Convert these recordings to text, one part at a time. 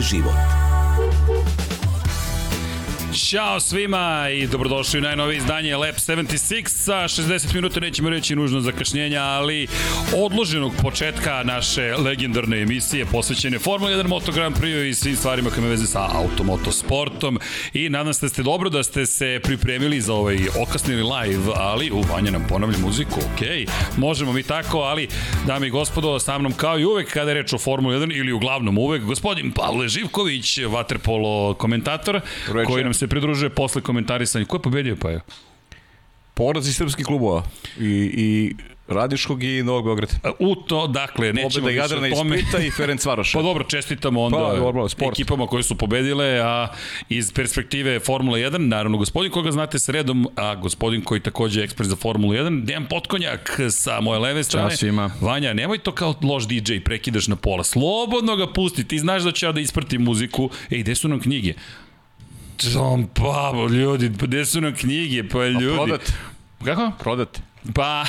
život. Ćao svima i dobrodošli u najnovije izdanje Lab 76 sa 60 minuta nećemo reći nužno zakašnjenja, ali odloženog početka naše legendarne emisije posvećene Formula 1 Moto Grand Prix i svim stvarima koje me veze sa automotosportom. I nadam se da ste dobro da ste se pripremili za ovaj okasnili live, ali u Vanja nam ponavlja muziku, ok, možemo mi tako, ali dame i gospodo, sa mnom kao i uvek kada je reč o Formula 1 ili uglavnom uvek, gospodin Pavle Živković, vaterpolo komentator, koji nam se pridružuje posle komentarisanja. Ko je pobedio pa je? Poraz iz srpskih klubova i, i Radiškog i Novog Beograda. U to, dakle, nećemo više Jadrana o tome. iz Splita i Ferenc Varoša. Pa dobro, čestitamo onda pa, dobro, sport. ekipama koje su pobedile, a iz perspektive Formula 1, naravno gospodin koga znate sredom, a gospodin koji takođe je ekspert za Formulu 1, Dejan Potkonjak sa moje leve strane. Ćao svima. Vanja, nemoj to kao loš DJ, prekidaš na pola. Slobodno ga pusti, ti znaš da ću ja da ispratim muziku. Ej, gde su nam knjige? Tom Pavo, ljudi, pa gde su nam knjige, pa ljudi. A prodat. Kako? Prodat. Pa,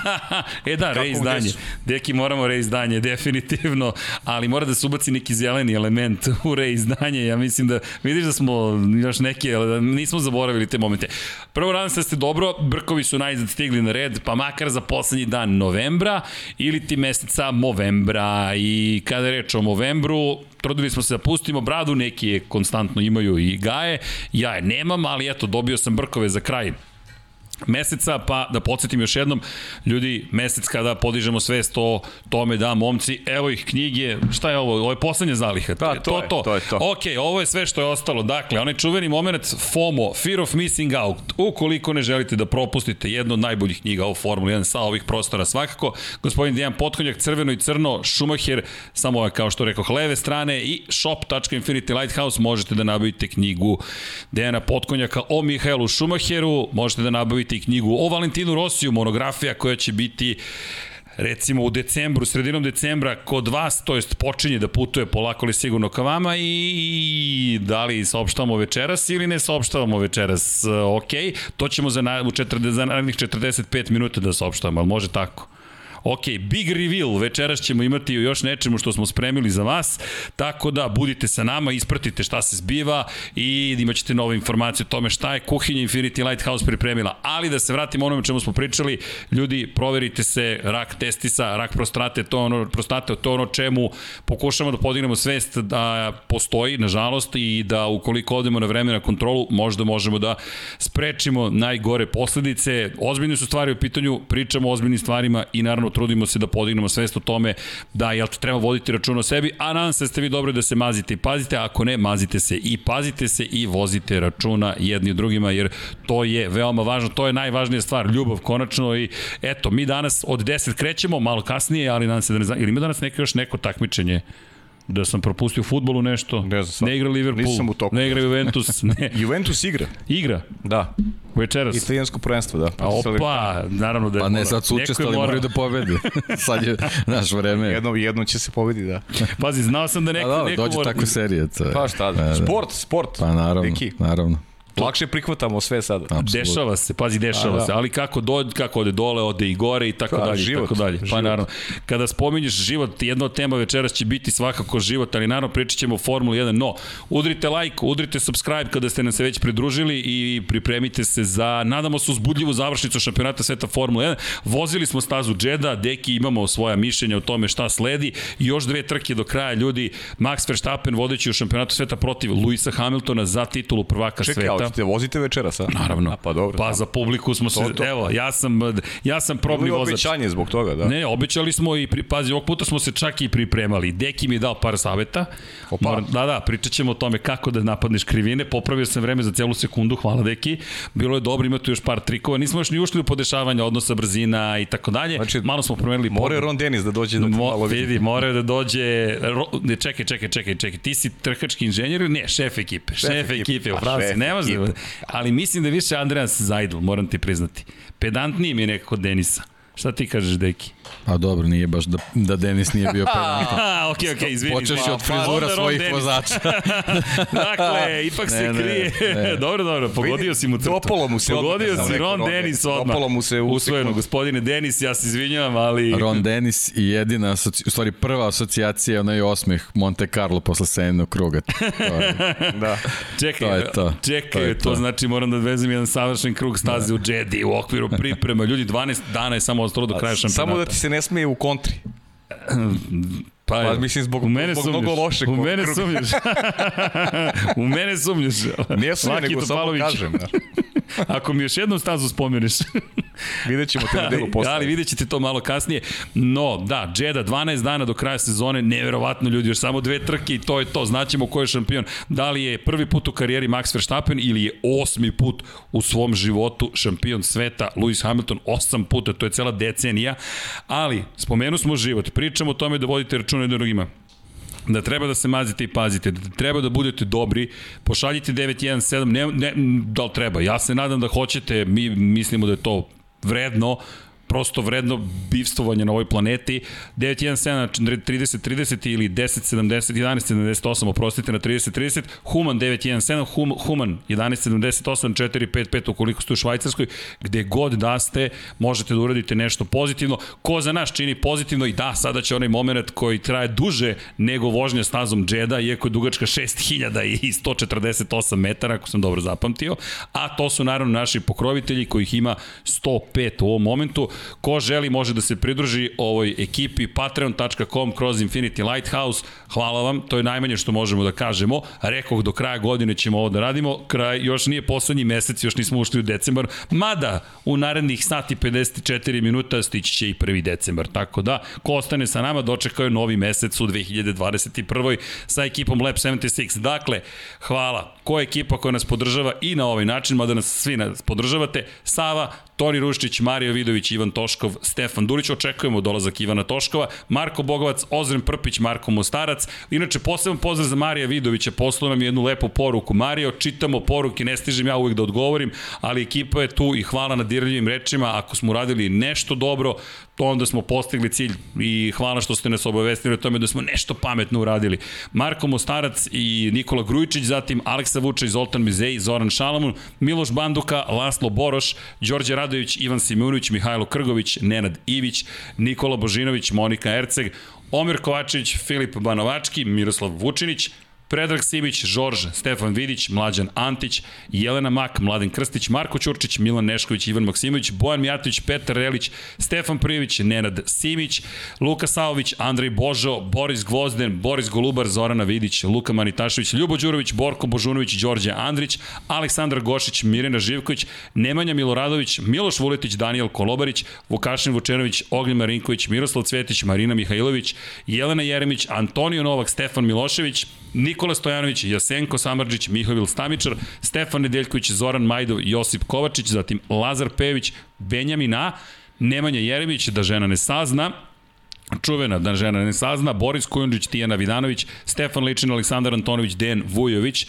e da, reizdanje. Deki, moramo reizdanje, definitivno, ali mora da se ubaci neki zeleni element u reizdanje. Ja mislim da, vidiš da smo još neke, da nismo zaboravili te momente. Prvo, nadam se da ste dobro, Brkovi su najzad stigli na red, pa makar za poslednji dan novembra ili ti meseca movembra. I kada reč o novembru, trudili smo se da pustimo bradu, neki je konstantno imaju i gaje, ja je nemam, ali eto, dobio sam Brkove za kraj meseca, pa da podsjetim još jednom, ljudi, mesec kada podižemo svest o tome da momci, evo ih knjige, šta je ovo, ovo je poslednja zaliha. Da, to, to, je, to. to je to. Ok, ovo je sve što je ostalo. Dakle, onaj čuveni moment FOMO, Fear of Missing Out, ukoliko ne želite da propustite jednu od najboljih knjiga o Formuli 1 sa ovih prostora svakako, gospodin Dejan Potkonjak, crveno i crno, Schumacher, samo kao što rekao, leve strane i shop.infinity lighthouse možete da nabavite knjigu Dejana Potkonjaka o Mihajlu Schumacheru, možete da nabavite dobiti knjigu o Valentinu Rosiju, monografija koja će biti recimo u decembru, sredinom decembra kod vas, to jest počinje da putuje polako li sigurno ka vama i da li saopštavamo večeras ili ne saopštavamo večeras. Ok, to ćemo za, na, u 40, za narednih 45 minuta da saopštavamo, ali može tako. Ok, big reveal, večeras ćemo imati još nečemu što smo spremili za vas, tako da budite sa nama, ispratite šta se zbiva i imaćete nove informacije o tome šta je kuhinja Infinity Lighthouse pripremila. Ali da se vratimo onome čemu smo pričali, ljudi, proverite se rak testisa, rak prostate, to ono, prostate, to ono čemu pokušamo da podignemo svest da postoji, nažalost, i da ukoliko odemo na vreme na kontrolu, možda možemo da sprečimo najgore posledice. Ozbiljne su stvari u pitanju, pričamo o ozbiljnim stvarima i naravno trudimo se da podignemo svest o tome da jel treba voditi račun o sebi, a nadam se da ste vi dobro da se mazite i pazite, a ako ne, mazite se i pazite se i vozite računa jedni drugima, jer to je veoma važno, to je najvažnija stvar, ljubav konačno i eto, mi danas od 10 krećemo, malo kasnije, ali nadam se da ne znam, ili ima danas neko još neko takmičenje da sam propustio futbolu nešto, ne, znam, ne igra Liverpool, nisam u toku. ne igra Juventus. Ne. Juventus igra. Igra? Da. Večeras. Italijansko prvenstvo, da. A opa, naravno da je Pa ne, sad su učestvali, mora... moraju da pobedi. sad je naš vreme. Jedno, jedno će se pobedi, da. Pazi, znao sam da neko... A da, neko dođe mora... takve serije. To je. Pa šta da. da. Sport, sport. Pa naravno, Neki. naravno. Lakše prihvatamo sve sad. Absolut. Dešava se, pazi, dešava A, da. se, ali kako, do, kako ode dole, ode i gore i tako pa, dalje. Život, tako dalje. Pa život. naravno, kada spominješ život, jedna od tema večeras će biti svakako život, ali naravno pričat ćemo o Formuli 1. No, udrite like, udrite subscribe kada ste nam se već pridružili i pripremite se za, nadamo se, uzbudljivu završnicu šampionata sveta Formula 1. Vozili smo stazu Džeda, deki imamo svoja mišljenja o tome šta sledi. I još dve trke do kraja, ljudi. Max Verstappen vodeći u šampionatu sveta protiv Luisa Hamiltona za titulu prvaka Čekaj, sveta. Čekaj, vozite večeras, a? Naravno. A, pa dobro. Pa za publiku smo se, to, to. evo, ja sam, ja sam probni vozač. obećanje zbog toga, da. Ne, obećali smo i, pri, pazi, ovog puta smo se čak i pripremali. Deki mi je dao par saveta. Opa. Moram, da, da, pričat ćemo o tome kako da napadneš krivine. Popravio sam vreme za celu sekundu, hvala Deki. Bilo je dobro, ima tu još par trikova. Nismo još ni ušli u podešavanje odnosa brzina i tako dalje. Znači, malo smo promenili More Ron Dennis da dođe da Mo, malo vidi. More da dođe, ro, ne, čekaj, čekaj, čekaj, čekaj, ti si trkački inženjer, ne, šef ekipe, šef, šef ekipe, ekipe u Franci, ne može, ali mislim da više Andreas Zajdl, moram ti priznati. Pedantniji mi je nekako Denisa. Šta ti kažeš, Deki? Pa dobro, nije baš da, da Denis nije bio pedantan. A, okej, okej, izvini. Počeš Pa, od pa, frizura Ron svojih Dennis. vozača. dakle, ipak se Ne, ne, krije. ne. dobro, dobro, pogodio si mu crtu. Dopalo mu se Pogodio odmah, si Ron Dennis. odmah. Dopalo mu se u Usvojeno, gospodine Denis, ja se izvinjavam, ali... Ron Dennis i jedina, asoci, u stvari prva asocijacija je onaj osmeh Monte Carlo posle sedmog kruga. To je, Da. Čekaj, To je to. čekaj, To to, je to. znači moram da odvezem jedan savršen krug staze u Jedi u okviru priprema. Ljudi, 12 dana je samo ostalo do kraja šampionata. Samo da ti se ne smije u kontri. Pa, Pa, mislim, zbog- u mene zbog mnogo lošeg U mene kruga. sumnjaš. u mene sumnjaš. Nije sumnje, Laki nego samo kažem. Ako mi još jednu stazu spomeniš. Vidjet ćemo te na delu posle. ali vidjet ćete to malo kasnije. No, da, Džeda, 12 dana do kraja sezone, neverovatno ljudi, još samo dve trke i to je to. Znaćemo ko je šampion. Da li je prvi put u karijeri Max Verstappen ili je osmi put u svom životu šampion sveta Lewis Hamilton, osam puta, to je cela decenija. Ali, spomenu smo život, pričamo o tome da vodite računa jedno drugima da treba da se mazite i pazite, da treba da budete dobri, pošaljite 917, ne, ne, da li treba, ja se nadam da hoćete, mi mislimo da je to vredno, prosto vredno bivstvovanje na ovoj planeti. 917 na 30-30 ili 10-70, 11-78, oprostite na 30-30, Human 917, hum, Human 11-78, 4-5-5 ukoliko ste u Švajcarskoj, gde god da ste, možete da uradite nešto pozitivno. Ko za nas čini pozitivno i da, sada će onaj moment koji traje duže nego vožnja stazom Džeda, iako je dugačka 6000 i 148 metara, ako sam dobro zapamtio, a to su naravno naši pokrovitelji kojih ima 105 u ovom momentu. Ko želi može da se pridruži ovoj ekipi patreon.com kroz Infinity Lighthouse. Hvala vam, to je najmanje što možemo da kažemo. Rekoh, do kraja godine ćemo ovo da radimo. Kraj, još nije poslednji mesec, još nismo ušli u decembar. Mada, u narednih sati 54 minuta stići će i 1. decembar. Tako da, ko ostane sa nama, dočekao je novi mesec u 2021. sa ekipom Lab 76. Dakle, hvala. Ko je ekipa koja nas podržava i na ovaj način, mada nas svi nas podržavate? Sava, Toni Ruščić, Mario Vidović, Ivan Toškov, Stefan Durić, očekujemo dolazak Ivana Toškova, Marko Bogovac, Ozren Prpić, Marko Mostarac. Inače, poseban pozdrav za Marija Vidovića, poslao nam jednu lepu poruku. Mario, čitamo poruke, ne stižem ja uvijek da odgovorim, ali ekipa je tu i hvala na dirljivim rečima. Ako smo uradili nešto dobro, onda smo postigli cilj i hvala što ste nas obavestili o tome da smo nešto pametno uradili. Marko Mostarac i Nikola Grujičić, zatim Aleksa Vučić, Zoltan Mizej, Zoran Šalamun, Miloš Banduka, Laslo Boroš, Đorđe Radović, Ivan Simunović, Mihajlo Krgović, Nenad Ivić, Nikola Božinović, Monika Erceg, Omer Kovačević, Filip Banovački, Miroslav Vučinić, Predrag Simić, Žorž, Stefan Vidić, Mlađan Antić, Jelena Mak, Mladen Krstić, Marko Ćurčić, Milan Nešković, Ivan Maksimović, Bojan Mijatović, Petar Relić, Stefan Prijević, Nenad Simić, Luka Saović, Andrej Božo, Boris Gvozden, Boris Golubar, Zorana Vidić, Luka Manitašević, Ljubo Đurović, Borko Božunović, Đorđe Andrić, Aleksandar Gošić, Mirina Živković, Nemanja Miloradović, Miloš Vuletić, Daniel Kolobarić, Vukašin Vučenović, Ognjen Marinković, Miroslav Cvetić, Marina Mihajlović, Jelena Jeremić, Antonio Novak, Stefan Milošević, Nikola Stojanović, Jasenko Samarđić, Mihovil Stamičar, Stefan Nedeljković, Zoran Majdov, Josip Kovačić, zatim Lazar Pević, Benjamin A, Nemanja Jeremić, da žena ne sazna, čuvena da žena ne sazna, Boris Kujundžić, Tijana Vidanović, Stefan Ličin, Aleksandar Antonović, Dejan Vujović,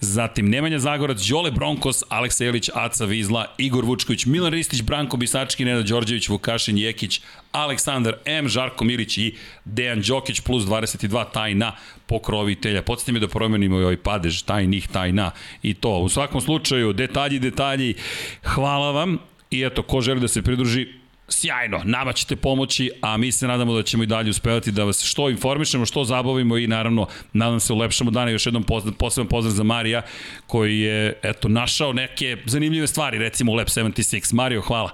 Zatim Nemanja Zagorac, Đole Bronkos, Aleksa Jelić, Aca Vizla, Igor Vučković, Milan Ristić, Branko Bisački, Nenad Đorđević, Vukašin Jekić, Aleksandar M, Žarko Milić i Dejan Đokić plus 22 tajna pokrovitelja. Podsjeti me da promenimo i ovaj padež, tajnih tajna i to. U svakom slučaju, detalji, detalji, hvala vam i eto, ko želi da se pridruži, sjajno, nama ćete pomoći, a mi se nadamo da ćemo i dalje uspevati da vas što informišemo, što zabavimo i naravno nadam se ulepšamo dana. Još jednom pozdrav, poseban pozdrav za Marija koji je eto našao neke zanimljive stvari, recimo u Lab 76. Mario, hvala.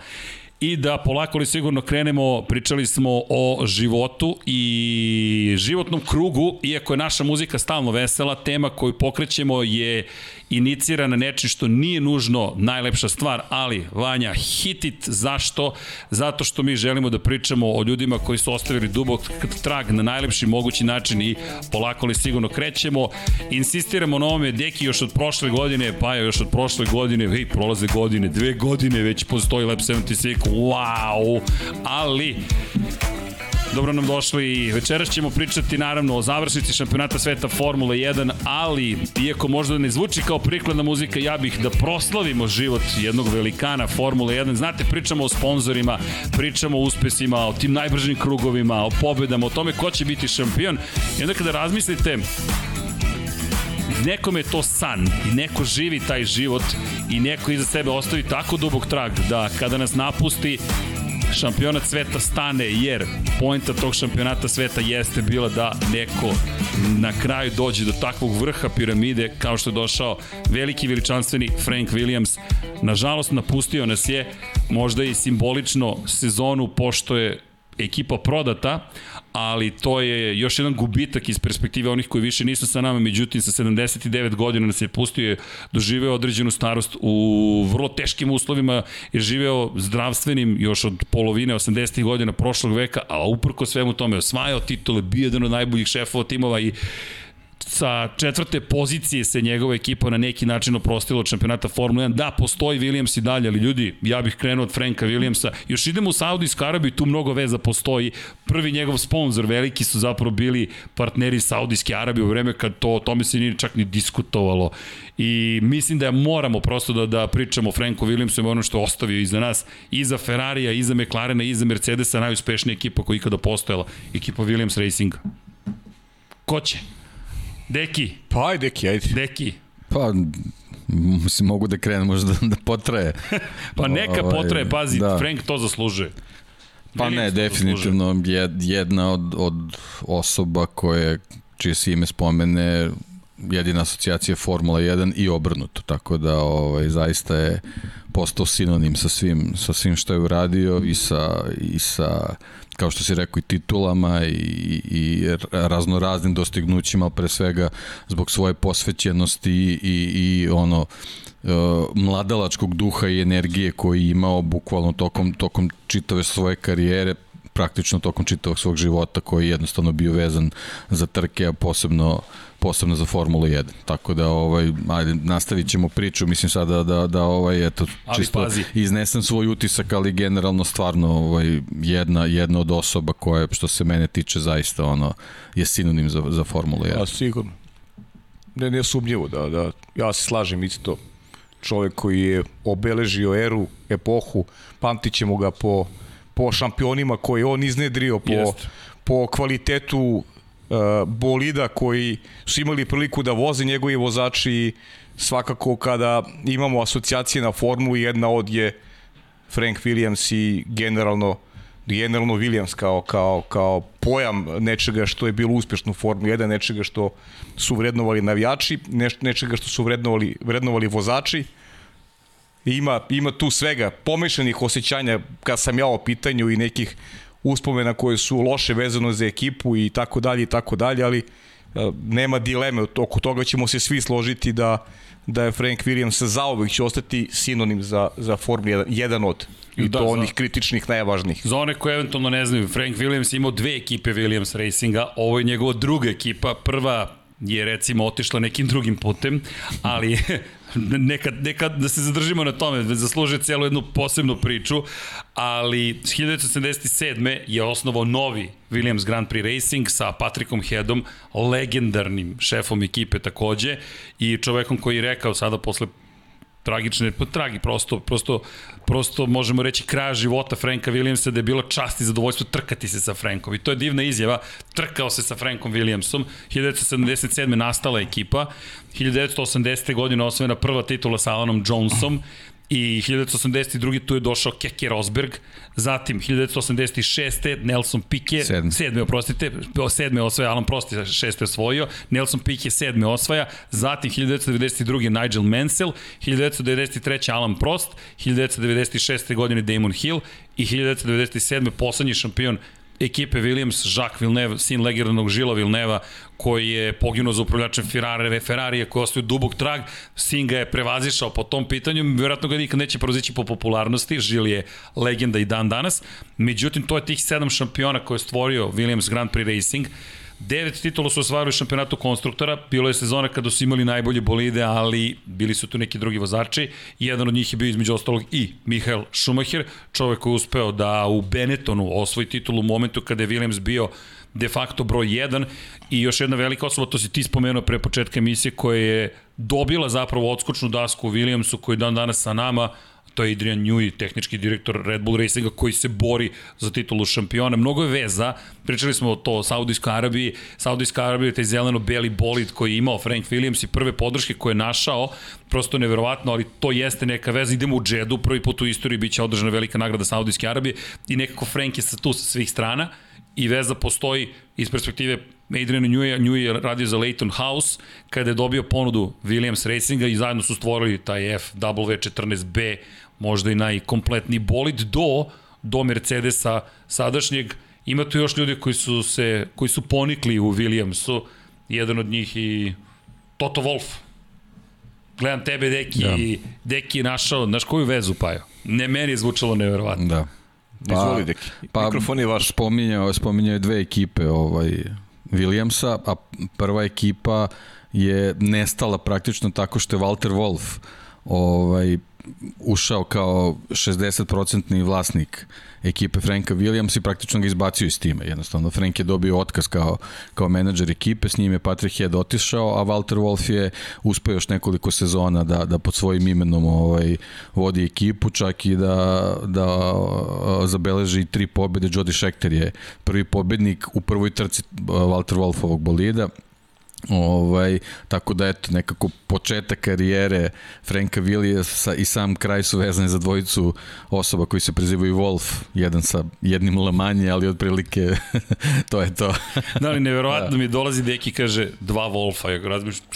I da polako li sigurno krenemo, pričali smo o životu i životnom krugu, iako je naša muzika stalno vesela, tema koju pokrećemo je inicirana nečim što nije nužno najlepša stvar, ali Vanja, hitit, zašto? Zato što mi želimo da pričamo o ljudima koji su ostavili dubok trag na najlepši mogući način i polako li sigurno krećemo. Insistiramo na ovome, Deki još od prošle godine, pa još od prošle godine, hej, prolaze godine, dve godine već postoji Lab 76, wow, ali dobro nam došli. Večeras ćemo pričati naravno o završnici šampionata sveta Formule 1, ali iako možda ne zvuči kao prikladna muzika, ja bih da proslavimo život jednog velikana Formule 1. Znate, pričamo o sponzorima, pričamo o uspesima, o tim najbržim krugovima, o pobedama, o tome ko će biti šampion. I onda kada razmislite, nekome je to san i neko živi taj život i neko iza sebe ostavi tako dubog trag da kada nas napusti šampionat sveta stane, jer pojenta tog šampionata sveta jeste bila da neko na kraju dođe do takvog vrha piramide kao što je došao veliki veličanstveni Frank Williams. Nažalost, napustio nas je možda i simbolično sezonu pošto je ekipa prodata, ali to je još jedan gubitak iz perspektive onih koji više nisu sa nama, međutim sa 79 godina nas je pustio, doživeo određenu starost u vrlo teškim uslovima, je živeo zdravstvenim još od polovine 80. godina prošlog veka, a uprko svemu tome osvajao titule, bio jedan od najboljih šefova timova i sa četvrte pozicije se njegova ekipa na neki način oprostila od šampionata Formula 1. Da, postoji Williams i dalje, ali ljudi, ja bih krenuo od Franka Williamsa. Još idemo u Saudijsku Arabiju, tu mnogo veza postoji. Prvi njegov sponsor, veliki su zapravo bili partneri Saudijske Arabije u vreme kad to, o tome se nije čak ni diskutovalo. I mislim da moramo prosto da, da pričamo o Franku Williamsu i ono što je ostavio iza nas, iza Ferrarija, iza McLarena, iza Mercedesa, najuspešnija ekipa koja ikada postojala, ekipa Williams Racinga. Ko će? Deki. Pa ajde, Deki, ajde. Deki. Pa, mislim, mogu da krenem možda da, potraje. pa neka ovaj, potraje, pazi, da. Frank to zaslužuje. Pa ne, definitivno jedna od, od osoba koje, čije se ime spomene, jedina asocijacija Formula 1 i obrnuto, tako da ovaj, zaista je postao sinonim sa svim, sa svim što je uradio i sa, i sa kao što si rekao, i titulama i, i raznoraznim dostignućima, pre svega zbog svoje posvećenosti i, i, ono, e, mladalačkog duha i energije koji je imao bukvalno tokom, tokom čitave svoje karijere, praktično tokom čitavog svog života koji je jednostavno bio vezan za trke, a posebno posebno za Formulu 1. Tako da ovaj ajde nastavit ćemo priču, mislim sada da da, da ovaj eto čisto pazi. iznesem svoj utisak, ali generalno stvarno ovaj jedna jedna od osoba koja što se mene tiče zaista ono je sinonim za za Formulu 1. A sigurno. Ne ne sumnjivo da da ja se slažem isto čovek koji je obeležio eru, epohu, pamtićemo ga po po šampionima koje on iznedrio, po, Jest. po kvalitetu bolida koji su imali priliku da voze njegovi vozači svakako kada imamo asocijacije na formulu jedna od je Frank Williams i generalno generalno Williams kao, kao, kao pojam nečega što je bilo uspešno u Formuli 1, nečega što su vrednovali navijači, neš, nečega što su vrednovali, vrednovali vozači, ima, ima tu svega pomešanih osjećanja kad sam ja o pitanju i nekih uspomena koje su loše vezano za ekipu i tako dalje i tako dalje, ali e, nema dileme, oko toga ćemo se svi složiti da da je Frank Williams zaovek će ostati sinonim za, za Formula 1, jedan od i da, to onih za, kritičnih najvažnijih. Za one koje eventualno ne znaju, Frank Williams imao dve ekipe Williams Racinga, ovo je njegova druga ekipa, prva je recimo otišla nekim drugim putem, ali neka, neka da se zadržimo na tome, zaslužuje celu jednu posebnu priču, ali 1977. je osnovao novi Williams Grand Prix Racing sa Patrickom Headom, legendarnim šefom ekipe takođe i čovekom koji je rekao sada posle tragične, pa tragi, prosto, prosto, prosto možemo reći kraja života Franka Williamsa da je bilo čast i zadovoljstvo trkati se sa Frankom. I to je divna izjava. Trkao se sa Frankom Williamsom. 1977. nastala ekipa. 1980. godine osvojena prva titula sa Alanom Jonesom i 1982. tu je došao Keke Rosberg, zatim 1986. Nelson Piquet, sedme, sedme oprostite, sedme osvaja, Alan Prost je šeste osvojio, Nelson Piquet sedme osvaja, zatim 1992. Nigel Mansell, 1993. Alan Prost, 1996. godine Damon Hill i 1997. poslednji šampion ekipe Williams, Jacques Villeneuve, sin legendarnog Žila Villeneva, koji je poginuo za upravljačem Ferrari, Ferrarije koji ostaje dubog trag, sin ga je prevazišao po tom pitanju, vjerojatno ga nikad neće prozići po popularnosti, Žil je legenda i dan danas, međutim to je tih sedam šampiona koje je stvorio Williams Grand Prix Racing, Devet titula su osvajali u šampionatu konstruktora, bilo je sezona kada su imali najbolje bolide, ali bili su tu neki drugi vozači. Jedan od njih je bio između ostalog i Mihael Schumacher, čovek koji je uspeo da u Benettonu osvoji titulu u momentu kada je Williams bio de facto broj 1 i još jedna velika osoba, to si ti spomenuo pre početka emisije, koja je dobila zapravo odskočnu dasku u Williamsu koji je dan danas sa nama, to je Adrian Newey, tehnički direktor Red Bull Racinga koji se bori za titulu šampiona. Mnogo je veza, pričali smo o to o Saudijskoj Arabiji, Saudijska Arabija je taj zeleno-beli bolid koji je imao Frank Williams i prve podrške koje je našao, prosto neverovatno, ali to jeste neka veza, idemo u džedu, prvi put u istoriji biće održana velika nagrada Saudijske Arabije i nekako Frank je sa tu sa svih strana i veza postoji iz perspektive Adrian Newey, Newey je radio za Leighton House kada je dobio ponudu Williams Racinga i zajedno su stvorili taj FW14B možda i najkompletniji bolid do, do Mercedesa sadašnjeg. Ima tu još ljudi koji su, se, koji su ponikli u Williamsu, jedan od njih i Toto Wolff. Gledam tebe, Deki, da. Deki je našao, znaš koju vezu Pajo? Ne, meni je zvučalo neverovatno. Da. Pa, Izvoli, Deki. Pa, Mikrofon je vaš. Spominjao, spominjao dve ekipe ovaj, Williamsa, a prva ekipa je nestala praktično tako što je Walter Wolf ovaj, ušao kao 60% vlasnik ekipe Franka Williams i praktično ga izbacio iz tima. Jednostavno, Frank je dobio otkaz kao, kao menadžer ekipe, s njim je Patrick Head otišao, a Walter Wolf je uspeo još nekoliko sezona da, da pod svojim imenom ovaj, vodi ekipu, čak i da, da zabeleži tri pobjede. Jody Scheckter je prvi pobednik u prvoj trci Walter Wolfovog bolida Ovaj, tako da eto, nekako početak karijere Franka Williamsa i sam kraj su vezani za dvojicu osoba koji se prezivaju Wolf, jedan sa jednim lamanje, ali otprilike to je to. da, ali neverovatno da. mi dolazi deki kaže dva Wolfa, ja razmišljam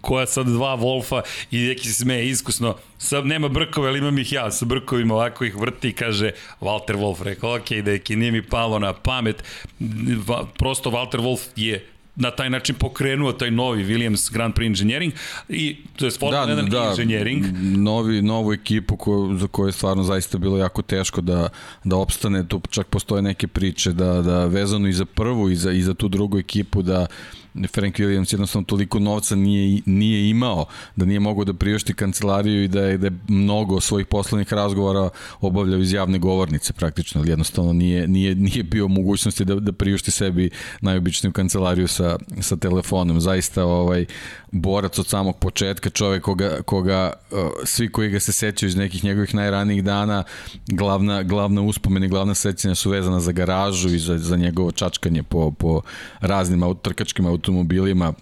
koja sad dva Wolfa? I deki se smeje iskusno, sad nema brkove, ali imam ih ja. Sa brkovima, ovako ih vrti i kaže Walter Wolf, rekao, ok, deki, nije mi palo na pamet, prosto Walter Wolf je na taj način pokrenuo taj novi Williams Grand Prix Engineering i to je Formula da, 1 da, Engineering. Novi, novu ekipu ko, za koju je stvarno zaista bilo jako teško da, da opstane, tu čak postoje neke priče da, da vezano i za prvu i za, i za tu drugu ekipu da Frank Williams jednostavno toliko novca nije, nije imao, da nije mogao da priušti kancelariju i da je, da je mnogo svojih poslovnih razgovora obavljao iz javne govornice praktično, ali jednostavno nije, nije, nije bio mogućnosti da, da priušti sebi najobičniju kancelariju sa, sa telefonom. Zaista ovaj, borac od samog početka, čovek koga, koga svi koji ga se sećaju iz nekih njegovih najranijih dana, glavna, glavna uspomena i glavna sećanja su vezana za garažu i za, za njegovo čačkanje po, po raznim trkačkim automobilima,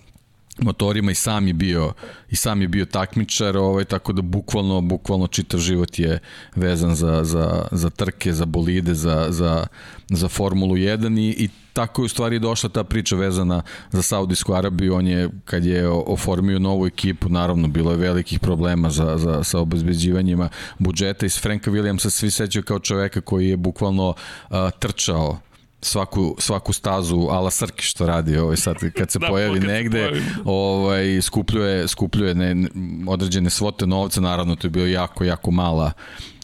motorima i sam je bio i sam je bio takmičar, ovaj tako da bukvalno bukvalno čitav život je vezan za za za trke, za bolide, za za za Formulu 1 i, i tako je u stvari došla ta priča vezana za Saudijsku Arabiju. On je, kad je oformio novu ekipu, naravno, bilo je velikih problema za, za, sa obezbeđivanjima budžeta. Iz Franka Williamsa svi sećaju kao čoveka koji je bukvalno uh, trčao svaku, svaku stazu ala Srki što radi ovaj sad kad se da, pojavi negde pojavi. ovaj skupljuje skupljuje ne, određene svote novca naravno to je bio jako jako mala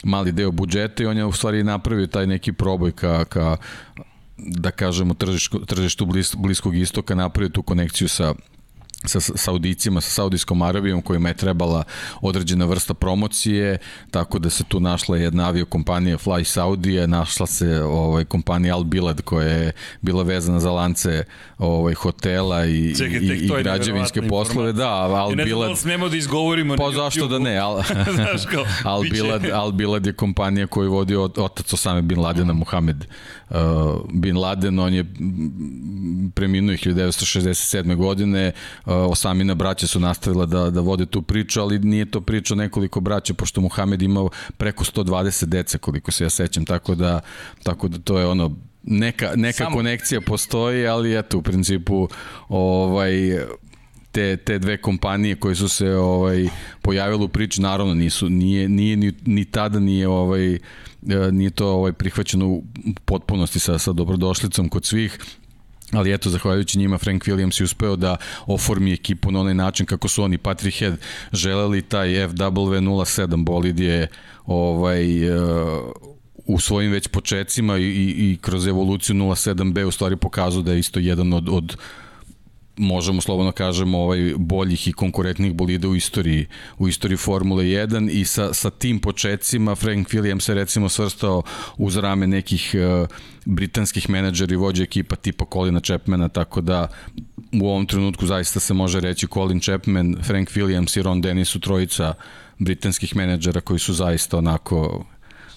mali deo budžeta i on je u stvari napravio taj neki proboj ka, ka da kažemo tržištu, tržištu bliskog istoka napravio tu konekciju sa sa Saudicima, sa Saudijskom Arabijom kojima je trebala određena vrsta promocije, tako da se tu našla jedna aviokompanija Fly Saudija, našla se ovaj kompanija Al Bilad koja je bila vezana za lance ovaj hotela i Čekaj, i, i građevinske poslove, da, Al Bilad. Ne znam da smemo da izgovorimo. Pa zašto da ne? Al, kao, Al Bilad, Al Bilad je kompanija koju vodi otac Osame bin Ladena Muhammed uh, bin Laden, on je preminuo 1967. godine, Osamina braća su nastavila da, da vode tu priču, ali nije to priča nekoliko braća, pošto Muhamed imao preko 120 dece, koliko se ja sećam, tako da, tako da to je ono, neka, neka Samo... konekcija postoji, ali eto, u principu, ovaj, te, te dve kompanije koje su se ovaj pojavile u priči naravno nisu nije nije ni, ni tada nije ovaj e, nije to ovaj prihvaćeno u potpunosti sa sa dobrodošlicom kod svih ali eto, zahvaljujući njima Frank Williams je uspeo da oformi ekipu na onaj način kako su oni. Patrick Head želeli taj FW07 bolid je ovaj, uh, u svojim već početcima i, i, i kroz evoluciju 07B u stvari pokazao da je isto jedan od, od možemo slobodno kažemo ovaj boljih i konkurentnih bolida u istoriji u istoriji Formule 1 i sa sa tim početcima Frank Williams se recimo svrstao uz rame nekih uh, britanskih menadžera i vođa ekipa tipa Colina Chapmana tako da u ovom trenutku zaista se može reći Colin Chapman, Frank Williams i Ron Dennis su trojica britanskih menadžera koji su zaista onako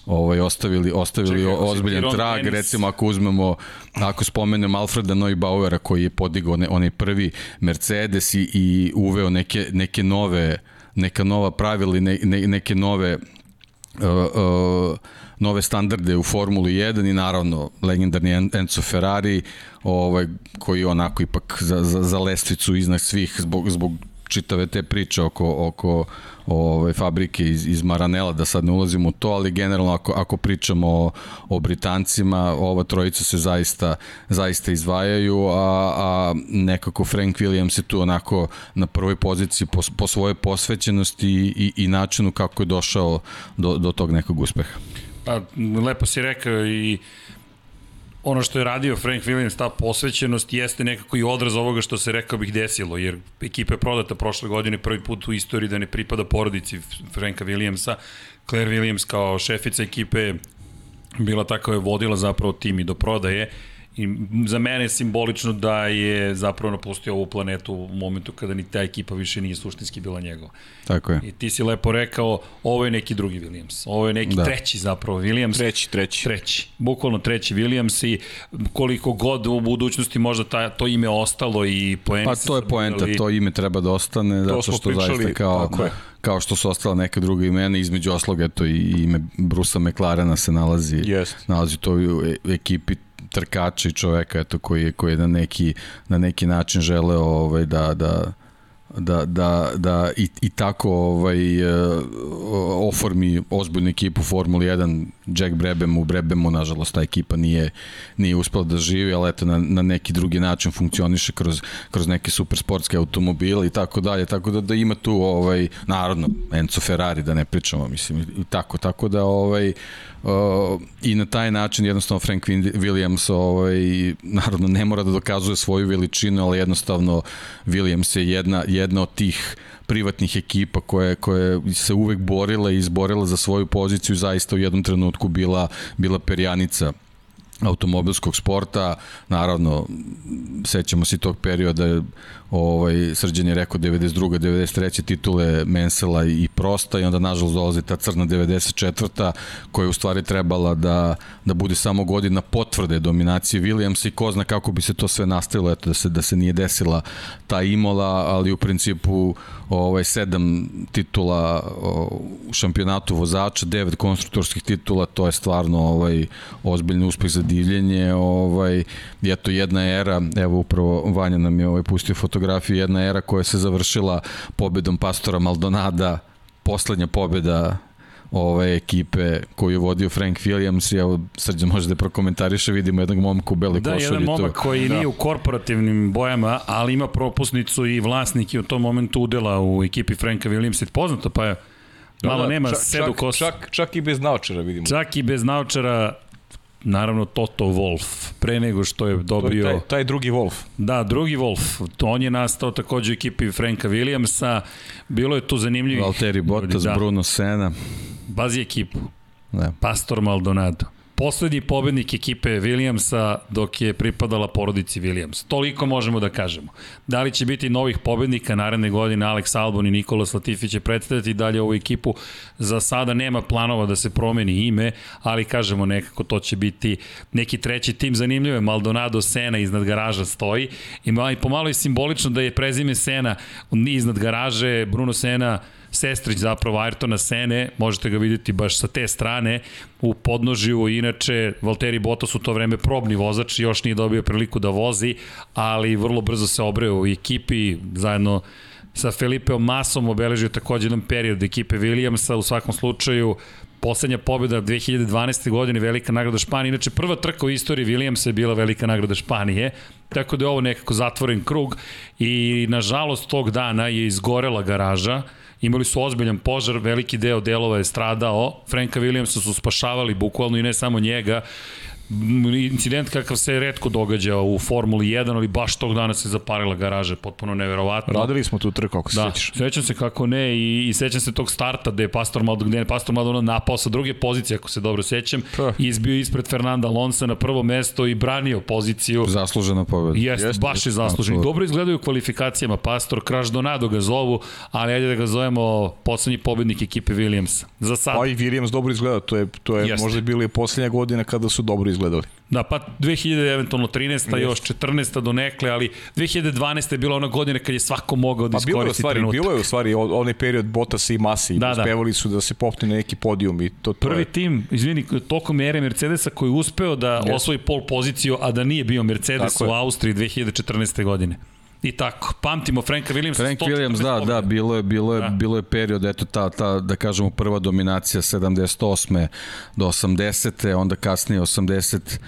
ovaj ostavili ostavili Čekaj, ozbiljan trag tenis. recimo ako uzmemo ako spomenemo Alfreda Neubauera koji je podigao onaj prvi Mercedes i, i uveo neke neke nove neka nova pravila ne, ne, neke nove uh, uh, nove standarde u Formuli 1 i naravno legendarni Enzo Ferrari ovaj, koji onako ipak za, za, za lestvicu iznad svih zbog, zbog čitave te priče oko, oko ove fabrike iz, iz Maranela, da sad ne ulazimo u to, ali generalno ako, ako pričamo o, o Britancima, ova trojica se zaista, zaista izdvajaju, a, a nekako Frank Williams je tu onako na prvoj poziciji po, po svojoj posvećenosti i, i, i načinu kako je došao do, do tog nekog uspeha. Pa, lepo si rekao i ono što je radio Frank Williams, ta posvećenost jeste nekako i odraz ovoga što se rekao bih desilo, jer ekipa je prodata prošle godine prvi put u istoriji da ne pripada porodici Franka Williamsa. Claire Williams kao šefica ekipe bila tako je vodila zapravo tim i do prodaje I za mene je simbolično da je zapravo napustio ovu planetu u momentu kada ni ta ekipa više nije suštinski bila njegova. Tako je. I ti si lepo rekao, ovo je neki drugi Williams. Ovo je neki da. treći zapravo Williams. Treći, treći. Treći. Bukvalno treći Williams i koliko god u budućnosti možda ta, to ime ostalo i poeni Pa to je poenta, to ime treba da ostane, to zato što pričali, zaista kao, kao što su ostala neka druga imena, između osloga, to i ime Brusa McLarena se nalazi, yes. nalazi to u ekipi trkača i čoveka eto, koji, je, koji je na neki, na neki način želeo ovaj, da, da, da, da, da i, i tako ovaj, uh, oformi ozbiljnu ekipu Formula 1 Jack Brebem u Brebemu, nažalost ta ekipa nije, nije uspela da živi, ali eto na, na neki drugi način funkcioniše kroz, kroz neke supersportske automobile i tako dalje, tako da, da ima tu ovaj, narodno Enzo Ferrari da ne pričamo, mislim, i tako, tako da ovaj, Uh, i na taj način jednostavno Frank Williams ovaj, naravno ne mora da dokazuje svoju veličinu, ali jednostavno Williams je jedna, jedna od tih privatnih ekipa koje, koje se uvek borila i izborila za svoju poziciju zaista u jednom trenutku bila, bila perjanica automobilskog sporta, naravno sećamo se tog perioda ovaj, Srđan je rekao 92. 93. titule Mensela i Prosta i onda nažalost dolazi ta crna 94. koja je u stvari trebala da, da bude samo godina potvrde dominacije Williamsa i ko zna kako bi se to sve nastavilo, eto da se, da se nije desila ta Imola, ali u principu ovaj, sedam titula u šampionatu vozača, devet konstruktorskih titula, to je stvarno ovaj, ozbiljni uspeh za divljenje, ovaj, eto jedna era, evo upravo Vanja nam je ovaj, pustio fotografiju fotografiju jedna era koja se završila pobedom Pastora Maldonada, poslednja pobeda ove ekipe koju je vodio Frank Williams. I evo srđan može da prokomentariše vidimo jednog momka u beloj da, košulji da, jedan momak koji da. nije u korporativnim bojama ali ima propusnicu i vlasnik i u tom momentu udela u ekipi Franka Williamsa. Poznato? Pa je malo da, da, nema čak, sedu kosu. čak, čak i bez naočara vidimo. Čak i bez naočara naravno Toto Wolf, pre nego što je dobio... To je taj, taj drugi Wolf. Da, drugi Wolf. On je nastao takođe u ekipi Franka Williamsa. Bilo je tu zanimljivo. Valtteri Bottas, da. Bruno Senna. Bazi ekipu. Da. Pastor Maldonado poslednji pobednik ekipe Williamsa dok je pripadala porodici Williams. Toliko možemo da kažemo. Da li će biti novih pobednika naredne godine Alex Albon i Nikola Latifi će predstaviti dalje ovu ekipu. Za sada nema planova da se promeni ime, ali kažemo nekako to će biti neki treći tim. Zanimljivo je Maldonado Sena iznad garaža stoji i pomalo je simbolično da je prezime Sena iznad garaže Bruno Sena sestrić zapravo Ayrtona Sene, možete ga vidjeti baš sa te strane u podnožju, inače Valtteri Bottas u to vreme probni vozač, još nije dobio priliku da vozi, ali vrlo brzo se obreo u ekipi, zajedno sa Felipeom Masom obeležio takođe jedan period ekipe Williamsa, u svakom slučaju poslednja pobjeda 2012. godine, velika nagrada Španije. Inače, prva trka u istoriji Williamsa je bila velika nagrada Španije, tako da je ovo nekako zatvoren krug i nažalost tog dana je izgorela garaža, imali su ozbiljan požar, veliki deo delova je stradao, Franka Williamsa su spašavali bukvalno i ne samo njega, incident kakav se redko događa u Formuli 1, ali baš tog dana se zapalila garaža, potpuno neverovatno. Radili smo tu trku, ako se da, sećaš. sećam se kako ne i, i sećam se tog starta gde je Pastor Maldonado, gde je Pastor Maldonado napao sa druge pozicije, ako se dobro sećam, pa. i izbio ispred Fernanda Alonso na prvo mesto i branio poziciju. Zaslužena pobeda. Jeste, Jest, baš je zaslužen. Dobro izgledaju u kvalifikacijama Pastor, Kraš Donado ga zovu, ali ajde da ga zovemo poslednji pobednik ekipe Williamsa. Za sad. Pa i Williams dobro izgleda, to je, to je možda bilo i poslednja godina kada su dobro izgledali. Da, pa 2000 eventualno 13. još 14. do nekle, ali 2012. je bila ona godina kad je svako mogao da pa iskoristi stvari, trenutak. Bilo je u stvari onaj period Bottas i Masi, da, uspevali da. su da se popne na neki podijum i to, to Prvi je... tim, izvini, tokom ere Mercedesa koji je uspeo da yes. osvoji pol poziciju, a da nije bio Mercedes Tako u Austriji 2014. godine. I tako, pamtimo Franka Williams. Frank Williams, da, da, bilo je, bilo je, da. bilo je period, eto ta, ta, da kažemo, prva dominacija 78. do 80. onda kasnije 86.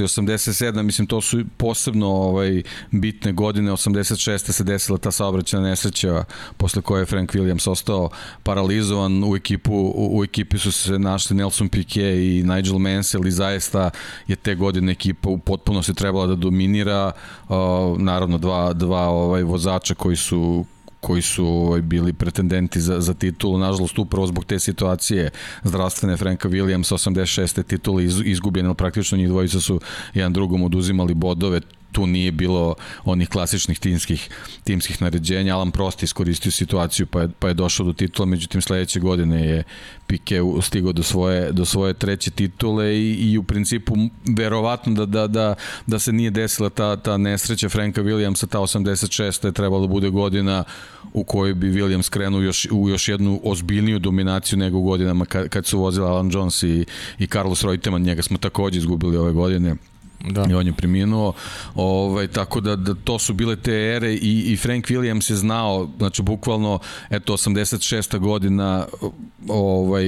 i 87. Mislim, to su posebno ovaj, bitne godine. 86. se desila ta saobraćena nesreća posle koje je Frank Williams ostao paralizovan. U, ekipu, u, u ekipi su se našli Nelson Piquet i Nigel Mansell i zaista je te godine ekipa u potpunosti trebala da dominira. Uh, naravno, dva, dva ovaj vozača koji su koji su ovaj, bili pretendenti za, za titulu. Nažalost, upravo zbog te situacije zdravstvene Franka Williams 86. titule iz, izgubljene, praktično njih dvojica su jedan drugom oduzimali bodove tu nije bilo onih klasičnih timskih, timskih naređenja. Alan Prost iskoristio situaciju pa je, pa je došao do titula, međutim sledeće godine je Pique stigao do svoje, do svoje treće titule i, i u principu verovatno da, da, da, da se nije desila ta, ta nesreća Franka Williamsa, ta 86. je trebalo da bude godina u kojoj bi Williams krenuo još, u još jednu ozbiljniju dominaciju nego godinama kad, kad su vozili Alan Jones i, i Carlos Reutemann, njega smo takođe izgubili ove godine Da. I on je preminuo. Ovaj, tako da, da to su bile te ere i, i Frank Williams je znao, znači bukvalno, eto, 86. godina ovaj,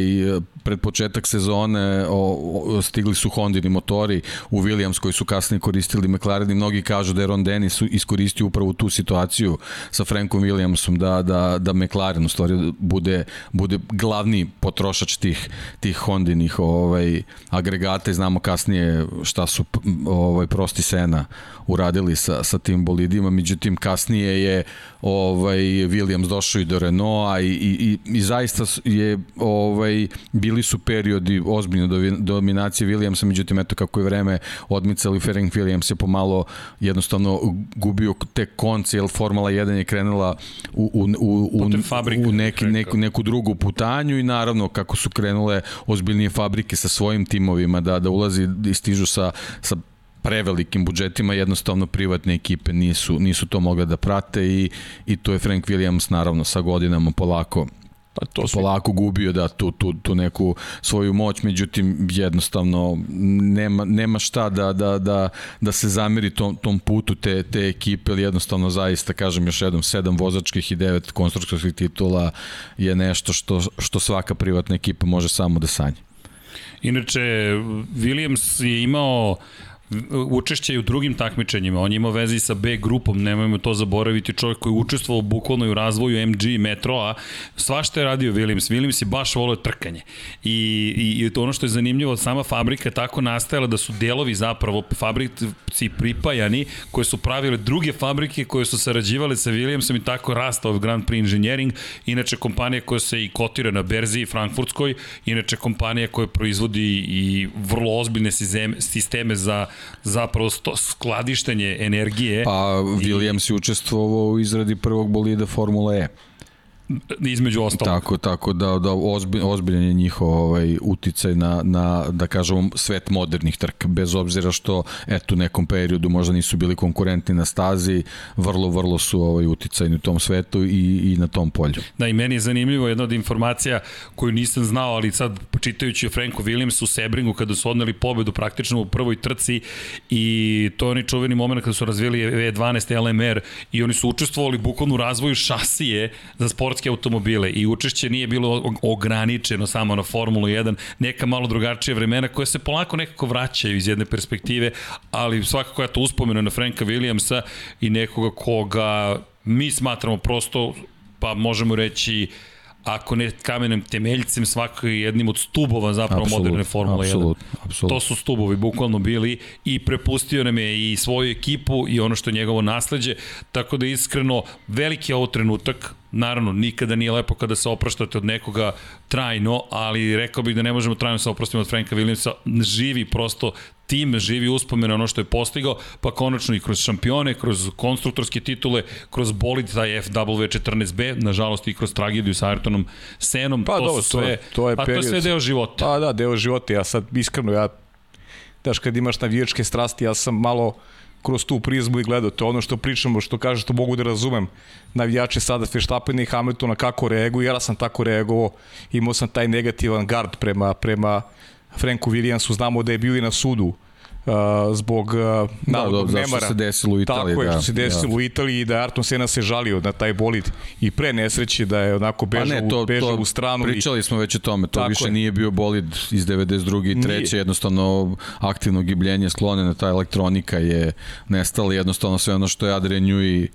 pred početak sezone o, o, stigli su Hondini motori u Williams koji su kasnije koristili McLaren i mnogi kažu da je Ron Dennis iskoristio upravo tu situaciju sa Frankom Williamsom da, da, da McLaren u stvari bude, bude glavni potrošač tih, tih Hondinih ovaj, agregata i znamo kasnije šta su ovaj, prosti Sena uradili sa, sa tim bolidima, međutim kasnije je ovaj, Williams došao i do Renaulta i, i, i, i zaista je ovaj, bili su periodi ozbiljne dominacije Williamsa, međutim eto kako je vreme odmicali Ferenc Williams je pomalo jednostavno gubio te konce, jer Formula 1 je krenula u, u, u, u, u neki, neku, neku drugu putanju i naravno kako su krenule ozbiljnije fabrike sa svojim timovima da, da ulazi i stižu sa, sa prevelikim budžetima, jednostavno privatne ekipe nisu, nisu to mogle da prate i, i to je Frank Williams naravno sa godinama polako pa to su... polako gubio da tu, tu, tu neku svoju moć, međutim jednostavno nema, nema šta da, da, da, da se zameri tom, tom putu te, te ekipe, ali jednostavno zaista, kažem još jednom, sedam vozačkih i devet konstruktorskih titula je nešto što, što svaka privatna ekipa može samo da sanje. Inače, Williams je imao učešće i u drugim takmičenjima. On je imao veze i sa B grupom, nemojmo to zaboraviti, čovjek koji je učestvovao bukvalno i u razvoju MG Metroa. Svašta je radio Williams. Williams je baš volio trkanje. I, i, i to ono što je zanimljivo, sama fabrika tako nastajala da su delovi zapravo fabrici pripajani koje su pravile druge fabrike koje su sarađivale sa Williamsom i tako rastao Grand Prix Engineering. Inače kompanija koja se i kotira na berzi Frankfurtskoj, inače kompanija koja proizvodi i vrlo ozbiljne sisteme za zapravo sto, skladištenje energije. Pa Williams i... je učestvovao u izradi prvog bolida Formula E između ostalog. Tako, tako da, da ozbilj, ozbiljan je njihov ovaj, uticaj na, na, da kažemo, svet modernih trka, bez obzira što, eto, u nekom periodu možda nisu bili konkurentni na stazi, vrlo, vrlo su ovaj, uticajni u tom svetu i, i na tom polju. Da, i meni je zanimljivo jedna od informacija koju nisam znao, ali sad čitajući o Franku Williamsu u Sebringu kada su odneli pobedu praktično u prvoj trci i to je oni čuveni moment kada su razvili E12 LMR i oni su učestvovali bukvalno u razvoju šasije za sport sportske automobile i učešće nije bilo ograničeno samo na Formulu 1, neka malo drugačija vremena koja se polako nekako vraćaju iz jedne perspektive, ali svakako ja to uspomenu na Franka Williamsa i nekoga koga mi smatramo prosto, pa možemo reći, ako ne kamenem temeljcem, svako je jednim od stubova zapravo absolut, moderne Formule absolut, 1. Absolut. To su stubovi bukvalno bili i prepustio nam je i svoju ekipu i ono što je njegovo nasledđe, tako da iskreno veliki je ovo trenutak, Naravno, nikada nije lepo kada se opraštate od nekoga trajno, ali rekao bih da ne možemo trajno se oprostiti od Franka Williamsa. Živi prosto tim, živi uspomena ono što je postigao, pa konačno i kroz šampione, kroz konstruktorske titule, kroz bolid taj FW14B, nažalost i kroz tragediju sa Ayrtonom Senom, pa, to dobro, su sve, to, to je pa period. to sve deo života. Pa da, deo života, ja sad iskreno, ja daš kad imaš navijačke strasti, ja sam malo kroz tu prizmu i gledao. To je ono što pričamo, što kaže, što mogu da razumem. Navijači sada Feštapena i Hamiltona kako reaguju, ja sam tako reagovao, imao sam taj negativan gard prema, prema Franku Williamsu, znamo da je bio i na sudu uh, zbog uh, da, da, nemara. se desilo u Italiji. Tako je, da, što se desilo da. u Italiji i da je Arton Sena se žalio na taj bolid i pre nesreće da je onako bežao, pa ne, to, bežao to, u stranu. Pričali i... smo već o tome, to Tako više je. nije bio bolid iz 92. i 3. Nije. jednostavno aktivno gibljenje sklonena, ta elektronika je nestala, jednostavno sve ono što je Adrian Newey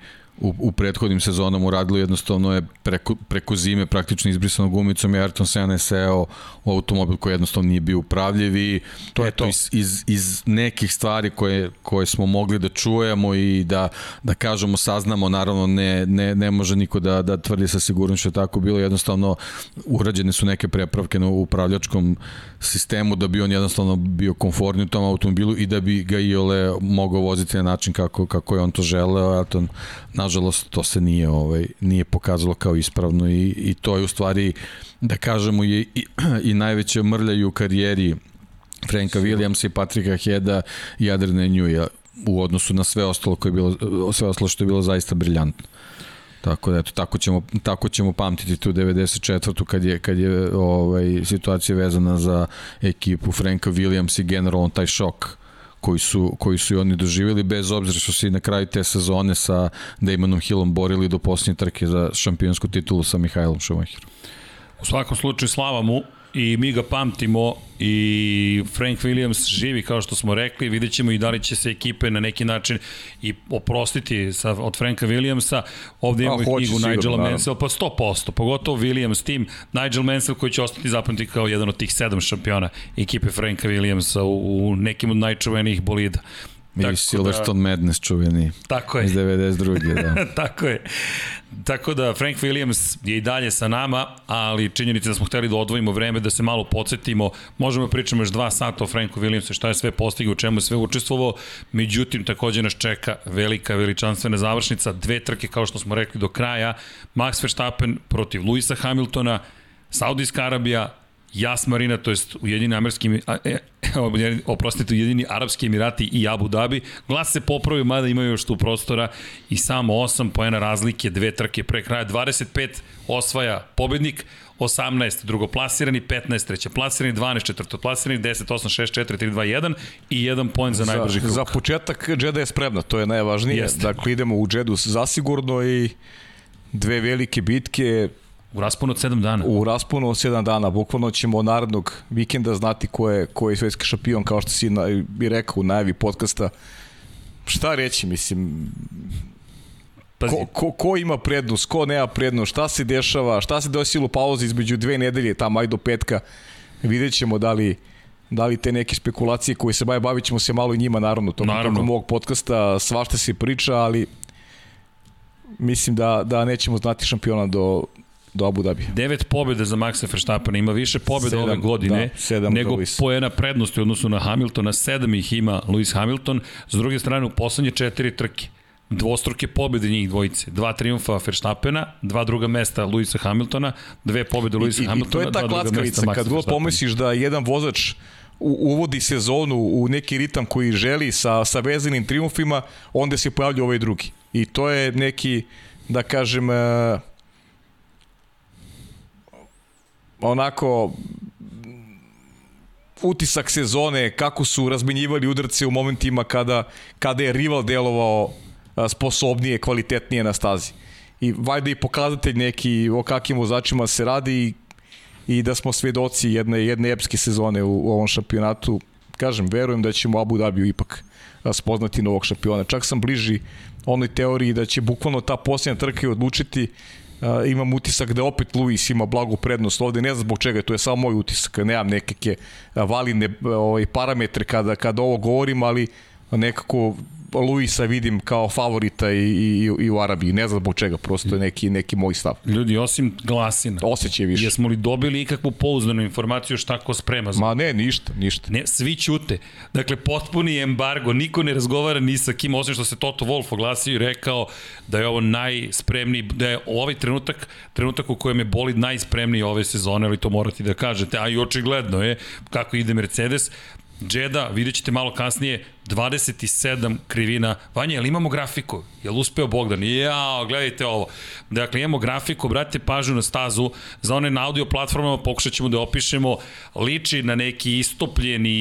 u, u prethodnim sezonama uradilo jednostavno je preko, preko zime praktično izbrisano gumicom i Ayrton Senna je seo u automobil koji jednostavno nije bio upravljiv i To je eto, to. Iz, iz, iz nekih stvari koje, koje smo mogli da čujemo i da, da kažemo, saznamo, naravno ne, ne, ne može niko da, da tvrdi sa sigurnošću je tako bilo, jednostavno urađene su neke prepravke na upravljačkom sistemu da bi on jednostavno bio konforniji u tom automobilu i da bi ga Iole mogao voziti na način kako, kako je on to želeo, a to nažalost to se nije ovaj nije pokazalo kao ispravno i, i to je u stvari da kažemo i, i, i najveće mrljaju u karijeri Franka Williamsa i Patrika Heda i Adrena Njuja u odnosu na sve ostalo koje je bilo sve ostalo što je bilo zaista briljantno. Tako da eto tako ćemo tako ćemo pamtiti tu 94. kad je kad je ovaj situacija vezana za ekipu Franka Williams i generalno taj šok koji su, koji su i oni doživjeli, bez obzira što se i na kraju te sezone sa Damonom Hillom borili do posljednje trke za šampionsku titulu sa Mihajlom Schumacherom. U svakom slučaju slava mu i mi ga pamtimo i Frank Williams živi kao što smo rekli, vidjet ćemo i da li će se ekipe na neki način i oprostiti sa, od Franka Williamsa. Ovde imamo A, knjigu Nigela. Mansell, pa 100%, pogotovo Williams tim, Nigel Mansell koji će ostati zapamtiti kao jedan od tih sedam šampiona ekipe Franka Williamsa u, u nekim od najčuvenijih bolida. I Silverstone da, Madness čuveni tako je. iz 92. Da. tako je. Tako da Frank Williams je i dalje sa nama, ali činjenica da smo hteli da odvojimo vreme, da se malo podsjetimo. Možemo da pričamo još dva sata o Franku Williamsu, šta je sve postigao, u čemu je sve učestvovao. Međutim, takođe nas čeka velika, veličanstvena završnica, dve trke kao što smo rekli do kraja. Max Verstappen protiv Luisa Hamiltona, Saudijska Arabija, Jas Marina, to jest Ujedini Amerski, e, oprostite, Ujedini Arabski Emirati i Abu Dhabi. Glas se popravio, mada imaju još tu prostora i samo 8 poena razlike, dve trke pre kraja. 25 osvaja pobednik, 18 drugoplasirani, 15 trećeplasirani, 12 četvrtoplasirani, 10, 8, 6, 4, 3, 2, 1 i jedan poen za najbrži krug. Za početak Džeda je spremna, to je najvažnije. Jeste. Dakle, idemo u Džedu zasigurno i dve velike bitke U rasponu od 7 dana. u rasponu od 7 dana. Bukvalno ćemo narednog vikenda znati ko je, ko je svetski šampion, kao što si na, i rekao u najavi podcasta. Šta reći, mislim, Pazi, ko, ko, ko ima prednost, ko nema prednost, šta se dešava, šta se desilo u pauzi između dve nedelje, tamo aj do petka, vidjet ćemo da li da li te neke spekulacije koje se bave, bavit ćemo se malo i njima naravno, to Naravno. tokom mog podcasta, svašta se priča, ali mislim da, da nećemo znati šampiona do, do Abu Dhabi. Devet pobjeda za Maxa Verstappena, ima više pobjeda ove godine da, sedam nego Lewis. poena prednosti u odnosu na Hamiltona, sedam ih ima Lewis Hamilton, s druge strane u poslednje četiri trke dvostruke pobjede njih dvojice. Dva triumfa Verstappena, dva druga mesta Luisa Hamiltona, dve pobjede Luisa I, Hamiltona, I to je ta klackavica, kad god pomisliš da jedan vozač uvodi sezonu u neki ritam koji želi sa, sa vezanim triumfima, onda se pojavlja ovaj drugi. I to je neki, da kažem, e, onako utisak sezone, kako su razmenjivali udarce u momentima kada, kada je rival delovao sposobnije, kvalitetnije na stazi. i valjda i pokazatelj neki o kakvim vozačima se radi i, i da smo svedoci jedne, jedne epske sezone u, u ovom šampionatu. Kažem, verujem da ćemo Abu Dhabiju ipak spoznati novog šampiona. Čak sam bliži onoj teoriji da će bukvalno ta posljednja trka i odlučiti Uh, imam utisak da opet Luis ima blagu prednost ovde, ne znam zbog čega, to je samo moj utisak, nemam nekakve validne ovaj, parametre kada, kada ovo govorim, ali nekako Luisa vidim kao favorita i, i, i u Arabiji. Ne znam zbog čega, prosto je neki, neki moj stav. Ljudi, osim glasina. Osjećaj više. Jesmo li dobili ikakvu pouzdanu informaciju šta ko sprema? Za... Ma ne, ništa, ništa. Ne, svi ćute. Dakle, potpuni embargo, niko ne razgovara ni sa kim, osim što se Toto Wolf oglasio i rekao da je ovo najspremniji, da je ovaj trenutak, trenutak u kojem je bolid najspremniji ove sezone, ali to morate da kažete, a i očigledno je kako ide Mercedes, Džeda, vidjet ćete malo kasnije, 27 krivina. Vanja, jel imamo grafiku? Jel uspeo Bogdan? Jao, gledajte ovo. Dakle, imamo grafiku, brate pažnju na stazu. Za one na audio platformama pokušat ćemo da opišemo. Liči na neki istopljeni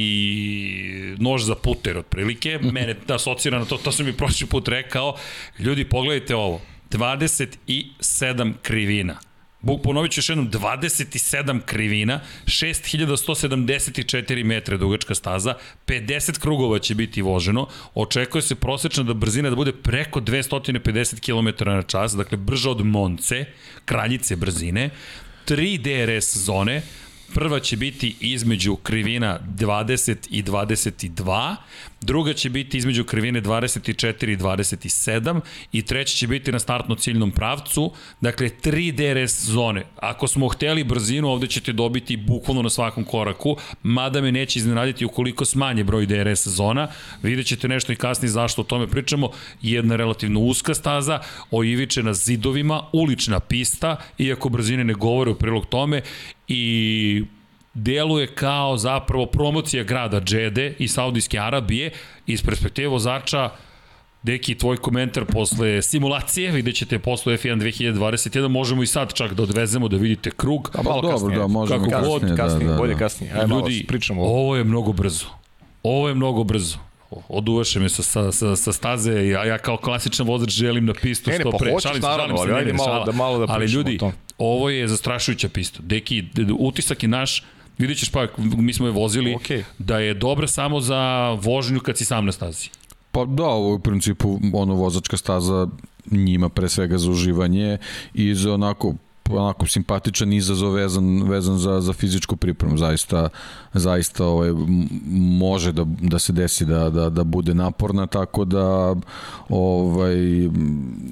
nož za puter, otprilike. Mene da asocira na to, to sam mi prošli put rekao. Ljudi, pogledajte ovo. 27 krivina. Bog ponovit ću još jednom, 27 krivina, 6174 metra dugačka staza, 50 krugova će biti voženo, očekuje se prosečna da brzina da bude preko 250 km na čas, dakle brža od Monce, kraljice brzine, 3 DRS zone, Prva će biti između krivina 20 i 22, druga će biti između krivine 24 i 27 i treća će biti na startno ciljnom pravcu, dakle 3 DRS zone. Ako smo hteli brzinu, ovde ćete dobiti bukvalno na svakom koraku, mada me neće iznenaditi ukoliko smanje broj DRS zona, vidjet ćete nešto i kasnije zašto o tome pričamo, jedna relativno uska staza, oivičena zidovima, ulična pista, iako brzine ne govore u prilog tome i deluje kao zapravo promocija grada Džede i Saudijske Arabije iz perspektive vozača Deki, tvoj komentar posle simulacije, vidjet ćete posle F1 2021, možemo i sad čak da odvezemo da vidite krug. A malo Dobro, kasnije. da, možemo Kako kasnije, god, kasnije, da, da, bolje da. kasnije. Ajde, Ljudi, malo pričamo. ovo je mnogo brzo. Ovo je mnogo brzo oduvaše me sa, sa, sa, sa staze, ja, ja kao klasičan vozač želim na pistu Ne, ne, što pa pre. hoćeš Šalim se, naravno, šalim se, ali ne, ne, malo da- malo da Ali pričamo ljudi, ovo je zastrašujuća pista. Deki, utisak je naš, vidjet ćeš pa, mi smo je vozili, Okej. da je dobra samo za vožnju kad si sam na stazi. Pa da, ovo je u principu ono vozačka staza njima pre svega za uživanje i za onako onako simpatičan izazov vezan, vezan za, za fizičku pripremu. Zaista, zaista ovaj, može da, da se desi da, da, da bude naporna, tako da ovaj,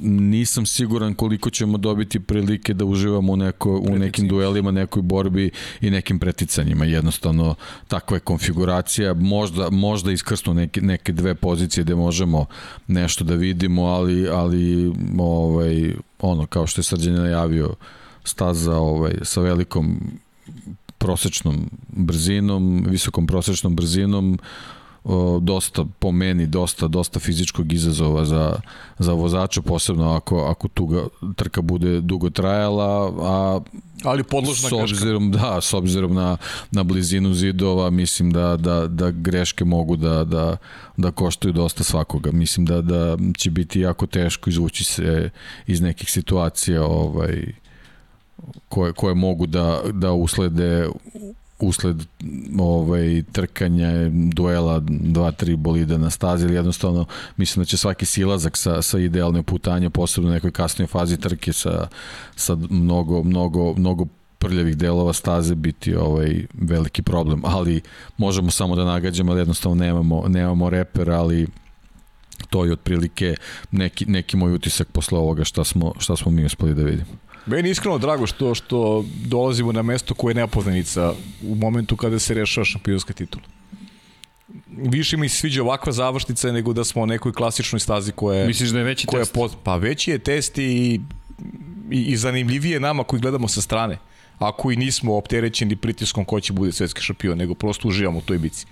nisam siguran koliko ćemo dobiti prilike da uživamo u, neko, u nekim duelima, nekoj borbi i nekim preticanjima. Jednostavno, takva je konfiguracija. Možda, možda iskrsnu neke, neke dve pozicije gde možemo nešto da vidimo, ali, ali ovaj, ono, kao što je Srđan najavio, staza ovaj, sa velikom prosečnom brzinom, visokom prosečnom brzinom, o, dosta po meni dosta dosta fizičkog izazova za za vozača posebno ako ako tuga trka bude dugo trajala a Ali podložna s greška. obzirom da s obzirom na na blizinu zidova mislim da da da greške mogu da da da koštaju dosta svakoga mislim da da će biti jako teško izvući se iz nekih situacija ovaj koje koje mogu da da uslede usled ovaj trkanja duela dva tri bolida na stazi ili jednostavno mislim da će svaki silazak sa sa idealne putanje posebno u nekoj kasnoj fazi trke sa sa mnogo mnogo mnogo prljavih delova staze biti ovaj veliki problem, ali možemo samo da nagađamo, ali jednostavno nemamo nemamo reper, ali to je otprilike neki, neki moj utisak posle ovoga šta smo, šta smo mi uspeli da vidimo. Meni je iskreno drago što što dolazimo na mesto koje je nepoznanica u momentu kada se rešava šampionska titula. Više mi se sviđa ovakva završnica nego da smo u nekoj klasičnoj stazi koja je, Misliš da je veći koja test? poz... pa veći je test i, i, i zanimljivije nama koji gledamo sa strane. Ako i nismo opterećeni pritiskom ko će bude svetski šampion, nego prosto uživamo u toj bici.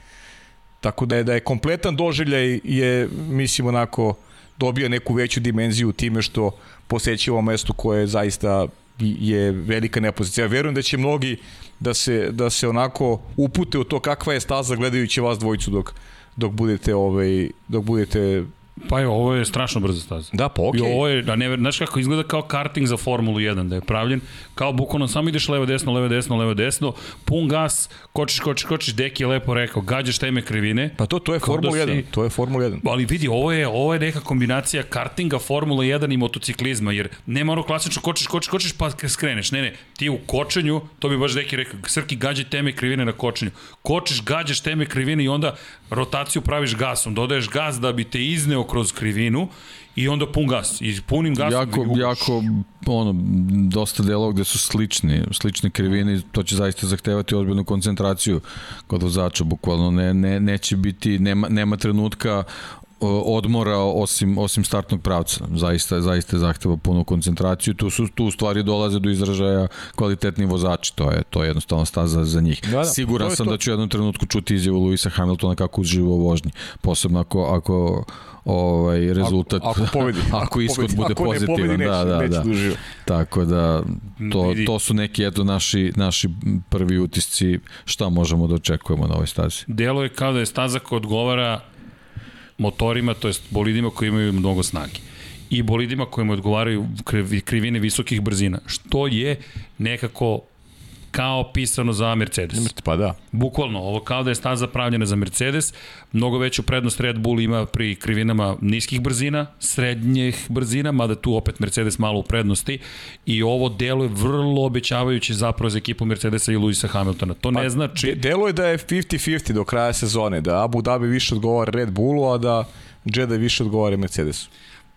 Tako da je, da je kompletan doživljaj je, mislim, onako dobio neku veću dimenziju time što posećivo mesto koje zaista je velika nepozicija. Ja verujem da će mnogi da se, da se onako upute u to kakva je staza gledajući vas dvojicu dok, dok budete ovaj dok budete Pa je, ovo je strašno brza staza. Da, pa okej. I ovo je, a ne, znaš kako izgleda kao karting za Formulu 1, da je pravljen, kao bukvalno samo ideš levo desno, levo desno, levo desno, pun gas, kočiš, kočiš, kočiš, Deki je lepo rekao, gađaš teme krivine. Pa to, to je da Formula si- 1, to je Formula 1. Ali vidi, ovo je, ovo je neka kombinacija kartinga, Formula 1 i motociklizma, jer nema ono klasično kočiš, kočiš, kočiš pa skreneš. Ne, ne, ti u kočenju, to bi baš Deki rekao, Srki gađaj teme krivine na kočenju. Kočiš, gađaš teme krivine i onda rotaciju praviš gasom. Dodaješ gas da bi te izneo kroz krivinu i onda pun gas. I punim gasom jako, jugaš. jako, ono, dosta delova gde su slični, slične krivine, i to će zaista zahtevati ozbiljnu koncentraciju kod vozača, bukvalno ne, ne, neće biti, nema, nema trenutka odmora osim osim startnog pravca. Zaista zaista zahteva puno koncentraciju. Tu su tu u stvari dolaze do izražaja kvalitetni vozači. To je to je jednostavno staza za njih. Da, da, Siguran sam to. da ću u jednom trenutku čuti izjavu Luisa Hamiltona kako uživa u vožnji, posebno ako ako ovaj rezultat Ako, ako pobedi. ako ishod pobedi. bude ako ne pozitivan, pobedi, neće, da, da, neće da. Tako da to, Vidi. to su neki eto naši naši prvi utisci šta možemo da očekujemo na ovoj stazi. Delo je kao da je staza koja odgovara motorima, to jest bolidima koji imaju mnogo snage i bolidima kojima odgovaraju kriv- krivine visokih brzina, što je nekako kao pisano za Mercedes. Pa da. Bukvalno, ovo kao da je staza pravljena za Mercedes, mnogo veću prednost Red Bull ima pri krivinama niskih brzina, srednjih brzina, mada tu opet Mercedes malo u prednosti i ovo delo je vrlo obećavajuće zapravo za ekipu Mercedesa i Luisa Hamiltona. To ne znači... De, delo je da je 50-50 do kraja sezone, da Abu Dhabi više odgovara Red Bullu, a da Jeddah više odgovara Mercedesu.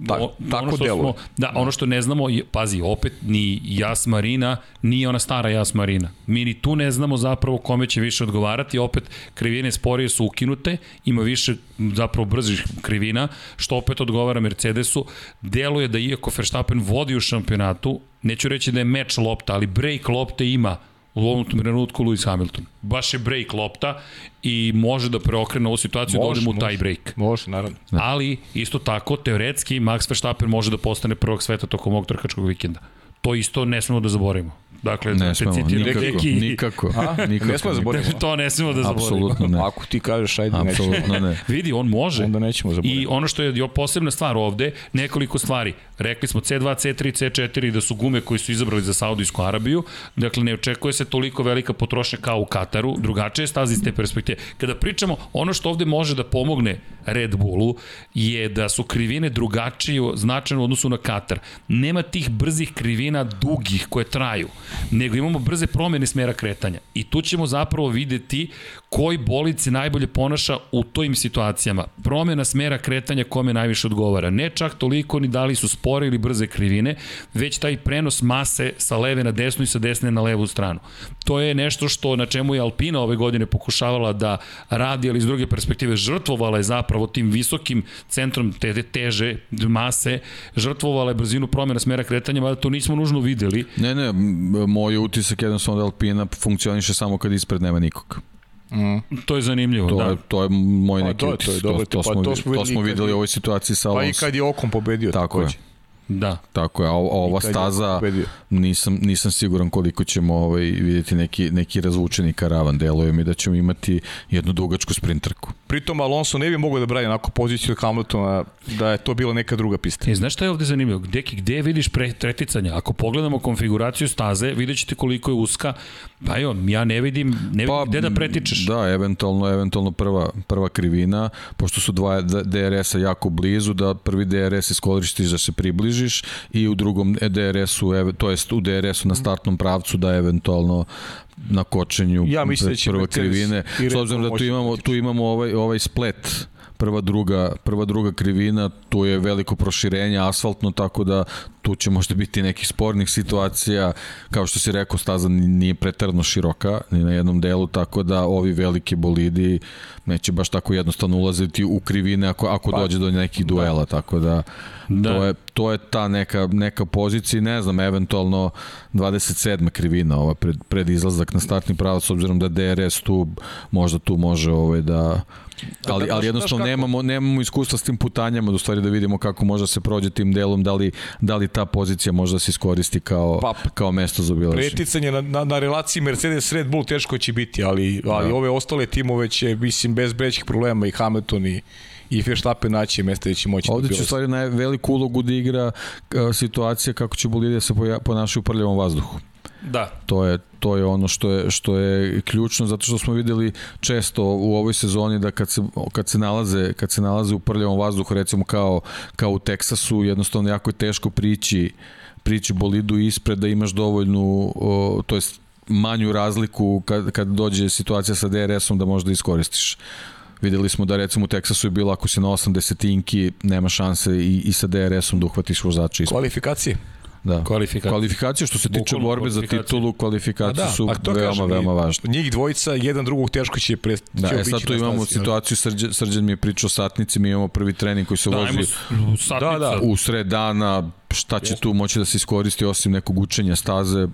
Ta, O- tako ono što delo. Smo, da, ono što ne znamo, je, pazi, opet ni Jas Marina, nije ona stara Jas Marina. Mi ni tu ne znamo zapravo kome će više odgovarati, opet krivine sporije su ukinute, ima više zapravo brzih krivina, što opet odgovara Mercedesu. Deluje da iako Verstappen vodi u šampionatu, neću reći da je meč lopta, ali break lopte ima u ovom trenutku Lewis Hamilton. Baš je break lopta i može da preokrene ovu situaciju da Može, odemo u može. taj break. Može, naravno. Ali, isto tako, teoretski, Max Verstappen može da postane prvog sveta tokom ovog trkačkog vikenda. To isto ne smemo da zaboravimo. Dakle, da Ne te smemo, citiram, nikako, neki- nikako. A? nikako Ne smemo zaboraviti. To ne smemo da zaboravimo. Apsolutno ne. Ako ti kažeš, ajde, nećemo. Apsolutno ne. Vidi, on može. Onda nećemo zaboraviti. I ono što je posebna stvar ovde, nekoliko stvari. Rekli smo C2, C3, C4 da su gume koji su izabrali za Saudijsku Arabiju. Dakle, ne očekuje se toliko velika potrošnja kao u Kataru. Drugačije je stazi iz te perspektive. Kada pričamo, ono što ovde može da pomogne Red Bullu je da su krivine drugačije značajno u odnosu na Katar. Nema tih brzih krivina dugih koje traju, nego imamo brze promene smera kretanja. I tu ćemo zapravo videti koji bolid se najbolje ponaša u tojim situacijama. Promena smera kretanja kome najviše odgovara. Ne čak toliko ni da li su spore ili brze krivine, već taj prenos mase sa leve na desnu i sa desne na levu stranu. To je nešto što na čemu je Alpina ove godine pokušavala da radi, ali iz druge perspektive žrtvovala je zapravo tim visokim centrom te te teže mase, žrtvovala je brzinu promjena smera kretanja, mada to nismo nužno videli. Ne, ne, moj utisak jednostavno da Alpina funkcioniše samo kad ispred nema nikog. To je zanimljivo, To, da. je, to je moj Pa neki to je- utisak. to je dobro, to, to, pa smo, to to smo videli to smo videli u ovoj situaciji sa Pa i Alonso. kad je okom pobedio. Tako je. Da. Tako je, a, ova je staza pobedio. nisam, nisam siguran koliko ćemo ovaj, vidjeti neki, neki razvučeni karavan. Deluje mi da ćemo imati jednu dugačku sprinterku. Pritom Alonso ne bi mogao da brani onako poziciju od Hamiltona da je to bila neka druga pista. E, znaš šta je ovde zanimljivo? Gde, gde vidiš pre, preticanja? Ako pogledamo konfiguraciju staze, vidjet ćete koliko je uska. Pa jo, ja ne vidim, ne vidim pa, gde da pretičeš. Da, eventualno, eventualno prva, prva krivina, pošto su dva DRS-a jako blizu, da prvi DRS iskoristiš da se približiš i u drugom DRS-u, to jest u DRS-u na startnom pravcu da eventualno na kočenju Ja mislim da Mercedes krivine. S obzirom da tu imamo, tu imamo ovaj, ovaj splet prva druga, prva druga krivina, tu je veliko proširenje asfaltno, tako da tu će možda biti nekih spornih situacija, kao što si rekao, staza ni- nije pretarno široka ni na jednom delu, tako da ovi veliki bolidi neće baš tako jednostavno ulaziti u krivine ako, ako Pa, dođe do nekih duela, tako da, Da. To, je, to je ta neka, neka pozicija, ne znam, eventualno 27. krivina ova pred, pred izlazak na startni pravac, s obzirom da DRS tu možda tu može ovaj da ali, znaš- ali jednostavno nemamo, nemamo iskustva s tim putanjama, da u stvari da vidimo kako može da se prođe tim delom, da li, da li ta pozicija može da se iskoristi kao, Pa, kao mesto za obilaženje. Preticanje na, na, na relaciji Mercedes-Red Bull teško će biti, ali, ali Da. ove ostale timove će, mislim, bez brećih problema i Hamilton i, i Verstappen naći mesta gde će moći Ovde da će u stvari naj, veliku ulogu da igra situacija kako će bolide da se ponašaju u prljavom vazduhu. Da. To je to je ono što je što je ključno zato što smo videli često u ovoj sezoni da kad se kad se nalaze kad se nalaze u prljavom vazduhu recimo kao kao u Teksasu jednostavno jako je teško prići prići bolidu ispred da imaš dovoljnu o, to jest manju razliku kad, kad dođe situacija sa DRS-om da možda iskoristiš. Videli smo da recimo u Teksasu je bilo ako si na 8 desetinki nema šanse i, i sa DRS-om da uhvatiš vozača ispred. Kvalifikacije. Da. Kvalifikacije. Kvalifikacije što se tiče Bukolno borbe za titulu, kvalifikacije da, su veoma, kažem, veoma važne. Njih dvojica, jedan drugog teško će pre Da, će e sad tu imamo stazi, situaciju, Srđan, Srđan mi je pričao o satnici, mi imamo prvi trening koji se da, vozi da, da, u sred dana, šta će tu moći da se iskoristi osim nekog učenja staze,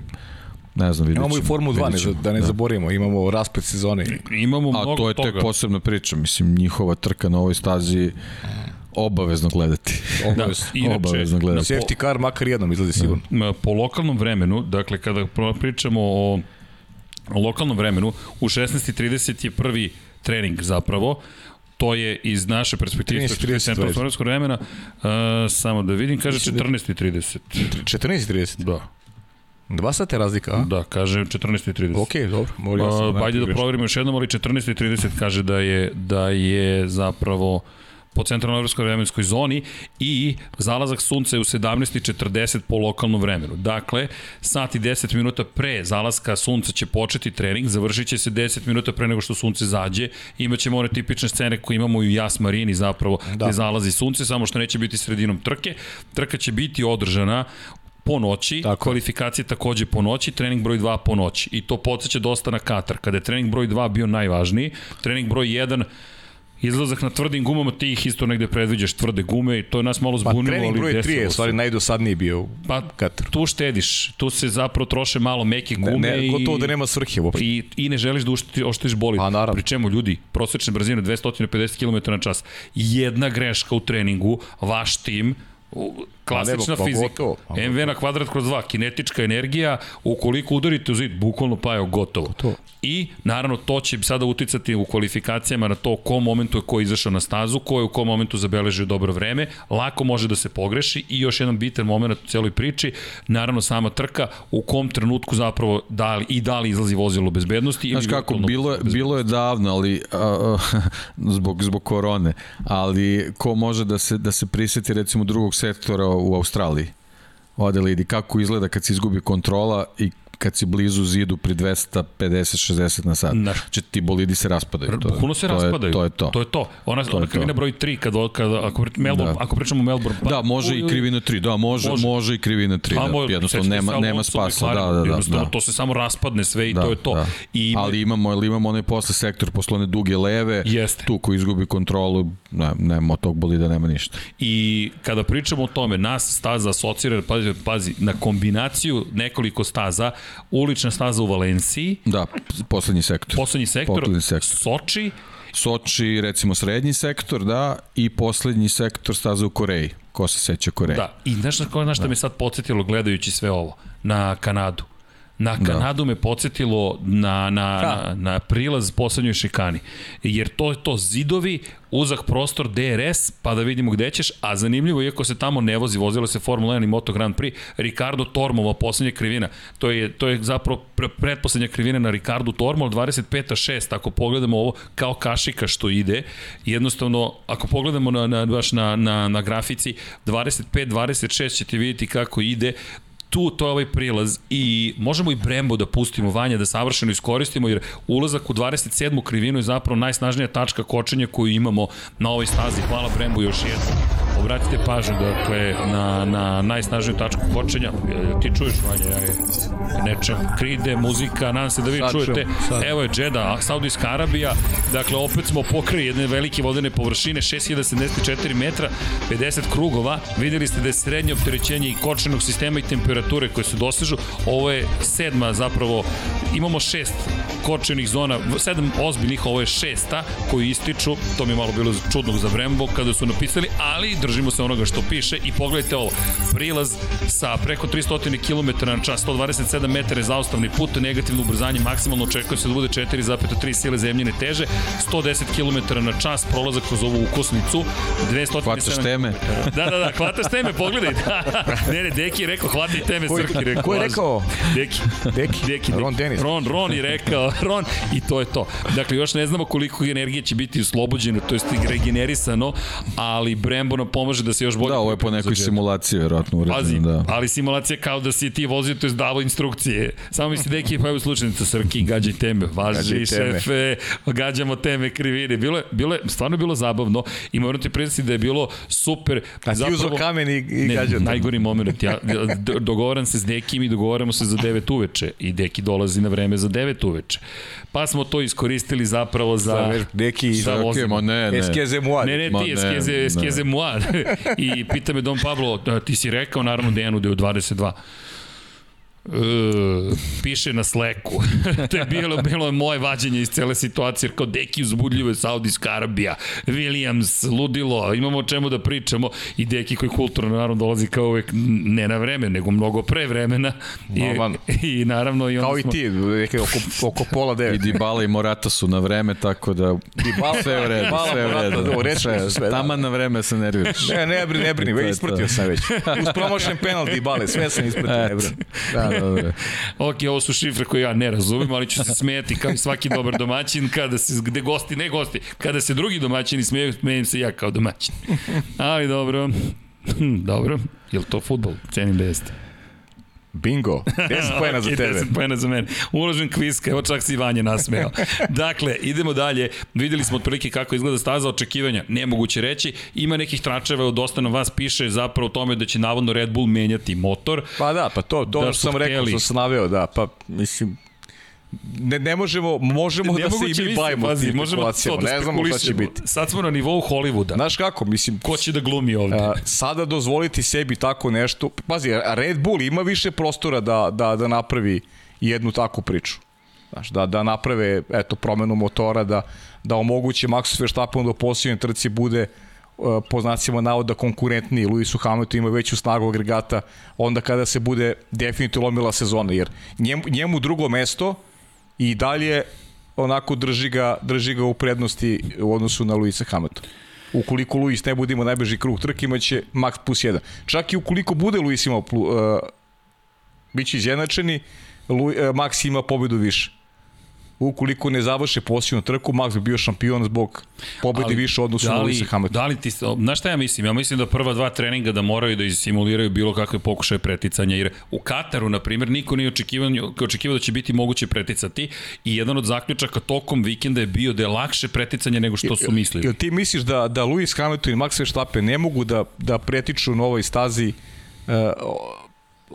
ne znam, vidjet Imamo i Formu 2, ne, da ne da. zaborimo, imamo rasplet sezone. Imamo mnogo toga. A to je tek toga. posebna priča, mislim, njihova trka na ovoj stazi obavezno gledati. Obavezno, da, inače, obavezno gledati. Safety car makar jednom izlazi da. sigurno. Da. Po lokalnom vremenu, dakle kada pričamo o, lokalnom vremenu, u 16.30 je prvi trening zapravo, to je iz naše perspektive 13.30 vremena, uh, samo da vidim, kaže 14.30. 14.30? Da. Dva sata razlika, a? Da, kaže 14.30. Ok, dobro. Moram ja sam, uh, ajde da proverimo još jednom, ali 14.30 kaže da je, da je zapravo po centralno-evropskoj vremenskoj zoni i zalazak sunca je u 17.40 po lokalnom vremenu. Dakle, sat i 10 minuta pre zalaska sunca će početi trening, završit će se 10 minuta pre nego što sunce zađe. Imaćemo one tipične scene koje imamo i u Jas Marini zapravo, da. gde zalazi sunce, samo što neće biti sredinom trke. Trka će biti održana po noći, Tako. kvalifikacije takođe po noći, trening broj 2 po noći. I to podsjeća dosta na Katar. Kada je trening broj 2 bio najvažniji, trening broj 1 Izlazak na tvrdim gumama, ti ih isto negde predviđaš tvrde gume i to je nas malo zbunilo. Pa trening broj 3 je stvari najdosadniji bio pa, Katru. Tu štediš, tu se zapravo troše malo meke gume ne, ne, gotovo da nema svrhe uopšte. I, I ne želiš da uštiti, oštiš boli. Pa naravno. Pri čemu ljudi, prosečne brzine 250 km na čas. Jedna greška u treningu, vaš tim, klasična pa, fizika. Gotovo, pa, MV na kvadrat kroz 2, kinetička energija, ukoliko udarite u zid, bukvalno pa je gotovo. gotovo. I, naravno, to će sada uticati u kvalifikacijama na to u kom momentu je ko izašao na stazu, ko je u kom momentu zabeležio dobro vreme, lako može da se pogreši i još jedan bitan moment u celoj priči, naravno sama trka, u kom trenutku zapravo da li, i da li izlazi vozilo bezbednosti. Znaš kako, bilo je, bilo je davno, ali a, a, zbog, zbog korone, ali ko može da se, da se priseti recimo drugog sektora u Australiji? Adelaide, kako izgleda kad se izgubi kontrola i kad si blizu zidu pri 250-60 na sat. Da. Znači ti bolidi se raspadaju. To, Bukvalno se to raspadaju. Je, to je to. To je to. Ona, to ona krivina broj 3, kad, kad, ako, Melbourne, da. ako pričamo Melbourne... Pa, da, može i krivina 3, da, može, može, može i krivina 3. Pa, da. Jednostavno nema, nema spasa. Da, da, da, da. To se samo raspadne sve i da, to je to. Da. I ima... Ali imamo, ali imamo onaj posle sektor, posle one duge leve, Jeste. tu ko izgubi kontrolu, ne, nema tog bolida, nema ništa. I kada pričamo o tome, nas staza asocira, pazi, pazi, na kombinaciju nekoliko staza, ulična staza u Valenciji. Da, poslednji sektor. Poslednji sektor, poslednji sektor. Soči. Soči, recimo srednji sektor, da, i poslednji sektor staza u Koreji. Ko se seća Koreje? Da, i znaš na, na što da. me sad podsjetilo gledajući sve ovo? Na Kanadu. Na da. Kanadu da. me podsjetilo na, na, na, na prilaz poslednjoj šikani. Jer to je to zidovi, uzak prostor DRS, pa da vidimo gde ćeš, a zanimljivo, iako se tamo ne vozi, vozilo se Formula 1 i Moto Grand Prix, Ricardo Tormova, poslednja krivina, to je, to je zapravo pre, pretposlednja krivina na Ricardo Tormov, 25-6, ako pogledamo ovo kao kašika što ide, jednostavno, ako pogledamo na, na, baš na, na, na grafici, 25-26 ćete vidjeti kako ide, tu to je ovaj prilaz i možemo i Brembo da pustimo vanja da savršeno iskoristimo jer ulazak u 27. krivinu je zapravo najsnažnija tačka kočenja koju imamo na ovoj stazi. Hvala Brembo još jednom. Obratite pažnju dakle, na, na najsnažniju tačku kočenja. Ti čuješ, Vanja, ja je nečem. Kride, muzika, nadam se da vi sad čujete. Sad. Evo je Džeda, Saudijska Arabija. Dakle, opet smo pokraj jedne velike vodene površine, 6074 metra, 50 krugova. Videli ste da je srednje opterećenje i kočenog sistema i temperature koje se dosežu. Ovo je sedma zapravo, imamo šest kočenih zona, sedam ozbiljnih, ovo je šesta koju ističu, to mi je malo bilo čudno za Brembo kada su napisali, ali držimo se onoga što piše i pogledajte ovo, prilaz sa preko 300 km na čas, 127 metara zaustavni put, negativno ubrzanje, maksimalno očekuje se da bude 4,3 sile zemljine teže, 110 km na čas, prolazak kroz ovu ukosnicu, 207 Hvataš teme. Da, da, da, hvataš teme, pogledaj. ne, ne, Deki je rekao, hvataj teme, Srki rekao. Ko je rekao? Deki. Deki. Deki, Ron Dennis. Ron, Ron je rekao, Ron, i to je to. Dakle, još ne znamo koliko energije će biti oslobođeno, to jest regenerisano, ali Brembo nam pomaže da se još bolje... Da, ovo je po nekoj simulaciji, verovatno Pazi, uređeno, da. ali simulacija kao da si ti vozio, to je davo instrukcije. Samo mi se deki, pa evo slučajnica, Srki, gađaj teme, važi Gađaj teme. šefe, gađamo teme krivine. Bilo je, bilo je, stvarno je bilo zabavno i moram ti predstaviti da je bilo super. A ti uzo kamen i, i Ne, gađao. najgori moment. Ja dogovaram se s Dekim i dogovaramo se za 9 uveče i Deki dolazi na vreme za 9 uveče. Pa smo to iskoristili zapravo za... Za veš- Deki i za za- vozimo. ma ne, ne. Eskeze Muad. Ne, ne, ti, ne, eskeze, ne. eskeze moi. I pita me Don Pablo, "A, ti si rekao naravno Dejanu da je u 22. E, piše na Slacku. to je bilo, bilo je moje vađenje iz cele situacije, jer kao Deki uzbudljivo je Saudijska Arabija, Williams, ludilo, imamo o čemu da pričamo i Deki koji kulturno naravno dolazi kao uvek ne na vreme, nego mnogo pre vremena. Normalno. I, i naravno i onda Kao i smo, ti, neke oko, oko pola I devet. Dybala i Morata su na vreme, tako da Dybala- sve u redu, Dybala, sve u Morata, redu. da, redu su sve, da. Taman na vreme se nerviraš. Ne, ne brini, ne brini, isprtio sam već. Uz promošen penalti bale, sve sam isprtio, ne brini. Da, Ok, ovo su šifre koje ja ne razumem, ali ću se smijeti kao i svaki dobar domaćin kada se, gde gosti, ne gosti, kada se drugi domaćini smeju, smejem se ja kao domaćin. Ali dobro, dobro, je li to futbol? Cenim da jeste. Bingo, 10 pojena za Ok, tebe. 10 pojena za mene. Uložen kviska, evo čak si i Vanja nasmeo. dakle, idemo dalje. Videli smo otprilike kako izgleda staza očekivanja. Nemoguće reći. Ima nekih tračeva, od dosta na vas piše zapravo o tome da će navodno Red Bull menjati motor. Pa da, pa to, to Da sam rekao, što sam naveo, da, pa mislim, ne, ne možemo, možemo da se i mi bavimo pazi, tim možemo to da ne znamo šta će biti. Sad smo na nivou Hollywooda. Znaš kako, mislim, Ko će da glumi ovde? a, sada dozvoliti sebi tako nešto, pazi, Red Bull ima više prostora da, da, da napravi jednu takvu priču. Znaš, da, da naprave eto, promenu motora, da, da omoguće Maxu Verstappenu da u posljednjoj trci bude uh, po znacima navoda konkurentniji. Luisu Hamilton ima veću snagu agregata onda kada se bude definitivno lomila sezona, jer njemu, njemu drugo mesto i dalje onako drži ga, drži ga u prednosti u odnosu na Luisa Hamiltona. Ukoliko Luis ne bude imao najbrži krug trke, imaće max plus 1. Čak i ukoliko bude Luis imao uh, biće izjednačeni, Lu, uh, Max ima pobedu više. Ukoliko ne završe posljednu trku, Max bi bio šampion zbog pobedi Ali, više odnosu da na li, Luisa Hamiltona. da li ti, znaš šta ja mislim? Ja mislim da prva dva treninga da moraju da simuliraju bilo kakve pokušaje preticanja, jer u Kataru, na primjer, niko nije očekivao, očekivao da će biti moguće preticati i jedan od zaključaka tokom vikenda je bio da je lakše preticanje nego što su mislili. Jel ti misliš da, da Lewis Hamilton i Max Verstappen ne mogu da, da pretiču na ovoj stazi uh,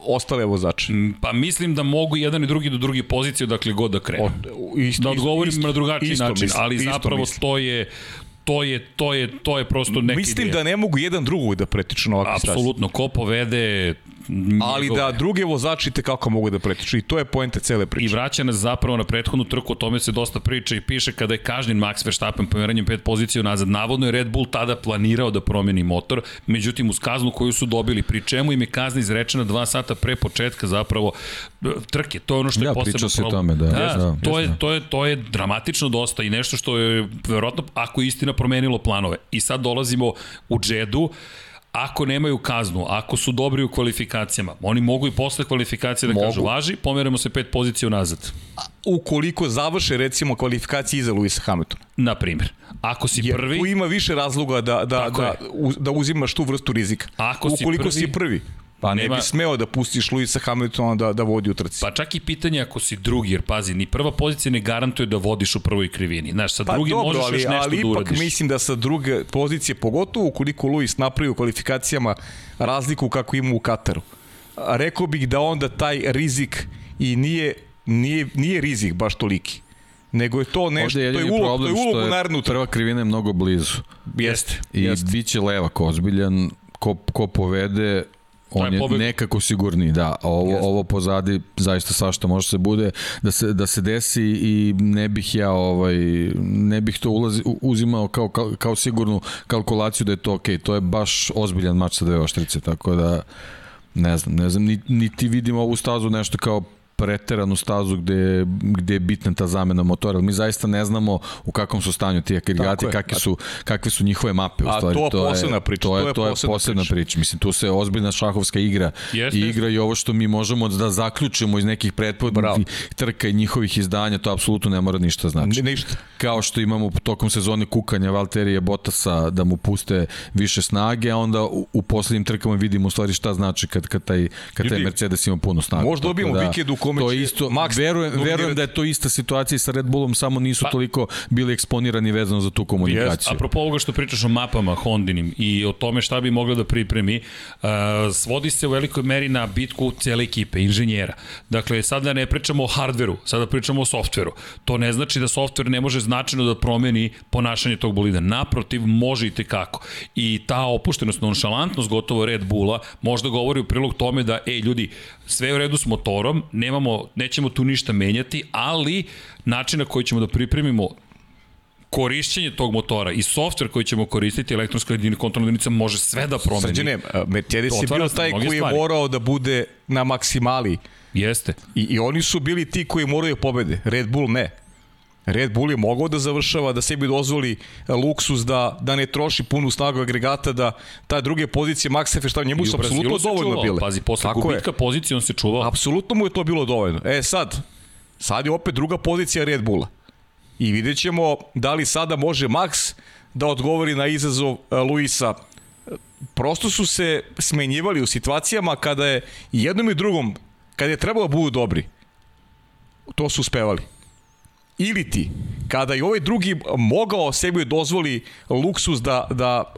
ostale vozače? Pa mislim da mogu jedan i drugi do druge pozicije odakle god da krenu. Od, isto, da odgovorim isto, na drugačiji isto način, mislim, ali isto zapravo mislim. to je to je to je to je prosto neki Mislim ideja. da ne mogu jedan drugog da pretiču na ovakve apsolutno ko povede Ali da druge vozači te kako mogu da pretiču i to je poenta cele I priče. vraća nas zapravo na prethodnu trku, o tome se dosta priča i piše kada je kažnjen Max Verstappen pomeranjem pet pozicija nazad. Navodno je Red Bull tada planirao da promeni motor, međutim uz kaznu koju su dobili, pri čemu im je kazna izrečena dva sata pre početka zapravo e, trke. To je ono što je Da, posebno pričao se o problem. tome, da. da Da, to, je, to, je, to je dramatično dosta i nešto što je verovatno, ako je istina, promenilo planove. I sad dolazimo u Džedu, ako nemaju kaznu, ako su dobri u kvalifikacijama, oni mogu i posle kvalifikacije da Mogu. kažu važi, pomeramo se pet pozicija unazad. Ukoliko završe recimo kvalifikacije iza Luisa Hamiltona. Na primjer, ako si Jer prvi, tu ima više razloga da, da, Tako da, je. u- da uzimaš tu vrstu rizika. Ako si Ukoliko prvi- si prvi, pa ne Nema- bi smeo da pustiš Luisa Hamiltona da, da vodi u trci. pa čak i pitanje ako si drugi, jer pazi, ni prva pozicija ne garantuje da vodiš u prvoj krivini. Znaš, sa Pa drugim dobro, možeš ali, još nešto ali da ipak uradiš. mislim da sa druge pozicije, pogotovo ukoliko Luis napravi u kvalifikacijama razliku kako ima u Kataru, rekao bih da onda taj rizik i nije, nije, nije rizik baš toliki nego je to nešto, je to je ulog, to problem je ulog što u je narednu prva krivina je mnogo blizu. Jeste, I jeste. bit će levak ozbiljan, ko, ko povede on je, je nekako sigurniji, da. Ovo, Jeste. ovo pozadi zaista svašta može se bude da se, da se desi i ne bih ja ovaj, ne bih to ulazi, uzimao kao, kao, kao sigurnu kalkulaciju da je to okej. Okay. To je baš ozbiljan mač sa dve oštrice, tako da ne znam, ne znam, niti vidim ovu stazu nešto kao preteranu stazu gde, gde je bitna ta zamena motora. Mi zaista ne znamo u kakvom su stanju ti agregati, kakve su, kakve su njihove mape. U stvari. A to je posebna priča. To je, to je, to je posebna priča. priča. Mislim, tu se ozbiljna šahovska igra Jeste. i igra i ovo što mi možemo da zaključimo iz nekih pretpodnih trka i njihovih izdanja, to apsolutno ne mora ništa znači. Ništa. Kao što imamo tokom sezone kukanja Valterije Botasa da mu puste više snage, a onda u, u poslednjim trkama vidimo u stvari šta znači kad, kad, taj, kad taj Mercedes ima puno snage. Možda dobijemo da, vikend u kome to je isto, Max verujem, verujem da je to ista situacija i sa Red Bullom, samo nisu pa, toliko bili eksponirani vezano za tu komunikaciju. Jest, apropo ovoga što pričaš o mapama Hondinim i o tome šta bi mogla da pripremi, uh, svodi se u velikoj meri na bitku cele ekipe, inženjera. Dakle, sada ne pričamo o hardveru, sada pričamo o softveru. To ne znači da softver ne može značajno da promeni ponašanje tog bolida. Naprotiv, može i tekako. I ta opuštenost, nonšalantnost gotovo Red Bulla možda govori u prilog tome da, ej ljudi, sve u redu s motorom, nemamo, nećemo tu ništa menjati, ali način na koji ćemo da pripremimo korišćenje tog motora i softver koji ćemo koristiti, elektronska jedina kontrolna jedinica može sve da promeni. Srđane, Mercedes je bio taj koji je stvari. morao da bude na maksimali. Jeste. I, I oni su bili ti koji moraju pobede. Red Bull ne. Red Bull je mogao da završava, da sebi dozvoli e, luksus, da, da ne troši punu snagu agregata, da ta druge pozicije Max Verstappen, njemu su apsolutno dovoljno bile. Pazi, posle Tako gubitka je. pozicije on se čuvao. Apsolutno mu je to bilo dovoljno. E sad, sad je opet druga pozicija Red Bulla. I vidjet ćemo da li sada može Max da odgovori na izazov e, Luisa. Prosto su se smenjivali u situacijama kada je jednom i drugom, kada je trebalo da budu dobri, to su uspevali ili ti, kada je ovaj drugi mogao sebi dozvoli luksus da, da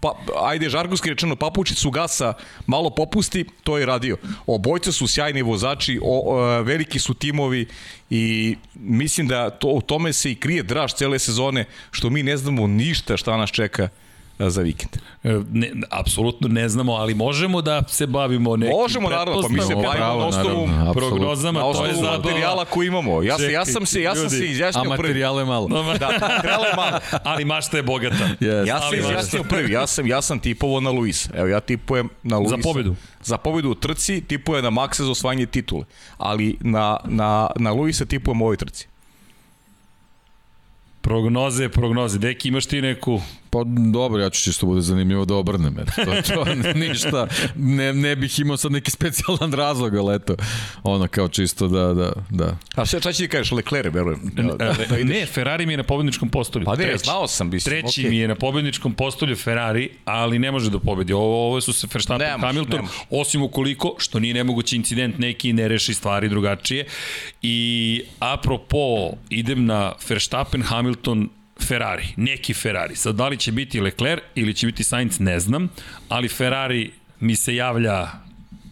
pa, ajde žargonski rečeno papučicu gasa malo popusti, to je radio. Obojca su sjajni vozači, o, o, veliki su timovi i mislim da to, u tome se i krije draž cele sezone, što mi ne znamo ništa šta nas čeka za vikend. E, ne, apsolutno ne znamo, ali možemo da se bavimo nekim Možemo, naravno, pa mi se bavimo na osnovu prognozama, to je za materijala koji imamo. Ja, se, ja sam se, ja sam se izjasnio prvi. A materijale malo. Da, materijale malo. ali mašta je bogata. Yes. Ja sam izjasnio prvi, ja sam, ja sam tipovo na Luis. Evo, ja tipujem na Luis. Za pobedu. Za pobedu u trci, tipuje na Maxa za osvajanje titule. Ali na, na, na Luisa tipujem u ovoj trci. Prognoze, prognoze. Deki, imaš ti neku Pa dobro, ja ću čisto bude zanimljivo da obrnem. To, to ništa, ne, ne bih imao sad neki specijalan razlog, ali eto, ono kao čisto da, da, da. A sve čaći ti kažeš, Leclerc, verujem. Da, da, da ne, Ferrari mi je na pobedničkom postolju. Pa ne, treći, znao sam. Mislim, treći okay. mi je na pobedničkom postolju Ferrari, ali ne može da pobedi. Ovo, ovo su se Verstappen i Hamilton, nemož. osim ukoliko, što nije nemogući incident, neki ne reši stvari drugačije. I apropo, idem na Verstappen, Hamilton, Ferrari, neki Ferrari. Sad, da li će biti Leclerc ili će biti Sainz, ne znam, ali Ferrari mi se javlja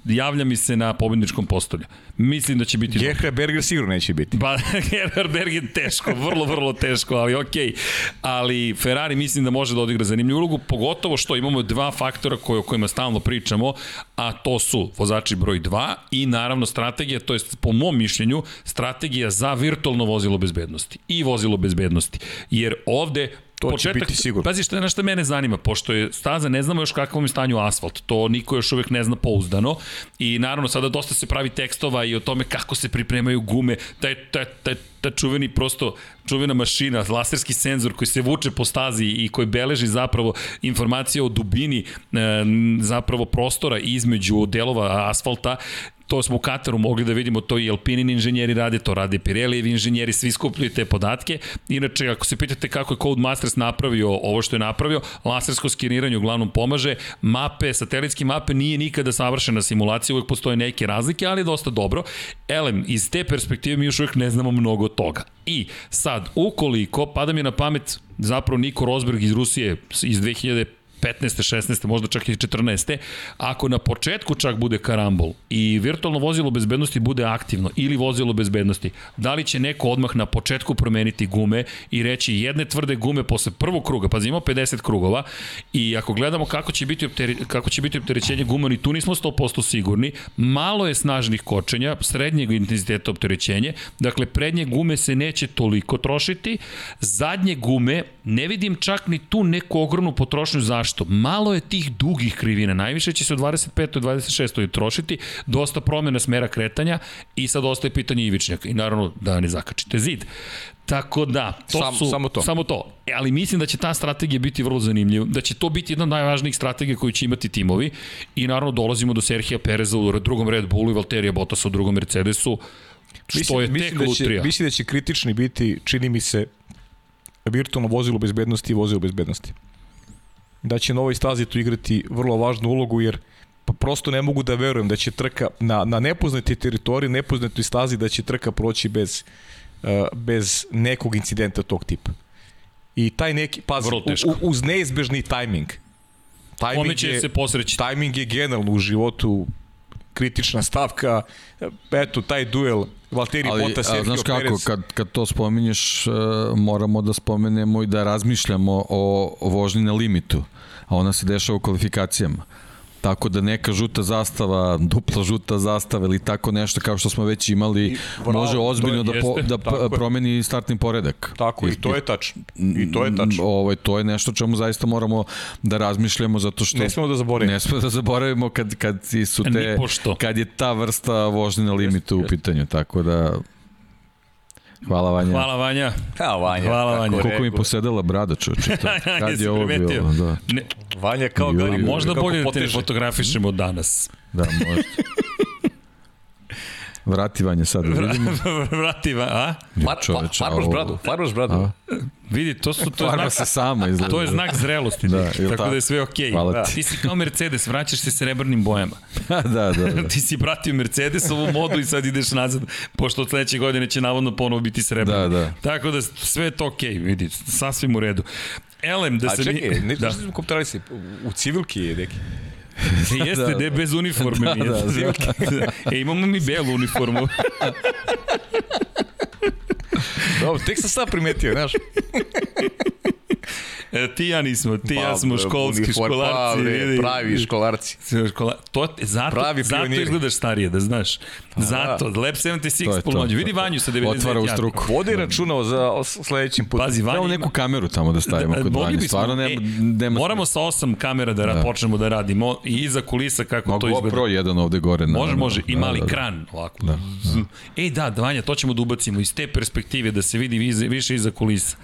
javlja mi se na pobedničkom postolju. Mislim da će biti... Gerhard Berger sigurno neće biti. Pa, Gerhard Berger teško, vrlo, vrlo teško, ali okej. Okay. Ali Ferrari mislim da može da odigra zanimljivu ulogu, pogotovo što imamo dva faktora koje, o kojima stalno pričamo, a to su vozači broj 2 i naravno strategija, to je po mom mišljenju, strategija za virtualno vozilo bezbednosti i vozilo bezbednosti. Jer ovde To početak, će biti sigurno. Pazi šta, na šta mene zanima, pošto je staza, ne znamo još kakvom je stanju asfalt, to niko još uvek ne zna pouzdano. I naravno sada dosta se pravi tekstova i o tome kako se pripremaju gume, taj, taj, taj, ta čuveni prosto čuvena mašina, laserski senzor koji se vuče po stazi i koji beleži zapravo informacije o dubini e, zapravo prostora između delova asfalta to smo u Kataru mogli da vidimo, to i Alpinin inženjeri rade, to rade Pirellijevi inženjeri, svi skupljaju te podatke. Inače, ako se pitate kako je Codemasters napravio ovo što je napravio, lasersko skeniranje uglavnom pomaže, mape, satelitske mape nije nikada savršena simulacija, uvek postoje neke razlike, ali je dosta dobro. Elem, iz te perspektive mi još uvek ne znamo mnogo toga. I sad, ukoliko, pada mi na pamet zapravo Niko Rosberg iz Rusije iz 2000 15. 16. možda čak i 14. Ako na početku čak bude karambol i virtualno vozilo bezbednosti bude aktivno ili vozilo bezbednosti, da li će neko odmah na početku promeniti gume i reći jedne tvrde gume posle prvog kruga, pa imamo 50 krugova i ako gledamo kako će biti, opteri, kako će biti opterećenje guma, ni tu nismo 100% sigurni, malo je snažnih kočenja, srednjeg intenziteta opterećenje, dakle prednje gume se neće toliko trošiti, zadnje gume ne vidim čak ni tu neku ogromnu potrošnju zašto. Malo je tih dugih krivina, najviše će se u 25. i 26. trošiti, dosta promjena smera kretanja i sad ostaje pitanje ivičnjaka i naravno da ne zakačite zid. Tako da, to Sam, su, samo to. Samo to. E, ali mislim da će ta strategija biti vrlo zanimljiva, da će to biti jedna od najvažnijih strategija koju će imati timovi i naravno dolazimo do Serhija Pereza u drugom Red Bullu i Valterija Bottasa u drugom Mercedesu, što mislim, je tek mislim da će, lutrija. Mislim da će kritični biti, čini mi se, virtualno vozilo bezbednosti i vozilo bezbednosti. Da će na ovoj stazi tu igrati vrlo važnu ulogu, jer pa prosto ne mogu da verujem da će trka na, na nepoznatoj teritoriji, nepoznatoj stazi, da će trka proći bez, uh, bez nekog incidenta tog tipa. I taj neki, pazi, uz neizbežni tajming. Tajming Kome će se posreći? Tajming je generalno u životu kritična stavka. Eto, taj duel Valtteri Ali, Bottas, a, Sergio znaš kako, Perez. kad, kad to spominješ, uh, moramo da spomenemo i da razmišljamo o, o vožnji na limitu, a ona se dešava u kvalifikacijama. Tako da neka žuta zastava, dupla žuta zastava ili tako nešto kao što smo već imali, I, bravo, može ozbiljno da, po, da promeni startni poredak. Tako, i to je tačno. I to je tačno. Ovaj, to je nešto čemu zaista moramo da razmišljamo zato što Ne smemo da zaboravimo. ne smemo da zaboravimo kad, kad su te, Nipošto. kad je ta vrsta vožnje na limitu u pitanju, tako da Hvala Vanja. Hvala Vanja. Ha, Vanja. Hvala, Vanja. Koliko mi posedala brada, čoče. Kad je ovo primetio? bilo? Da, Ne, Vanja kao ga joj, možda bolje da te fotografišemo danas. da, možda. Vrati Vanja sad, da vidimo. Vrati, va, a? Far, Čoveče, far, farbaš bradu, farbaš bradu. A? Vidi, to su to je Farba znak, se sama izgleda. to je znak zrelosti, Da, da, tako, tako? da je sve okej. Hvala Da. ti. Ti si kao Mercedes, vraćaš se srebrnim bojama. da, da, da. Ti si pratio Mercedesovu modu i sad ideš nazad, pošto od sledeće godine će navodno ponovo biti srebrni. Da, da. Tako da sve je to okej, vidi, sasvim u redu. Elem, da A se čekaj, mi... ne da. da. komputari se, u, u civilki je neki. Jeste, Da. ne bez uniforme mi je. Da, da. e, imamo mi belu uniformu. Dobro, tek sam sad primetio, znaš. E, ti ja nismo, ti i ja Pa, smo školski uniform, školarci. Pa, bre, vidi. pravi školarci. Škola, to, zato, Pravi zato izgledaš starije, da znaš. zato, Lab 76 To je to. polođe. Vidi Vanju sa 99 Otvara u struku. Vodi računao za o- sledećim putem. Pazi, Vanja Evo ima- neku kameru tamo da stavimo kod Mogli Vanje. bismo, Stvarno nema, e, nema Moramo sa osam kamera da, da. počnemo da radimo i iza kulisa kako Mogu to izgleda. GoPro jedan ovde gore. Na, Može, može. I da, mali da, da. kran, ovako. Da. Ej, da, Vanja, to ćemo da ubacimo iz te perspektive, da se vidi više iza kulisa.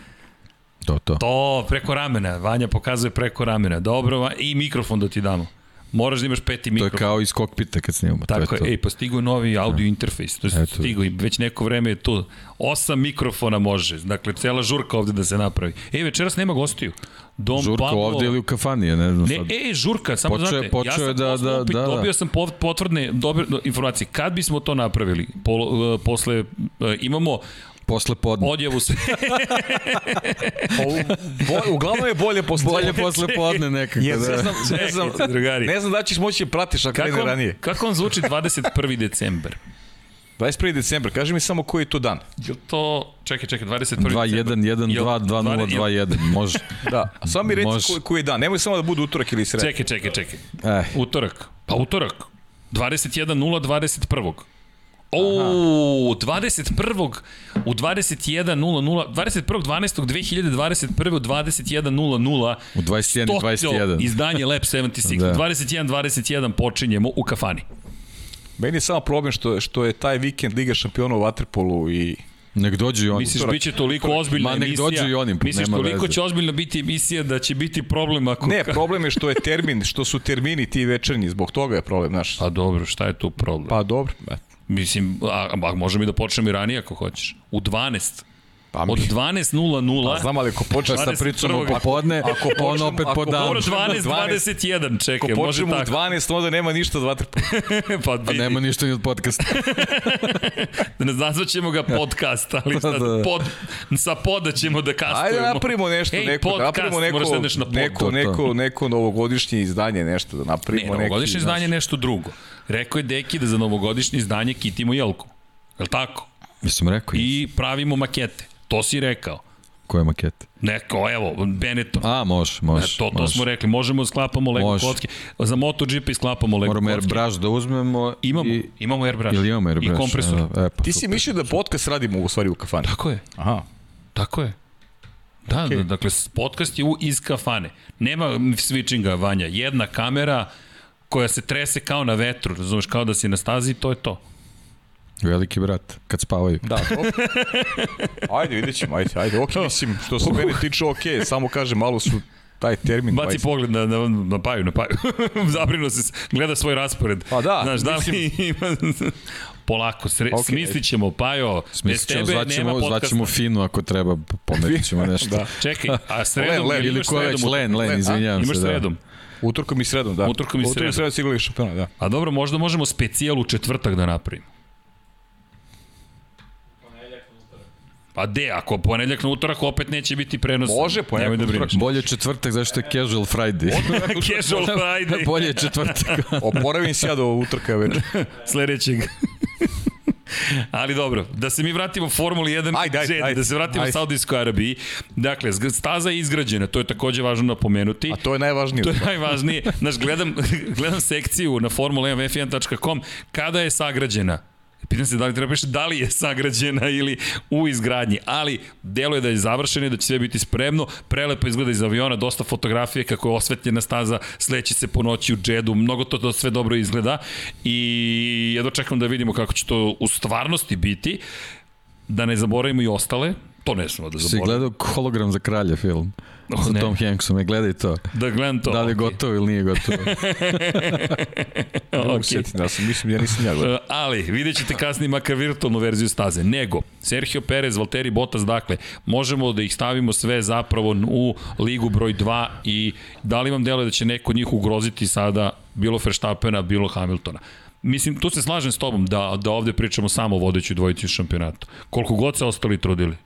To, to. To, preko ramena. Vanja pokazuje preko ramena. Dobro, i mikrofon da ti damo. Moraš da imaš peti To je mikrofon. kao iz kokpita kad snimamo. Tako to je, to. ej, pa stigo je novi audio interfejs, to je Eto. stigo i već neko vreme je tu. Osam mikrofona može, dakle, cela žurka ovde da se napravi. Ej, večeras nema gostiju. Dom Žurka Pablo... ovde ili u kafani, ja ne znam Ne, sad. ej, žurka, samo Počeo znate, počeo ja sam da- da- da, da. dobio sam pot- potvrdne dobre informacije. Kad bismo to napravili? Po, uh, posle, uh, imamo Posle podne. odjavu sve. Pa, bo, uglavnom je bolje posle. Bolje posle podne nekako. Ne Da. znam, ne znam, drugari. ne znam da ćeš moći da pratiš ako Kako, ranije. kako vam zvuči 21. decembar? 21. decembar, kaži mi samo koji je to dan. Je li to... Čekaj, čekaj, 21. 2 1 1 Jel- 2 2 0 2 1 može. Da, a samo mi reci koji, koji je dan. Nemoj samo da bude utorak ili sreda. Čekaj, čekaj, čekaj. Eh, Utorak. Pa utorak. 21. 0. 21. O, 21. u 21.00, 21.12.2021. u 21.00 u 21 i 21. izdanje Lab 76. Da. Da. 21.21 počinjemo u kafani. Meni je samo problem što, što je taj vikend Liga šampiona u Waterpolu i Nek dođu i oni. Misliš, bit će toliko ozbiljna Ma, nek emisija? dođu i oni, Misliš, nema toliko veze. će ozbiljno biti emisija da će biti problem ako... Ne, problem je što je termin, što su termini ti večernji, zbog toga je problem, znaš. Pa dobro, šta je tu problem? Pa dobro, eto. Mislim, a, a možemo i da počnemo i ranije ako hoćeš. U 12. Pa mi- Od 12.00 Pa znam, ali ako počne sa 21. pričom o Popodne, Ako on počnemo- opet ako po danu. Dobro, 12, 12.21, Ako čekaj, može počnemo u tako. 12, onda nema ništa dva, tri puta. pa Pa nema ništa ni od podcasta. ne nazvaćemo ga podcast, ali sad Da. pod, sa poda ćemo da kastujemo. Ajde napravimo nešto, Ej, neko, da podcast, napravimo moraš neko, da na pod. neko, neko, neko novogodišnje izdanje, nešto da Ne, napravimo. novogodišnje neki, izdanje je nešto drugo. Rekao je Deki da za novogodišnje izdanje kitimo jelku. Je li tako? Jesam rekao? I... Pravimo makete. To si rekao. Koje makete? Neko, evo, Benetton. A, može, može. E, to, to može. smo rekli, možemo da sklapamo Lego Može. kocke. Za MotoGP sklapamo Lego Moramo kocke. airbrush da uzmemo. Imamo, I... imamo airbrush. Ili imamo airbrush? I kompresor. E, pa, Ti si mislio da podcast radimo u stvari u kafani? Tako je, Aha. tako je. Da, okay. dakle, podcast je u, iz kafane. Nema switchinga, Vanja. Jedna kamera koja se trese kao na vetru, razumeš, kao da si na stazi, to je to. Veliki brat, kad spavaju. Da, dobro. Ajde, vidjet ćemo, ajde, ajde, ok, mislim, što se mene tiče, ok, samo kažem, malo su taj termin. Baci 20. pogled na, na, na paju, na paju. Zabrino se, gleda svoj raspored. Pa da, Znaš, da li ima... Polako, sre, okay. Ok. smislit ćemo, Pajo, bez Smislit ćemo, tebe nema zvaćemo, podcasta. zvaćemo Finu ako treba, pomerit ćemo nešto. Da. Čekaj, a sredom, Len, Len, Ili imaš ko je već sredom Len, Len, izvinjavam Imaš se. Da. Utorkom i sredom, da. Utorkom i Utorkom sredom. i sredom šampiona, da. A dobro, možda možemo specijal u četvrtak da napravimo. Pa de, ako ponedeljak na utorak opet neće biti prenos. Može, ponedeljak Nemoj da na utorak. brineš. Bolje četvrtak, zašto je casual Friday. Casual Friday Bolje je četvrtak. Oporavim se ja do utorka već. sledećeg. Ali dobro, da se mi vratimo Formuli 1 Ajde, ajde, ajde. da se vratimo Ajde. Saudijskoj Arabiji. Dakle, staza je izgrađena, to je takođe važno napomenuti. A to je najvažnije. To je najvažnije. Znaš, gledam, gledam sekciju na formula1f1.com kada je sagrađena. Pitam se da li treba piše da li je sagrađena ili u izgradnji, ali delo je da je završeno i da će sve biti spremno. Prelepo izgleda iz aviona, dosta fotografije kako je osvetljena staza, sleće se po noći u džedu, mnogo to, to sve dobro izgleda i jedno čekam da vidimo kako će to u stvarnosti biti. Da ne zaboravimo i ostale, to ne smemo da Si zaboravimo. gledao hologram za kralja film? Oh, Sa ne. Tom Hanksom, je gledaj to. Da gledam to. Da li je okej. gotovo ili nije gotovo. Ne mogu Okej. sjetiti, da sam, mislim, ja nisam ja gledao. Uh, ali vidjet ćete kasnije makar virtualnu verziju staze. Nego, Sergio Perez, Valtteri Bottas, dakle, možemo da ih stavimo sve zapravo u ligu broj 2 i da li vam deluje da će neko njih ugroziti sada bilo Verstappena, bilo Hamiltona. Mislim, tu se slažem s tobom da, da ovde pričamo samo o vodećoj dvojici u šampionatu. Koliko god se ostali trudili.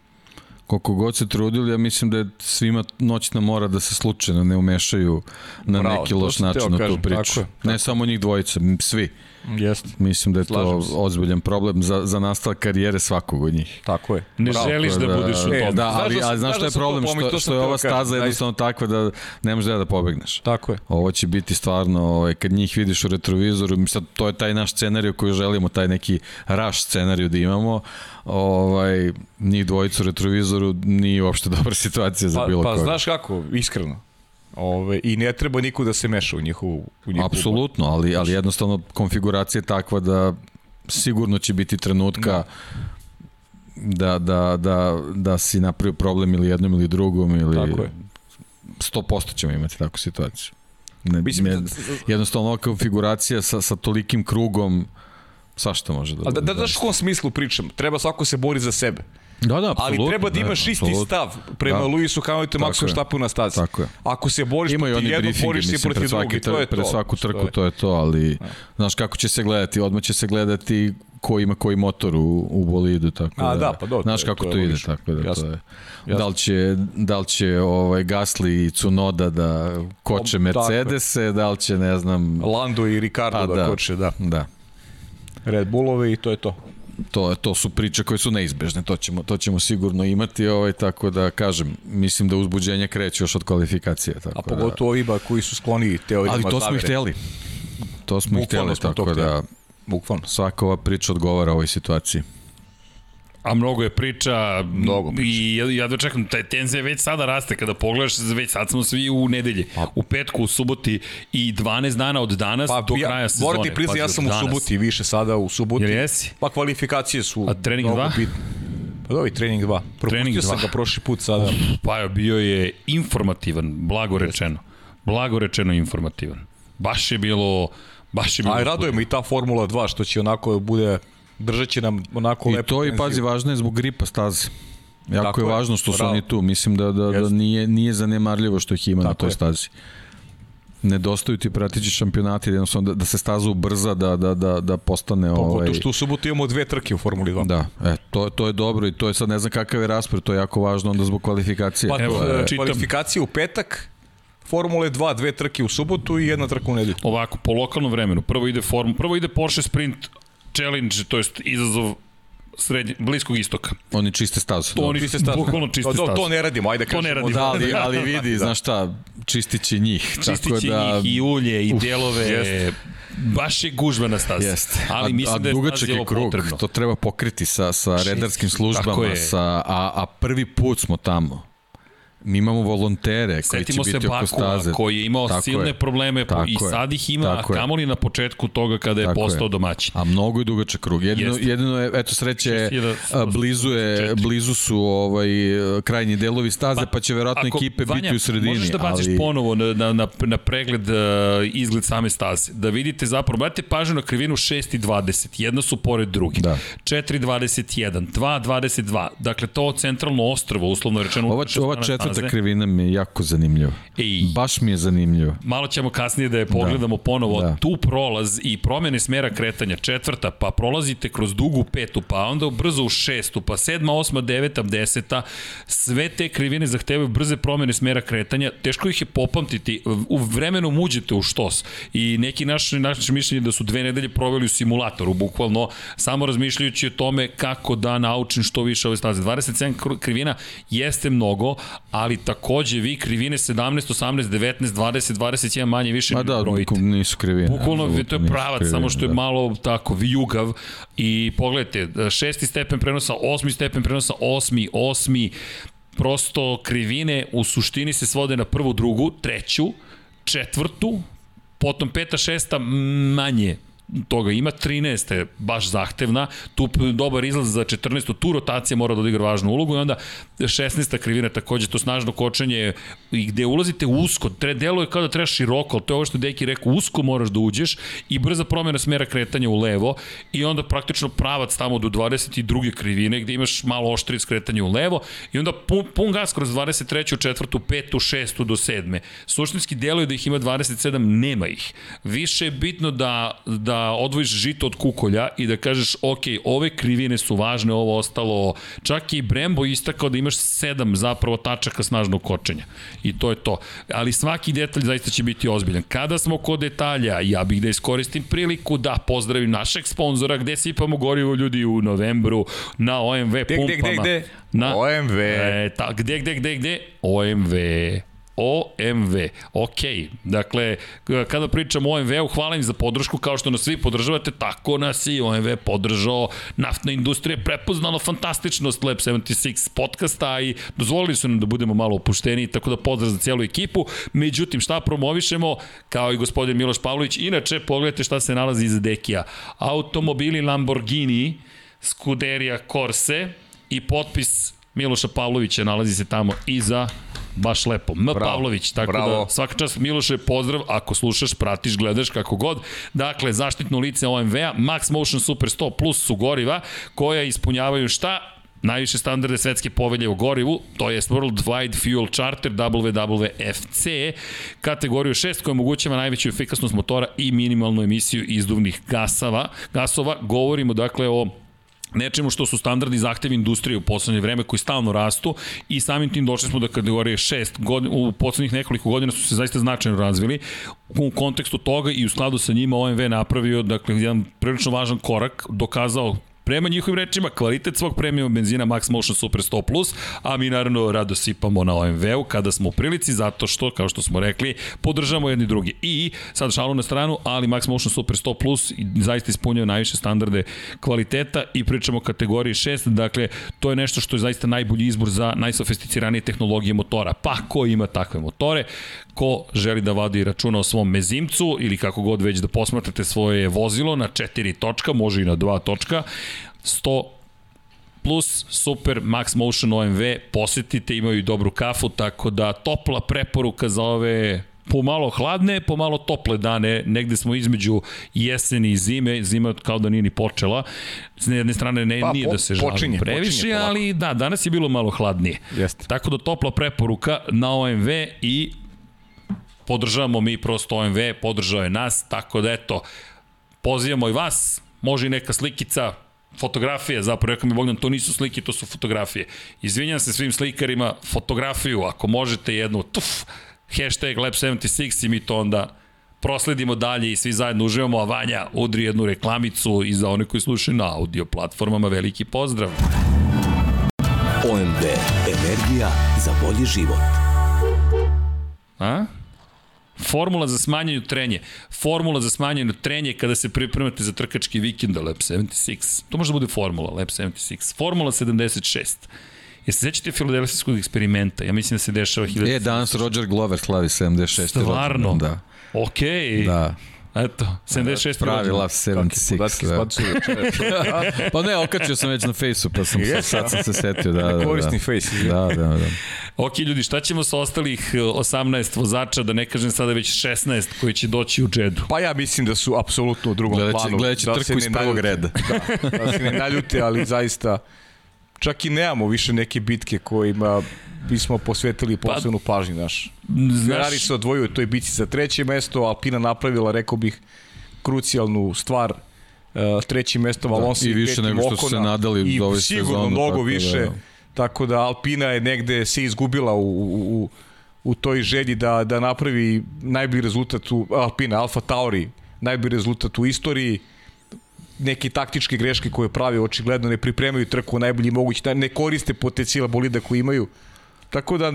Koliko god se trudili, ja mislim da je svima noćna mora da se slučajno ne umešaju na Bravo, neki loš način na tu priču. tako je, Ne samo njih dvojica, svi. Jeste. Mislim da je Slažem to se. ozbiljan problem za, za nastavak karijere svakog od njih. Tako je. Ne Bravo. želiš da, budeš u E, tom. Da, ali, da ali znaš što da je problem? Što, to što sam je ova da staza jednostavno takva da ne možeš da da pobegneš. Tako je. Ovo će biti stvarno, ovaj, kad njih vidiš u retrovizoru, sad, to je taj naš scenariju koji želimo, taj neki raš scenariju da imamo, ovaj, njih dvojicu u retrovizoru nije uopšte dobra situacija za Pa, bilo pa koga. znaš kako, iskreno. Ove, I ne treba niko da se meša u njihovu, u njihovu Apsolutno, ali, ali jednostavno konfiguracija je takva da sigurno će biti trenutka da, da, da, da si napravio problem ili jednom ili drugom ili Tako je. 100% ćemo imati takvu situaciju. Ne, Mislim, ne, da- jednostavno ova konfiguracija sa, sa tolikim krugom svašta može da A da, bude. da, znaš u kom smislu pričam? Treba svako se bori za sebe. da, da, Ali apsolutno, treba da ne, imaš isti apsolutno. stav prema Da. Luisu Hamiltonu i Maxu. Štapu na stazi. Tako je. Ako se boriš Imaju protiv jednog, boriš se protiv drugi. To je pred to. svaku trku, To je- to je to, ali znaš kako će se gledati, odmah će se gledati ko ima koji motor u, u bolidu, tako A, da, da, pa dobro, znaš kako to to, ide, tako da Jasno. to je. Jasno. Da li će, da li će ovaj, Gasly i Cunoda da koče. Mercedese, da li će, ne znam, Lando i Ricardo Pa da, da. koče, da. da. Red Bullove i to je to. To, to su priče koje su neizbežne, to ćemo, to ćemo sigurno imati, ovaj, tako da kažem, mislim da uzbuđenje kreće još od kvalifikacije. Tako A pogotovo ovima koji su skloni teorijama Da, ali to smo i zavere. hteli. To smo i hteli, tako da. Bukvalno. svaka ova priča odgovara ovoj situaciji. A mnogo je priča, Mnogo priča. i ja, ja da čekam, taj tenzija već sada raste, kada pogledaš, već sad smo svi u nedelji, u petku, u suboti i 12 dana od danas Pa, do ja, kraja sezone. Moram ti priznati, Pazi, ja sam u danas. suboti, više sada u suboti. Jel jesi? Pa kvalifikacije su A trening mnogo dva? bitne. Pa da, i trening 2. Propustio Trening sam ga prošli put sada. Pa je bio je informativan, blago rečeno. Blago rečeno informativan. Baš je bilo, baš je bilo... A raduje me i ta Formula 2 što će onako bude držat će nam onako I lepo to i pazi, važno je zbog gripa staze. Jako Tako je važno što su oni tu. Mislim da, da, da nije, nije zanemarljivo što ih ima Tako na toj je. stazi. Nedostaju ti pratići šampionati, jednostavno da, da se staza ubrza, da, da, da, da postane... Pogotovo ovaj... što u subotu imamo dve trke u Formuli 2. Da, e, to, to je dobro i to je sad ne znam kakav je raspred, to je jako važno onda zbog kvalifikacije. Pa, Evo, e, kvalifikacije u petak, Formule 2, dve trke u subotu i jedna trka u nedelju. Ovako, po lokalnom vremenu. Prvo ide, form, prvo ide Porsche Sprint Challenge, to jest izazov srednje, bliskog istoka. Oni čiste stazu. To oni čiste stazu. Bukvalno čiste stazu. To, to ne radimo, ajde kažemo. To ne radimo. Da, ali, ali vidi, da. znaš šta, čistići njih. Čistići tako da... njih i ulje i dijelove. Jest. Baš je gužva na stazi. Jest. Ali mislim a, a da je dugačak je krug, potrebno. to treba pokriti sa, sa redarskim službama, sa, a, a prvi put smo tamo. Mi imamo volontere koji Setimo će biti oko staze. koji je imao tako silne je, probleme i sad ih ima, a kamoli na početku toga kada je tako postao je. domaćin. A mnogo je dugačak krug. Jedino, Jeste. jedino je, eto sreće, blizu, je, blizu su ovaj, krajnji delovi staze, pa, pa će verovatno ako, ekipe Vanja, biti u sredini. Možeš da baciš ali... ponovo na, na, na, na pregled uh, izgled same staze, da vidite zapravo, brate pažnju na krivinu 6 i 20, jedna su pored druge. Da. 4 21, 2 22, dakle to centralno ostrvo, uslovno rečeno. Ova, ova četvrta četvrta krivina mi je jako zanimljiva. Ej, Baš mi je zanimljivo. Malo ćemo kasnije da je pogledamo da. ponovo. Da. Tu prolaz i promene smera kretanja. Četvrta, pa prolazite kroz dugu petu, pa onda brzo u šestu, pa sedma, osma, deveta, deseta. Sve te krivine zahtevaju brze promene smera kretanja. Teško ih je popamtiti. U vremenu muđete u štos. I neki naš, naš mišljenje da su dve nedelje proveli u simulatoru, bukvalno, samo razmišljajući o tome kako da naučim što više ove staze. 27 krivina jeste mnogo, ali takođe vi krivine 17, 18, 19, 20, 21 manje više Ma da, brojite. nisu krivine. Bukvalno to je pravac, krivine, samo što je da. malo tako vijugav i pogledajte, šesti stepen prenosa, osmi stepen prenosa, osmi, osmi, prosto krivine u suštini se svode na prvu, drugu, treću, četvrtu, potom peta, šesta manje toga ima, 13. je baš zahtevna, tu dobar izlaz za 14. tu rotacija mora da odigra važnu ulogu i onda 16. krivina takođe to snažno kočenje i gde ulazite usko, tre, delo je kao da treba široko, ali to je ovo što Deki rekao, usko moraš da uđeš i brza promjena smera kretanja u levo i onda praktično pravac tamo do 22. krivine gde imaš malo oštrije skretanje u levo i onda pun, pun gas kroz 23. četvrtu, petu, šestu do sedme. Suštinski delo je da ih ima 27, nema ih. Više je bitno da, da odvojiš žito od kukolja i da kažeš, ok, ove krivine su važne, ovo ostalo, čak i Brembo istakao da imaš sedam zapravo tačaka snažnog kočenja. I to je to. Ali svaki detalj zaista će biti ozbiljan. Kada smo kod detalja, ja bih da iskoristim priliku da pozdravim našeg sponzora, gde sipamo gorivo ljudi u novembru na OMV pumpama. Gde, gde, gde, gde? Na, OMV. E, ta, gde, gde, gde, gde? OMV. OMV. Ok, dakle, kada pričam o OMV-u, hvala im za podršku, kao što nas svi podržavate, tako nas i OMV podržao, naftna industrija prepoznala fantastičnost Lab 76 podcasta i dozvolili su nam da budemo malo opušteni, tako da pozdrav za cijelu ekipu. Međutim, šta promovišemo, kao i gospodin Miloš Pavlović, inače, pogledajte šta se nalazi iza Dekija. Automobili Lamborghini, Scuderia Corse i potpis Miloša Pavlovića nalazi se tamo iza baš lepo. M. Bravo, Pavlović, tako da bravo. da svaka čast Miloše, pozdrav, ako slušaš, pratiš, gledaš, kako god. Dakle, zaštitno lice OMV-a, Max Motion Super 100 Plus su goriva koja ispunjavaju šta? najviše standarde svetske povelje o gorivu, to je World Wide Fuel Charter WWFC, kategoriju 6 koja omogućava najveću efikasnost motora i minimalnu emisiju izduvnih gasova. gasova. Govorimo dakle o nečemu što su standardi zahtevi industrije u poslednje vreme koji stalno rastu i samim tim došli smo do kategorije 6 godina, u poslednjih nekoliko godina su se zaista značajno razvili u kontekstu toga i u skladu sa njima OMV napravio dakle jedan prilično važan korak dokazao prema njihovim rečima, kvalitet svog premijuma benzina Max Motion Super 100+, Plus, a mi naravno rado sipamo na OMV-u kada smo u prilici, zato što, kao što smo rekli, podržamo jedni drugi. I sad šalu na stranu, ali Max Motion Super 100+, Plus zaista ispunjaju najviše standarde kvaliteta i pričamo o kategoriji 6, dakle, to je nešto što je zaista najbolji izbor za najsofisticiranije tehnologije motora. Pa ko ima takve motore, ko želi da vadi računa o svom mezimcu ili kako god već da posmatrate svoje vozilo na 4 točka, može i na 2 točka, 100 plus Super Max Motion OMV, posetite, imaju i dobru kafu, tako da topla preporuka za ove pomalo hladne, pomalo tople dane, negde smo između jeseni i zime, zima kao da nije ni počela. S jedne strane ne, pa, nije po, da se žalim previše, počinje, ali da, danas je bilo malo hladnije. Jeste. Tako da topla preporuka na OMV i podržavamo mi prosto OMV, podržao je nas, tako da eto, pozivamo i vas, može i neka slikica, fotografije, zapravo rekao mi Bogdan, to nisu slike, to su fotografije. Izvinjam se svim slikarima, fotografiju, ako možete jednu, tuf, hashtag Lab76 i mi to onda prosledimo dalje i svi zajedno uživamo, a Vanja udri jednu reklamicu i za one koji slušaju na audio platformama veliki pozdrav. OMV. Energija za bolji život. A? Formula za smanjenju trenje. Formula za smanjenju trenje kada se pripremate za trkački vikend Lab 76. To može da bude formula Lab 76. Formula 76. Jeste sećate filadelfijskog eksperimenta? Ja mislim da se dešava 1000. E, danas Roger Glover slavi 76. Stvarno? Da. Okej. Okay. Da. Eto, 76. Pravi Love 76. Da. pa ne, okačio sam već na fejsu, pa sam se, sad sam se setio. Da, da, da. Korisni fejs. Da, da, da. Ok, ljudi, šta ćemo sa ostalih 18 eh, vozača, da ne kažem sada već 16 koji će doći u džedu? Pa ja mislim da su apsolutno u drugom gledaće, planu. Gledaće da trku iz prvog reda. Da, da se ne naljute, ali zaista čak i nemamo više neke bitke kojima bismo posvetili pa, posebnu pa, pažnju naš. Ferrari se odvojio u toj bici za treće mesto, Alpina napravila, rekao bih, krucijalnu stvar uh, trećim mestom Alonso da, i, i više nego što su se nadali i ove sigurno sezonu, mnogo tako da, više. da, tako da Alpina je negde se izgubila u, u, u, u toj želji da, da napravi najbolji rezultat u Alpina, Alfa Tauri najbolji rezultat u istoriji neke taktičke greške koje pravi očigledno ne pripremaju trku najbolji mogući, ne koriste potencijala bolida koji imaju Tako da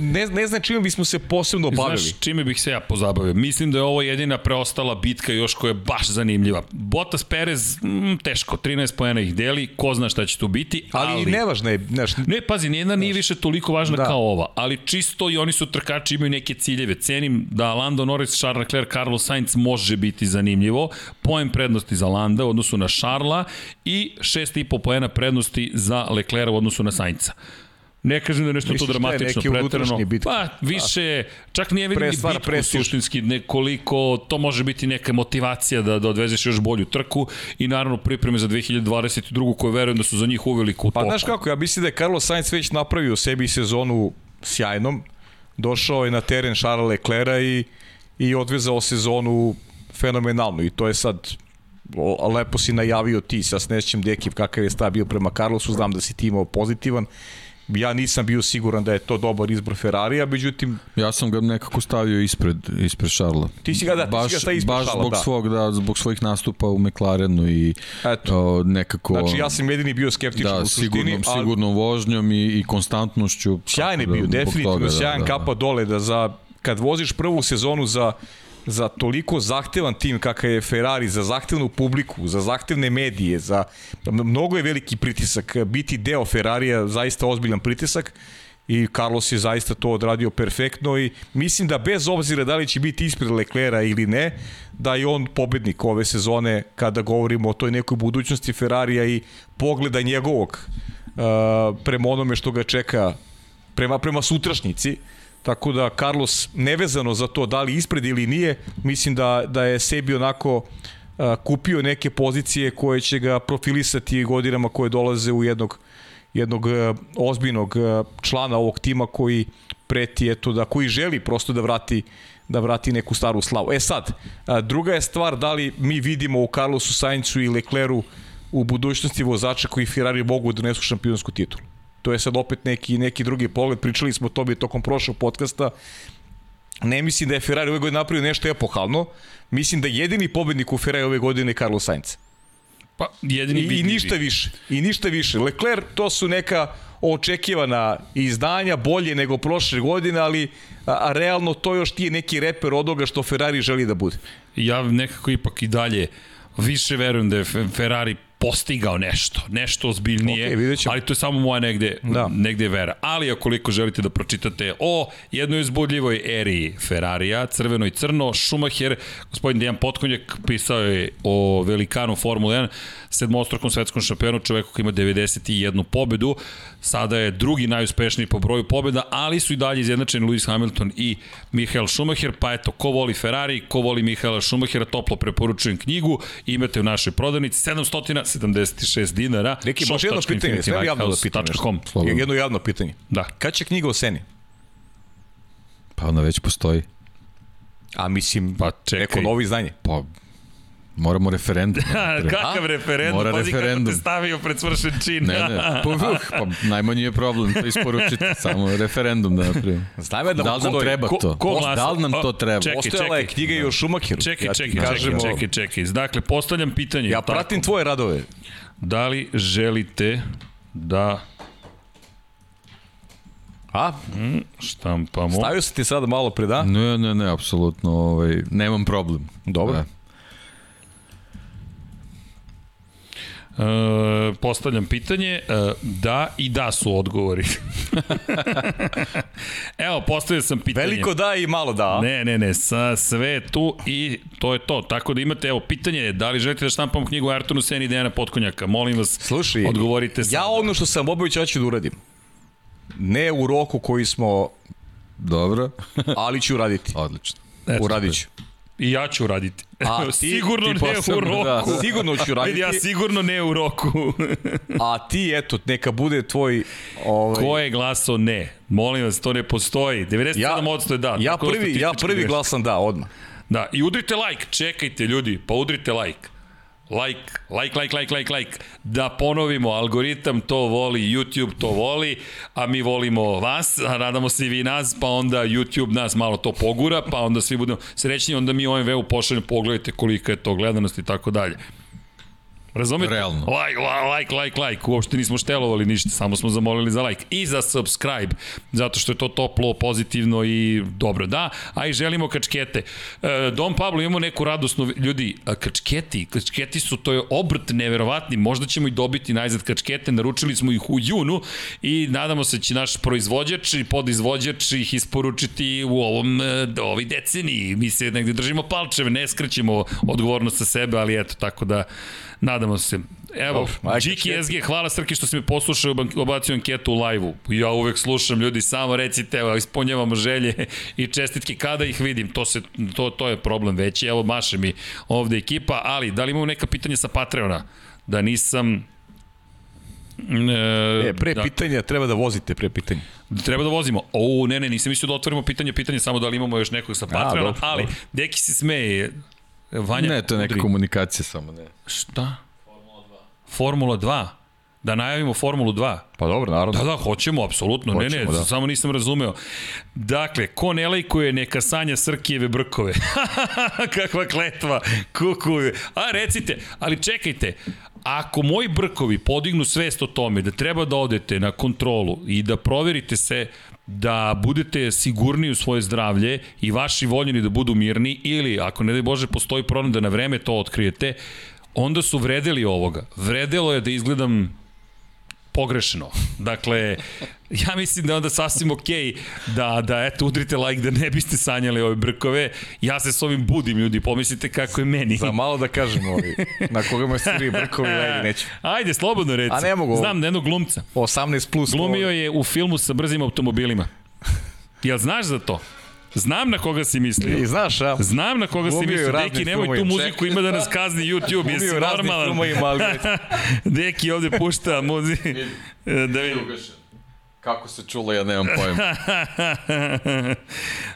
ne, ne znam čime bismo se posebno bavili. Znaš čime bih se ja pozabavio? Mislim da je ovo jedina preostala bitka još koja je baš zanimljiva. Bottas Perez, mm, teško, 13 pojena ih deli, ko zna šta će tu biti. Ali, ali nevažno je. Znaš, ne, pazi, nijedna nije više toliko važna da. kao ova, ali čisto i oni su trkači, imaju neke ciljeve. Cenim da Lando Norris, Charles Leclerc, Carlos Sainz može biti zanimljivo. Pojem prednosti za Landa u odnosu na Šarla i 6,5 pojena prednosti za Leclerc u odnosu na Sainca. Ne kažem da je nešto to dramatično, pretrano. Pa, više, čak nije vidim ni bitku prestiž. suštinski, nekoliko, to može biti neka motivacija da, da odvezeš još bolju trku i naravno pripreme za 2022. koje verujem da su za njih uveliko u Pa znaš kako, ja mislim da je Carlos Sainz već napravio sebi sezonu sjajnom, došao je na teren Charles Leclerca i, i odvezao sezonu fenomenalno i to je sad lepo si najavio ti sa Snećem Dekiv kakav je stav bio prema Carlosu, znam da si ti imao pozitivan ja nisam bio siguran da je to dobar izbor Ferrarija, međutim... Ja sam ga nekako stavio ispred, ispred Šarla. Ti si ga, da, baš, ti si ga ispred baš Šarla, zbog, da. Svog, da, zbog svojih nastupa u McLarenu i Eto. O, nekako... Znači ja sam jedini bio skeptičan da, u suštini. Sigurnom, ali... sigurnom vožnjom i, i konstantnošću. Sjajan je bio, da, definitivno toga, sjajan da, da, kapa dole da za kad voziš prvu sezonu za za toliko zahtevan tim kakav je Ferrari, za zahtevnu publiku, za zahtevne medije, za mnogo je veliki pritisak. Biti deo Ferrarija zaista ozbiljan pritisak i Carlos je zaista to odradio perfektno i mislim da bez obzira da li će biti ispred Leclera ili ne, da je on pobednik ove sezone kada govorimo o toj nekoj budućnosti Ferrarija i pogleda njegovog uh, prema onome što ga čeka prema, prema sutrašnjici. Uh, Tako da Carlos nevezano za to da li ispred ili nije, mislim da, da je sebi onako a, kupio neke pozicije koje će ga profilisati godinama koje dolaze u jednog jednog a, ozbiljnog a, člana ovog tima koji preti eto da koji želi prosto da vrati da vrati neku staru slavu. E sad, druga je stvar da li mi vidimo u Carlosu Saincu i Lecleru u budućnosti vozača koji Ferrari mogu da nesu šampionsku titulu. To je sad opet neki, neki drugi pogled, pričali smo o tome tokom prošlog podcasta, ne mislim da je Ferrari ove godine napravio nešto epohalno, mislim da jedini pobednik u Ferrari ove godine je Carlos Sainz. Pa, jedini I, I ništa više. I ništa više. Leclerc, to su neka očekivana izdanja, bolje nego prošle godine, ali a, a realno to još ti je neki reper od što Ferrari želi da bude. Ja nekako ipak i dalje više verujem da je Ferrari postigao nešto, nešto ozbiljnije, ćemo. ali to je samo moja negde, Da. negde vera. Ali akoliko želite da pročitate o jednoj uzbudljivoj eri Ferrarija, crveno i crno, Schumacher, gospodin Dejan Potkonjak pisao je o velikanu Formule 1, sedmostrokom svetskom šampionu, čoveku koji ima 91 pobedu, sada je drugi najuspešniji po broju pobeda, ali su i dalje izjednačeni Lewis Hamilton i Michael Schumacher, pa eto, ko voli Ferrari, ko voli Michaela Schumachera, toplo preporučujem knjigu, imate u našoj prodavnici 776 dinara. Neki, može jedno pitanje, sve javno da pitam nešto. Jedno javno pitanje. Da. Kad će knjiga o Seni? Pa ona već postoji. A mislim, Pa čekaj. neko novo izdanje. Pa, moramo referendum. Kakav referendum, Mora pazi referendum. kako te stavio pred svršen čin. Ne, ne, pa, uh, pa najmanji je problem to isporučiti, samo referendum da napravimo. Znam da, Da li nam treba ko- to? ko glasa? Da li nam to treba? čekaj, Postojala je knjiga i o Schumacheru. Čekaj, Ja čekaj, kažem, čekaj, čekaj, čekaj. Dakle, postavljam pitanje. Ja tako, pratim tvoje radove. Da li želite da A? štampamo... Stavio se ti sada malo pre da? Ne, ne, ne, apsolutno, ovaj, nemam problem. Dobro. Da. E, postavljam pitanje, e, da i da su odgovori. Evo, postavio sam pitanje. Veliko da i malo da. Ne, ne, ne, sa, sve je tu i to je to. Tako da imate, evo, pitanje je da li želite da štampamo knjigu Arturu Seni i Dejana Potkonjaka. Molim vas, Slušaj, odgovorite sada. ja ono što sam obavić, ja ću da uradim. Ne u roku koji smo, Dobro, ali ću uraditi. odlično. Eto, Uradit ću. I ja ću uraditi. A ti- sigurno ti ne u posebno, roku. da. Sigurno ću Vidi, uraditi, ja sigurno ne u roku. a ti, eto, neka bude tvoj... Ovaj, Ko je glasao ne? Molim vas, to ne postoji. 97% je da. Ja Tako prvi, ja prvi glasam da, odmah. Da, i udrite like, čekajte ljudi, pa udrite like. Like, like, like, like, like, like. Da ponovimo, algoritam to voli, YouTube to voli, a mi volimo vas, a nadamo se i vi nas, pa onda YouTube nas malo to pogura, pa onda svi budemo srećni, onda mi OMV-u pošaljemo, pogledajte kolika je to gledanost i tako dalje. Razumete? Realno. Like, li- like, like, like. Uopšte nismo štelovali ništa, samo smo zamolili za like. I za subscribe, zato što je to toplo, pozitivno i dobro. Da, a i želimo kačkete. E, Dom Pablo, imamo neku radosnu... Ljudi, kačketi, kačketi su, to je obrt neverovatni. Možda ćemo i dobiti najzad kačkete. Naručili smo ih u junu i nadamo se da će naš proizvođač i podizvođač ih isporučiti u ovom e, ovoj deceniji. Mi se negde držimo palčeve, ne skrećemo odgovornost sa sebe, ali eto, tako da Nadamo se. Evo, Điki SG, hvala Srki što si me poslušao, obacio anketu u live-u. Ja uvek slušam ljudi, samo recite, evo, ispunjavamo želje i čestitke kada ih vidim. To, se, to, to je problem veći. Evo, maše mi ovde ekipa, ali da li imamo neka pitanja sa Patreona? Da nisam... E, E, pre da. pitanja treba da vozite pre pitanja. Treba da vozimo. O, ne, ne, nisam mislio da otvorimo pitanje, pitanje samo da li imamo još nekog sa Patreona, dobro, ali dobro. Deki se smeje. Vanja, Ne, to je neka udri. komunikacija samo, ne. Šta? Formula 2. Da najavimo Formulu 2. Pa dobro, naravno. Da, da, hoćemo, apsolutno. ne, ne, Hoćemo, da. samo nisam razumeo. Dakle, ko ne lajkuje, neka sanja Srkijeve brkove. Kakva kletva, kukuje. A, recite, ali čekajte, ako moji brkovi podignu svest o tome da treba da odete na kontrolu i da proverite se da budete sigurni u svoje zdravlje i vaši voljeni da budu mirni ili, ako ne daj Bože, postoji problem da na vreme to otkrijete, onda su vredeli ovoga. Vredelo je da izgledam pogrešno. Dakle, ja mislim da je onda sasvim okej da, da eto, udrite like da ne biste sanjali ove brkove. Ja se s ovim budim, ljudi, pomislite kako je meni. Za malo da kažem ovi, na koga me svi brkovi ledi, neću. Ajde, slobodno reci. A ne mogu. Znam da jednog glumca. 18 plus. Glumio je u filmu sa brzim automobilima. Jel znaš za to? Znam na koga si mislio. I znaš, a? Znam na koga si mislio. Deki, nemoj tu muziku, ima da nas kazni YouTube. Jesi Glumio normalan? filmovima, ali... Deki ovde pušta muziku. Da vidim. Kako se čulo, ja nemam pojma.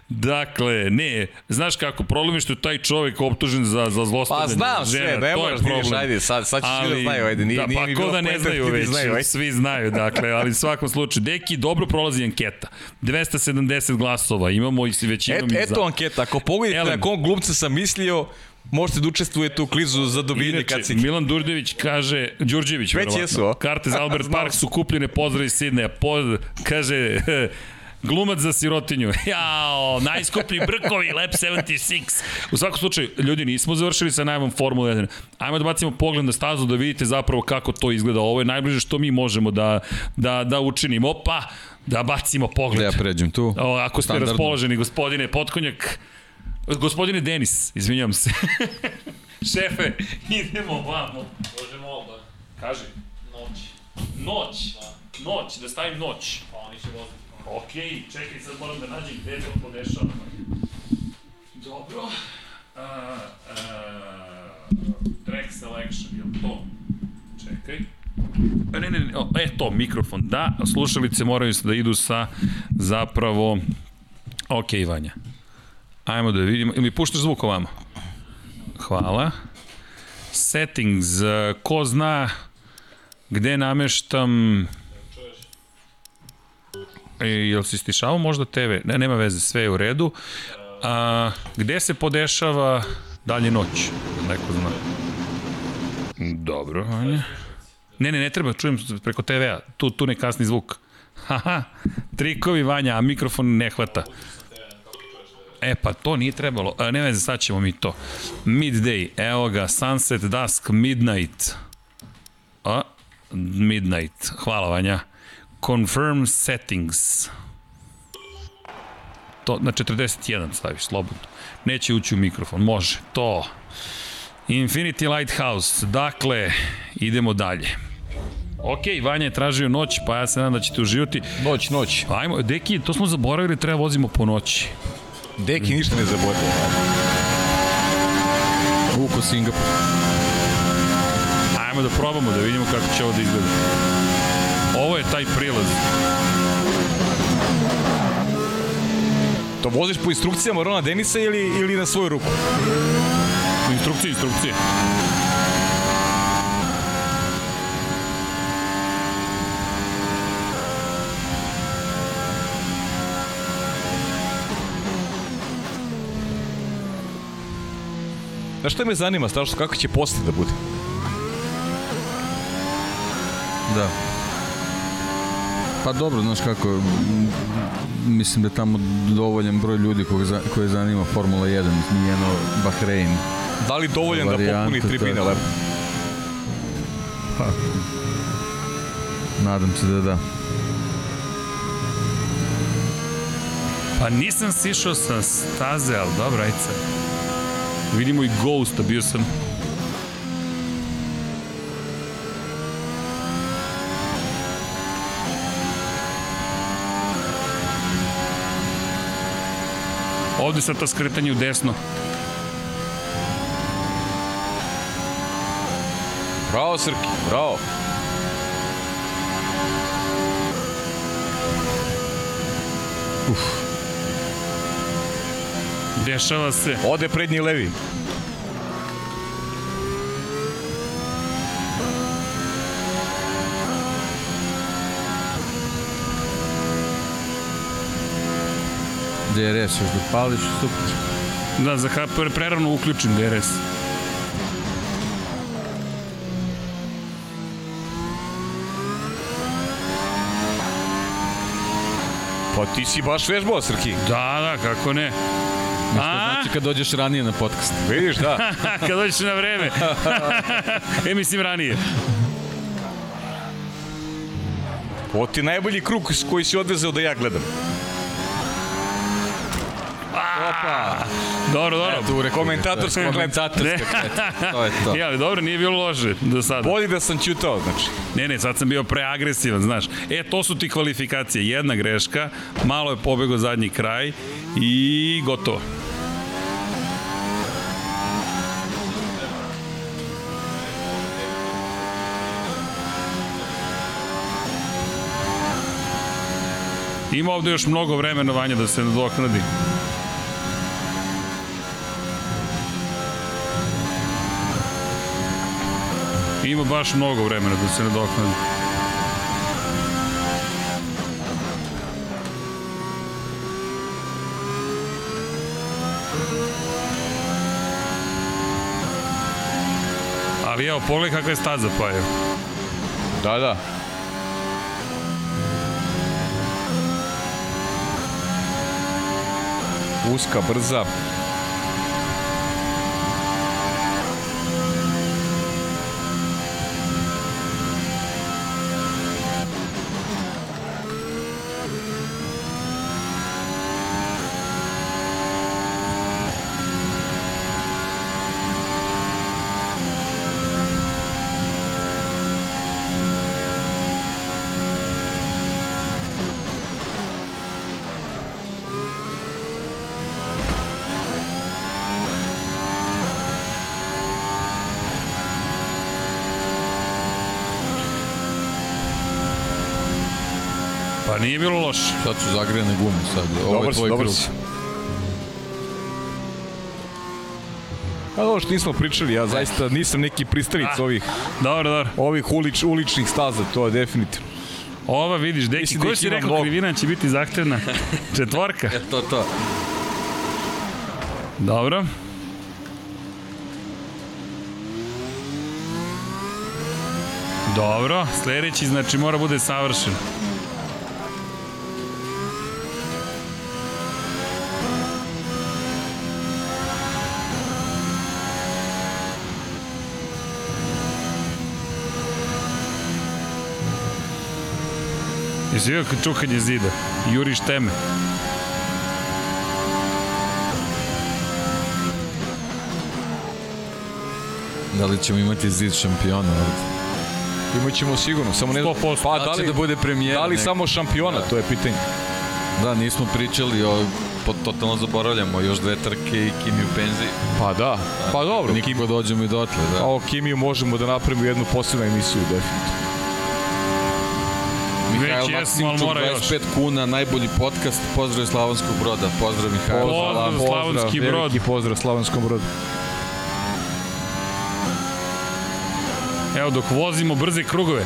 dakle, ne, znaš kako, problem je što je taj čovjek optužen za, za zlostavljanje Pa znam sve, žena, ne to je moraš da ideš, ajde, sad- sad će svi da znaju, ajde, nije- da, nije pa mi bilo da ne znaju ti već, znaju, ajde. svi znaju, dakle, ali u svakom slučaju, Deki, dobro prolazi anketa, 270 glasova, imamo i si većinom Et, i eto za. anketa, ako pogledate na kom glumca sam mislio, možete da učestvujete u klizu za dobijanje Inače, kacike. Milan Durdević kaže, Đurđević, Već verovatno, jesu, a? karte za Albert Park su kupljene, pozdrav iz Sidneja, pod, kaže, Glumac za sirotinju. Jao, najskuplji brkovi, Lab 76. U svakom slučaju, ljudi, nismo završili sa najavom Formula 1. Ajmo da bacimo pogled na stazu da vidite zapravo kako to izgleda. Ovo je najbliže što mi možemo da, da, da učinimo. Pa, da bacimo pogled. Da ja pređem tu. O, ako ste Standardno. raspoloženi, gospodine Potkonjak, gospodine Denis, izvinjam se. Šefe, idemo vamo. Možemo oba. Kaži. Noć. Noć. Noć, da stavim noć. Pa oni će voziti. Okej, čekaj, sad moram da nađem gde to podešava. Dobro. Uh, uh, track selection, je to? Čekaj. E, ne, ne, ne, o, e to, mikrofon, da, slušalice moraju da idu sa zapravo, ok, Vanja. Ajmo da vidimo, ili puštaš zvuk ovamo? Hvala. Settings, e, ko zna gde nameštam E, jel si stišavao možda TV? Ne, nema veze, sve je u redu. A, gde se podešava dalje noć? Neko zna. Dobro, Vanja. Ne, ne, ne treba, čujem preko TV-a. Tu, tu ne kasni zvuk. Haha, trikovi Vanja, a mikrofon ne hvata. E pa to nije trebalo. A, ne veze, sad ćemo mi to. Midday, evo ga, sunset, dusk, midnight. A, midnight. Hvala Vanja. Confirm settings. To na 41 staviš, slobodno. Neće ući u mikrofon, može. To. Infinity Lighthouse. Dakle, idemo dalje. Ok, Vanja je tražio noć, pa ja se nadam da ćete uživati. Noć, noć. Ajmo, deki, to smo zaboravili, treba vozimo po noći. Deki ništa ne zaboravio. Vuko Singapur. Ajmo da probamo da vidimo kako će ovo da izgleda. Ovo je taj prilaz. To voziš po instrukcijama Rona Denisa ili, ili na svoju ruku? Instrukcije, instrukcije. Znaš što me zanima, strašno, kako će posle da bude? Da. Pa dobro, znaš kako, mislim da je tamo dovoljan broj ljudi koje, za, koje zanima Formula 1, njeno Bahrein. Da li dovoljan da Varijanta, popuni tribine lepo? Nadam se da da. Pa nisam sišao sa staze, ali dobro, ajde sad. Vidimo i Ghosta, bio sam... Ovde sad ta skretanje u desno. Bravo, Srki, bravo. Dešava se. Ode prednji levi. DRS još da pališ, super. Da, za KPR prerano uključen DRS. Pa ti si baš vežbao, Srki. Da, da, kako ne. Kad dođeš ranije na podcast. Vidiš, da. Kad dođeš na vreme. e, mislim ranije. Ovo ti je najbolji krug koji si odvezao da ja gledam. Dobro, dobro. Tu rekao Komentatorska bih, gleda. komentatorska gleda. To je to. Ja, ali dobro, nije bilo loše do sada. Bolje da sam ćutao, znači. Ne, ne, sad sam bio preagresivan, znaš. E, to su ti kvalifikacije. Jedna greška, malo je pobegao zadnji kraj i gotovo. Ima ovde još mnogo vremena vanja da se nadoknadi. Ima baš mnogo vremena da se nadoknadi. Ali evo, pogledaj kakva je staza pa je. Da, da. Uska, brza. Nije bilo loše. Sad su zagrejene gume sad. Ovo Dobar je si, tvoj dobar krug. si. A ovo što nismo pričali, ja zaista nisam neki pristalic ovih, Dobro, dobro. ovih ulič, uličnih staza, to je definitivno. Ova vidiš, deki, Mislim koju ih si rekao mnogo. krivina će biti zahtevna? Četvorka. E, to, to. Dobro. Dobro, sledeći znači mora bude savršen. Jesi vidio čukanje zida? Juriš teme. Da li ćemo imati zid šampiona ovde? Imaćemo sigurno, samo ne 100%. Pa Da da li, da bude premijera da li samo šampiona, to je pitanje. Da, nismo pričali o... Po, totalno zaboravljamo još dve trke i Kimi u penziji. Pa da, pa dobro, Kim, Nikako dođemo i dotle, da. a o Kimiju možemo da napravimo jednu posebnu emisiju, definitivno. Mihajl Već jesmo, ali Maksimčuk, mora još. 25 kuna, najbolji podcast, pozdrav Slavonskog broda, pozdrav Mihajlo. Pozdrav, Slavonski Brod. Veliki pozdrav Slavonskom brodu. Evo dok vozimo brze krugove.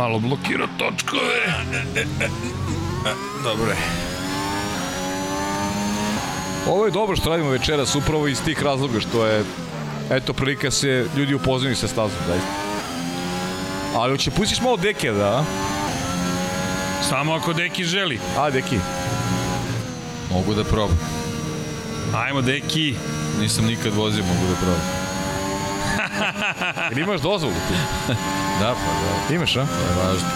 Malo blokira točkove. Dobro Ovo je dobro što radimo večeras, upravo iz tih razloga što je, eto, prilika se ljudi upoznaju sa stazom, zaista. Ali hoće pustiš malo deke, da? Samo ako Deki želi. A, deki. Mogu da probam. Ajmo, Deki. Nisam nikad vozio, mogu da probam. Ili imaš dozvolu ti? Da, pa da, Imaš, a? to je važno.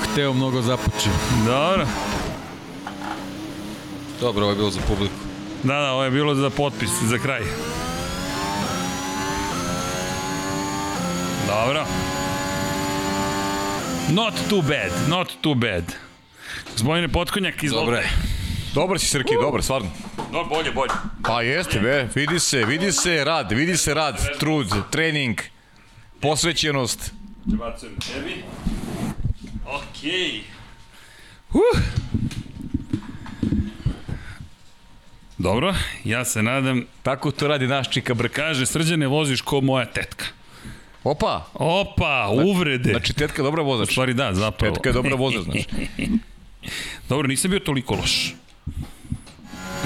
Hteo, mnogo započeo. dobro. Dobro, ovo je bilo za publiku. Da, da, ovo je bilo za potpis, za kraj. Dobro. Not too bad, not too bad. Zbojne potkonjak, izvolite. Dobre. Dobar si, Srki, dobar, stvarno. No, bolje, bolje. Pa jeste, be, vidi se, vidi se rad, vidi se rad, trud, trening, posvećenost. Prebacujem tebi. Okej. Uh. Dobro, ja se nadam, Tako to radi naš čika brka. kaže srđane voziš ko moja tetka. Opa, Opa, uvrede. znači tetka je dobra U vozač. stvari da, zapravo. Tetka je dobra vozač, znaš. Dobro, nisam bio toliko loš.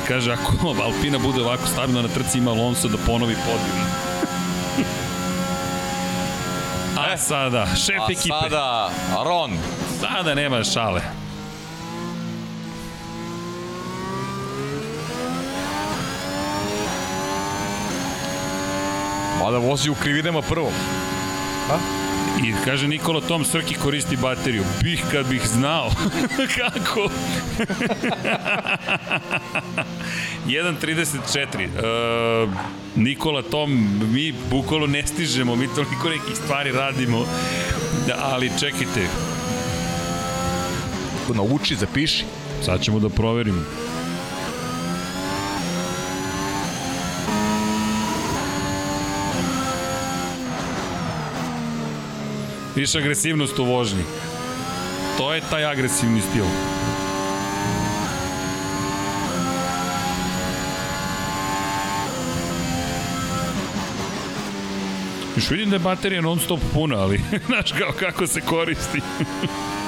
Kaže, ako Alpina bude ovako stabilna na trci, ima Alonso da ponovi podijum. A sada, šef A ekipe. sada, Ron. Sada nema šale. Mada vozi u krivinama prvom. I kaže Nikola Tom Srki koristi bateriju. Bih kad bih znao. Kako? 1.34. Uh, Nikola Tom, mi bukvalo ne stižemo, mi toliko nekih stvari radimo. Da, ali čekajte, Nauči, zapiši. sad ćemo da proverimo. Više agresivnost u vožnji. To je taj agresivni stil. Još vidim da je baterija non stop puna, ali znaš kao kako se koristi.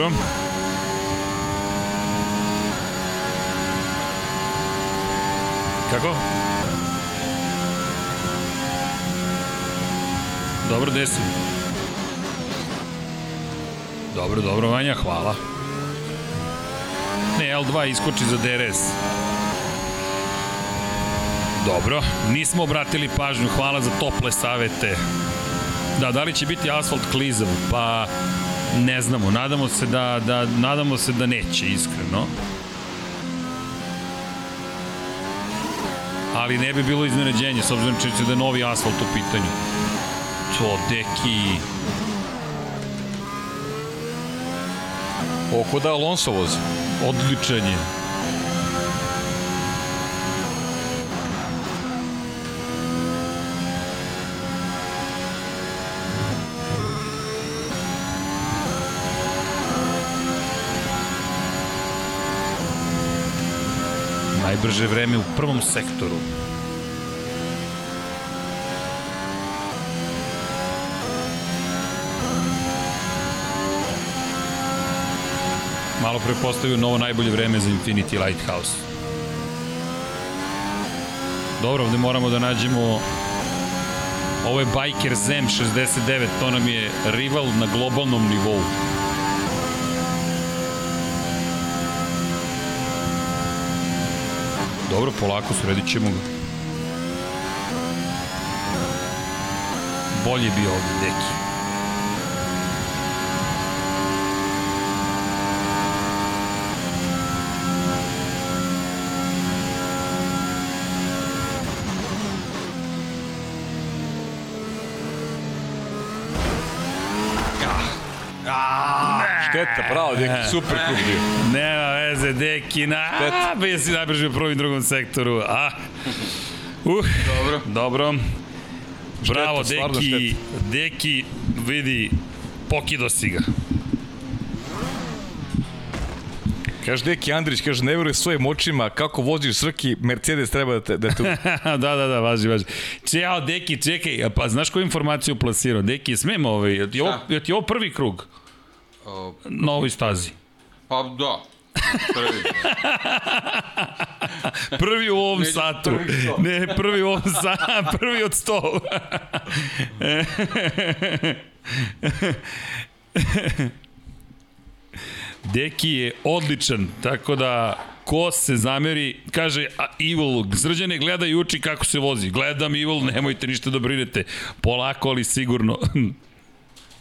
dobro. Kako? Dobro, desi. Dobro, dobro, Vanja, hvala. Ne, L2 iskoči za DRS. Dobro, nismo obratili pažnju, hvala za tople savete. Da, da li će biti asfalt klizav? Pa ne znamo, nadamo se da, da, nadamo se da neće, iskreno. Ali ne bi bilo iznenađenje, s obzirom činjenicu da je novi asfalt u pitanju. To, deki... Oko da Alonso vozi. Odličan je. Najbrže vreme u prvom sektoru. Malo pre postavio novo najbolje vreme za Infinity Lighthouse. Dobro, ovde moramo da nađemo Ovo je Biker Zem 69, to nam je rival na globalnom nivou. Dobro, polako, sredit ćemo ga. Bolje bi ovde, deki. Šteta, bravo, neki super krug bio. Nema veze, deki, na, Šteta. bio si najbrže u prvom i drugom sektoru, a? Uh, dobro. Dobro. Bravo, stvarno deki, deki, vidi, pokido si ga. Kaže Deki Andrić, kaže, ne veruje svojim očima kako voziš Srki, Mercedes treba da te, da te da, da, da, važi, važi. Ćao, Deki, čekaj, a pa znaš koju informaciju plasirao? Deki, smem ovaj, je ti ovo, je ti ovo prvi krug O, na ovoj stazi? pa da. Prvi. Prvi u ovom Među satu. prvih sto. Ne, prvi u ovom satu, prvi od sto. Deki je odličan, tako da ko se zameri, kaže a, Evil, Srđane gleda i uči kako se vozi. Gledam Evil, nemojte ništa da brinete. Polako, ali sigurno.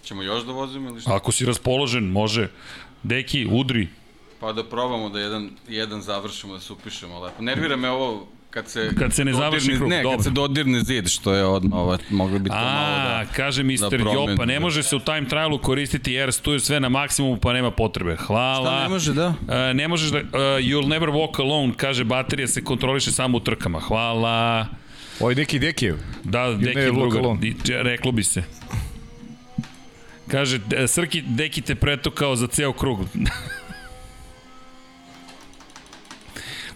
Ćemo još da vozimo ili šta? Ako si raspoložen, može. Deki, udri. Pa da probamo da jedan, jedan završimo, da se upišemo lepo. Nervira me ovo kad se... Kad se ne završi krug, Ne, dobro. kad se dodirne zid, što je odmah, ovo, mogli bi to malo A, da... kaže Mr. da. Jopa, ne može se u time trialu koristiti jer tu je sve na maksimumu pa nema potrebe. Hvala. Šta ne može, da? E, ne možeš da... Uh, you'll never walk alone, kaže baterija se kontroliše samo u trkama. Hvala. Ovo je neki Dekijev. Da, drugar, če- reklo bi se. Kaže, e, Srki, deki te pretukao za ceo krug.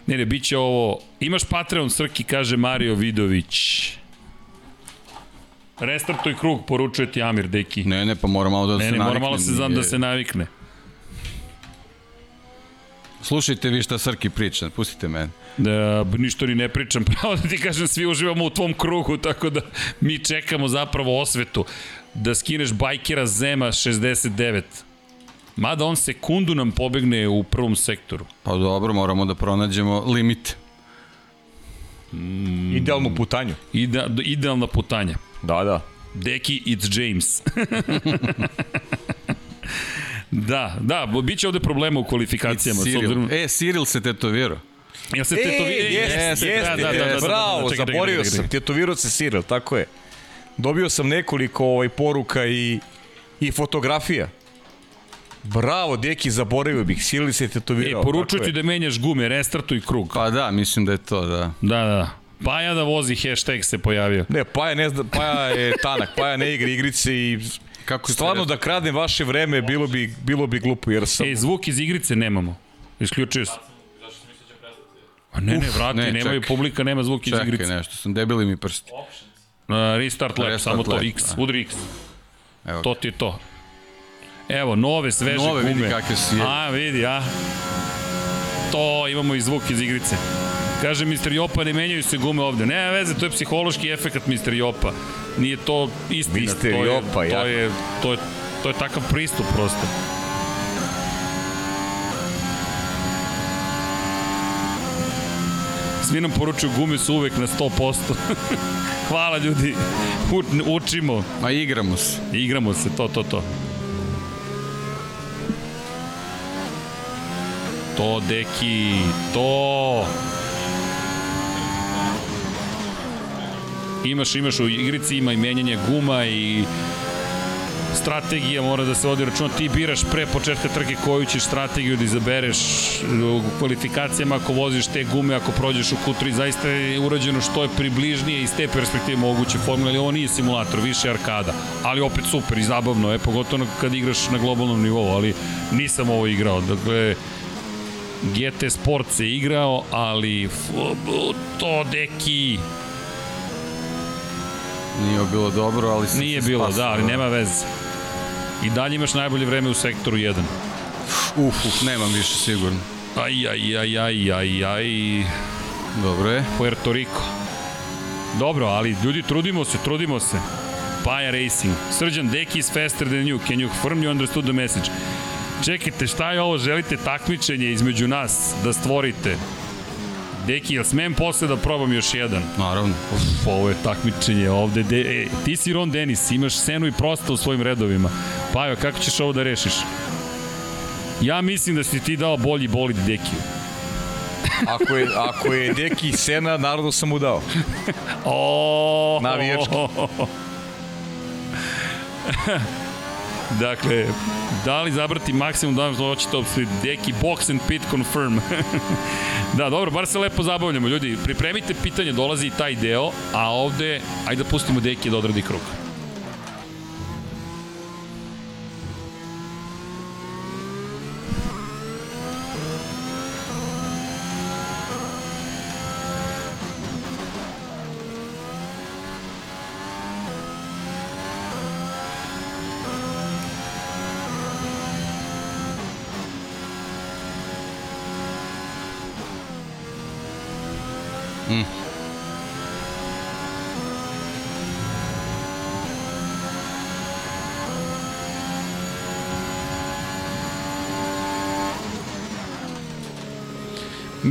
ne, ne, bit će ovo... Imaš Patreon, Srki, kaže Mario Vidović. Restartuj krug, poručuje ti Amir, deki. Ne, ne, pa mora malo da ne, se ne, navikne. mora malo se znam da se navikne. Slušajte vi šta Srki priča, pustite mene. Da, ništa ni ne pričam, pravo da ti kažem, svi uživamo u tvom krugu, tako da mi čekamo zapravo osvetu. Da skineš bajkera Zema 69. Mada on sekundu nam pobegne u prvom sektoru. Pa dobro, moramo da pronađemo limit. Idealnu putanju. Ide, idealna putanja. Da, da. Deki, it's James. da, da, bit će ovde problema u kvalifikacijama. s Cyril. obzirom- E, Cyril se tetovirao. Jel se E, tetovi... jeste, jeste, jeste, da, da, da, da, da, bravo, čekaj, čekaj, zaborio čekaj, čekaj. sam, tetovirao se Cyril, tako je. Dobio sam nekoliko ovaj, poruka i, i fotografija. Bravo, deki, zaboravio bih, Cyril se E, tetovirao. poručuju tako ti da menjaš gume, restartuj krug. Pa da, mislim da je to, da. Da, da. Paja da vozi, hashtag se pojavio. Ne, Paja, ne zna, Paja je tanak, Paja ne igra igrice i Kako stvarno da kradem vaše vreme bilo bi, bilo bi glupo, jer sam... E, zvuk iz igrice nemamo. Isključio da prestati? A ne, ne, vrati, ne, nemaju čekaj. publika, nema zvuk iz Čekaj, igrice. nešto, sam debili mi prsti. Options. Uh, restart lap, Restart samo to, X, da. udri X. Evo To ti je to. Evo, nove, sveže Nove, gume. vidi kakve su, je. A, vidi, a. To imamo i zvuk iz igrice. Kaže Mr. Jopa, ne menjaju se gume ovde. Nema veze, to je psihološki efekat Mr. Jopa. Nije to istina. Mr. to je, Jopa, ja. To je, to je, to je takav pristup prosto. Svi nam poručuju gume su uvek na 100%. Hvala ljudi. U, učimo. Ma igramo se. Igramo se, to, to, to. To, deki, to. Imaš, imaš u igrici, ima i menjanje guma i strategija mora da se vodi računa. Ti biraš pre početka trke koju ćeš strategiju da izabereš u kvalifikacijama ako voziš te gume, ako prođeš u Q3, zaista je urađeno što je približnije iz te perspektive moguće formule, ali ovo nije simulator, više arkada, ali opet super i zabavno je, pogotovo kad igraš na globalnom nivou, ali nisam ovo igrao, dakle, GT Sport se igrao, ali to deki Nije bilo dobro, ali sam nije se bilo, spasao, da, ali nema veze. I dalje imaš najbolje vreme u sektoru 1. Uf, uf, nemam više sigurno. Aj, aj, aj, aj, aj, aj, Dobro je. Puerto Rico. Dobro, ali ljudi, trudimo se, trudimo se. Paja Racing. Srđan, Deki is faster than you. Can you confirm you understood the message? Čekajte, šta je ovo? Želite takmičenje između nas da stvorite? Deki, jel smem posle da probam još jedan? Naravno. Uf, ovo je takmičenje ovde. De, e, ti si Ron Dennis, imaš senu i prosta u svojim redovima. Pajo, kako ćeš ovo da rešiš? Ja mislim da si ti dao bolji bolid Dekiju. Ako je, ako je deki sena, narodno sam mu dao. O, Navijački. dakle, da li zabrati maksimum da hoće to obstaviti? Deki, box and pit confirm. da, dobro, bar se lepo zabavljamo. Ljudi, pripremite pitanje, dolazi i taj deo, a ovde, ajde da pustimo Deki da odradi krug.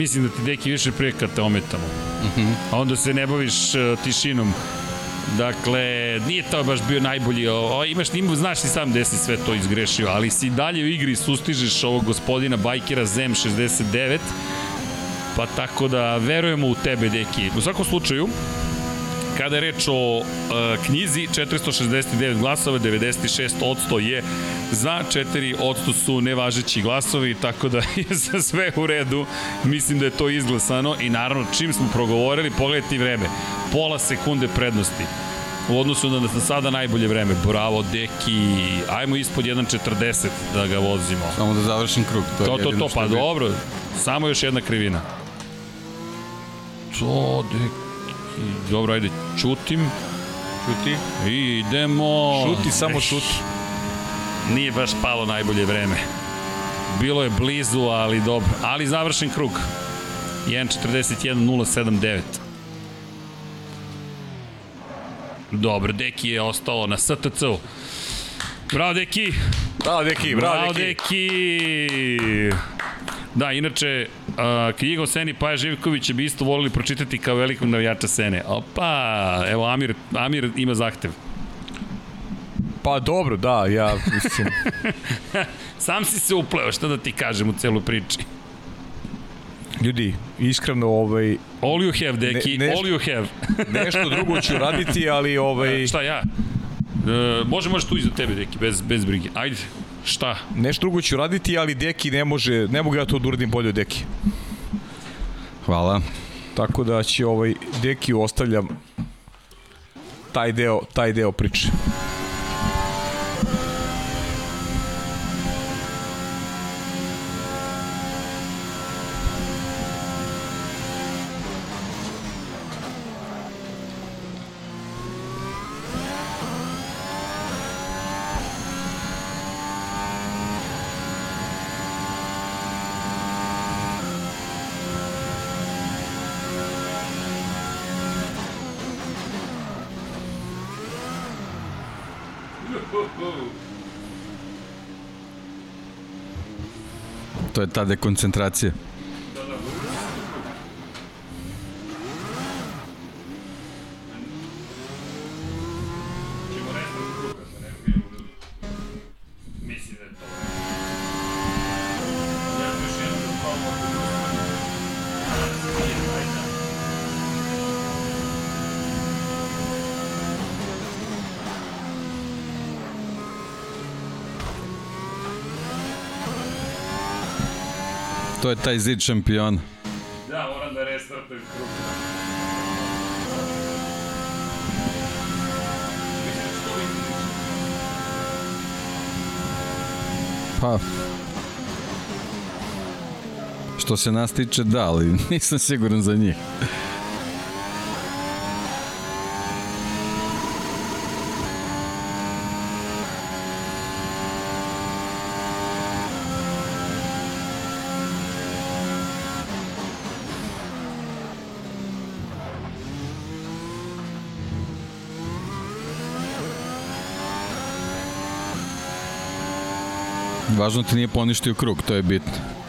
Mislim da ti deki više prije kad te ometamo. Uh -huh. A onda se ne baviš uh, tišinom. Dakle, nije to baš bio najbolji, o, o, imaš, nima, znaš ti sam gde si sve to izgrešio, ali si dalje u igri sustižeš ovog gospodina Bajkera Zem 69, pa tako da verujemo u tebe, deki. U svakom slučaju, Kada je reč o uh, knjizi, 469 glasova, 96% je za, 4% su nevažeći glasovi, tako da je za sve u redu. Mislim da je to izglasano i naravno čim smo progovorili, pogledajte vreme. Pola sekunde prednosti. u odnosu na, na sada najbolje vreme. Bravo, Deki, ajmo ispod 1.40 da ga vozimo. Samo da završim krug. To, je To, to, to, pa dobro. Samo još jedna krivina. To, Deki. Dobro, ajde, čutim. Čuti? I idemo. Šuti, samo šuti. Nije baš palo najbolje vreme. Bilo je blizu, ali dobro. Ali završen krug. 1.41.079. Dobro, Deki je ostalo na STC-u. Bravo, Deki! Bravo, Deki, bravo, Deki. Deki! Da, inače, uh, knjiga o Seni Paja Živkovića bi isto volili pročitati kao velikog navijača Sene. Opa, evo Amir, Amir ima zahtev. Pa dobro, da, ja mislim, Sam si se upleo, šta da ti kažem u celu priči. ljudi, iskreno, ovaj, All you have, deki, Ne- nešto- all you have. nešto drugo ću raditi, ali ovaj, Šta ja? E, može, može tu iza tebe, deki, bez, bez brige. Ajde, šta? nešto drugo ću raditi, ali Deki ne može, ne mogu ja to da uradim bolje od Deki. Hvala. Tako da će ovaj Deki ostavljam taj deo, taj deo priče. To je ta dekoncentracija. Je taj zid šampiona. Da, moram da restartujem krug. Pa... Što se nas tiče, da, ali nisam siguran za njih. Važno ti nije poništio krug, to je bitno.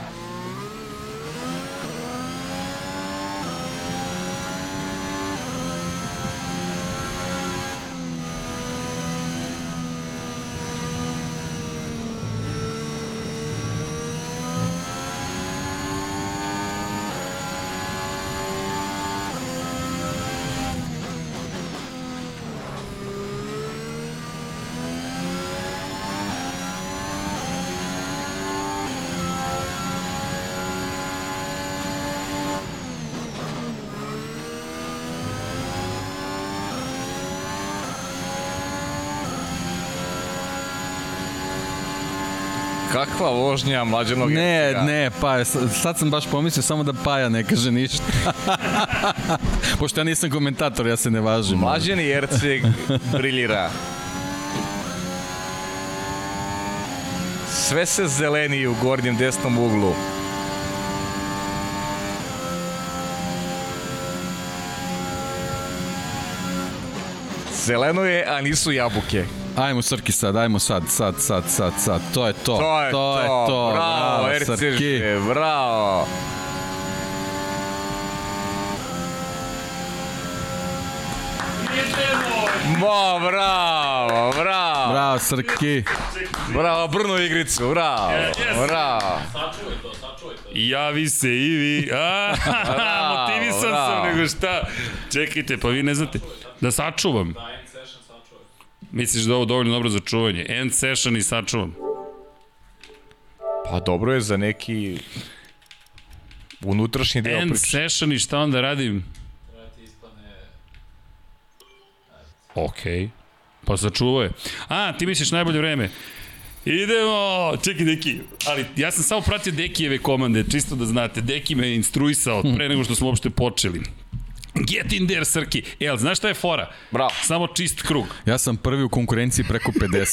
Kakva vožnja mlađenog Ne, ne, pa sad sam baš pomislio samo da Paja ne kaže ništa. Pošto ja nisam komentator, ja se ne važim. Mlađeni Erceg briljira. Sve se zeleni u gornjem desnom uglu. Zeleno je, a nisu jabuke. Ajmo Srki sad, ajmo sad, sad, sad, sad, sad. To je to. To je to. je to. Bravo, Srki. Erceže, bravo. Mo, bravo, bravo. Bravo, Srki. Bravo, brnu igricu, bravo. Bravo. Sačuvaj to, sačuvaj to. Javi se i vi. A, motivisan sam bravo. nego šta. Čekajte, pa vi ne znate. Da sačuvam. Da. Misliš da je ovo dovoljno dobro za čuvanje? End session i sačuvam. Pa dobro je za neki unutrašnji deo End priče. session i šta onda radim? Okej. Okay. Pa sačuvao je. A, ti misliš najbolje vreme. Idemo! Čekaj, Deki, ali ja sam samo pratio Dekijeve komande, čisto da znate. Deki me instruisao pre nego što smo uopšte počeli. Get in there, Srki. E, ali znaš šta je fora? Bravo. Samo čist krug. Ja sam prvi u konkurenciji preko 50.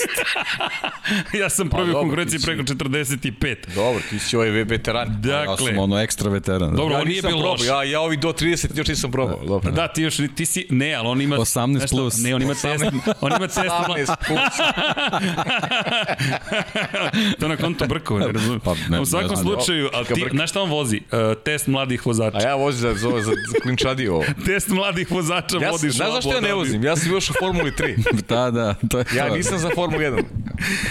ja sam prvi Pa u konkurenciji si- preko 45. Dobro, ti si ovaj veteran. ja Dakle, sam ono ekstra veteran. dobro, Ja ovo nije bilo loše. ja, ja ovi do 30 još nisam probao. Dobro. Da, ti još, ti si, ne, ali on ima... 18 znaš šta, plus. Ne, on ima test, on ima test, 18 plus. to na konto brkova, ne razumijem. Pa, ne, U svakom ne slučaju, ali ti, Brk. znaš šta on vozi? Uh, test mladih vozača. A ja vozim za, za, za, za klinčadiju ovo. Test mladih vozača Ja vodiš znaš zašto ja ne vozim? Ja sam još u Formuli 3. Da, da, to je Ja to. nisam za Formulu 1.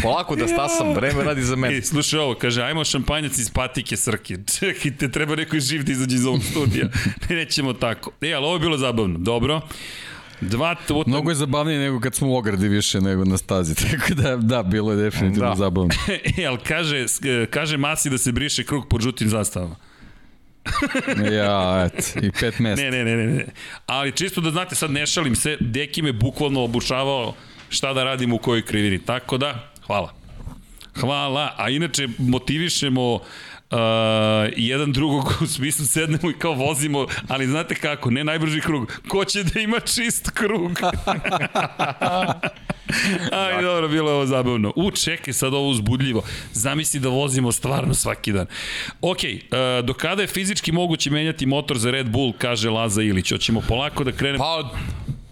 Polako da stasam, vreme radi za mene. E, slušaj ovo, kaže, ajmo šampanjac iz patike Srke. Čekajte, treba neko i živ da izađe iz ovog studija. Ne, nećemo tako. E, ali ovo je bilo zabavno. Dobro. Dva puta... Mnogo je zabavnije nego kad smo u ogradi više nego na stazi, tako da, da, bilo je definitivno Da. da. zabavno. e, ali kaže, kaže Masi da se briše krug pod žutim zastavama. Ja, et, i pet mesta. Ne, ne, ne, ne, ne. Ali čisto da znate, sad ne šalim se, Deki me bukvalno obučavao šta da radim u kojoj krivini. Tako da, hvala. Hvala. A inače, motivišemo uh, jedan drugog u smislu sednemo i kao vozimo, ali znate kako, ne najbrži krug. Ko će da ima čist krug? Aj, dobro, bilo je ovo zabavno. U, čekaj, sad ovo uzbudljivo. Zamisli da vozimo stvarno svaki dan. Ok, uh, do kada je fizički moguće menjati motor za Red Bull, kaže Laza Ilić. Hoćemo polako da krenemo. Pa,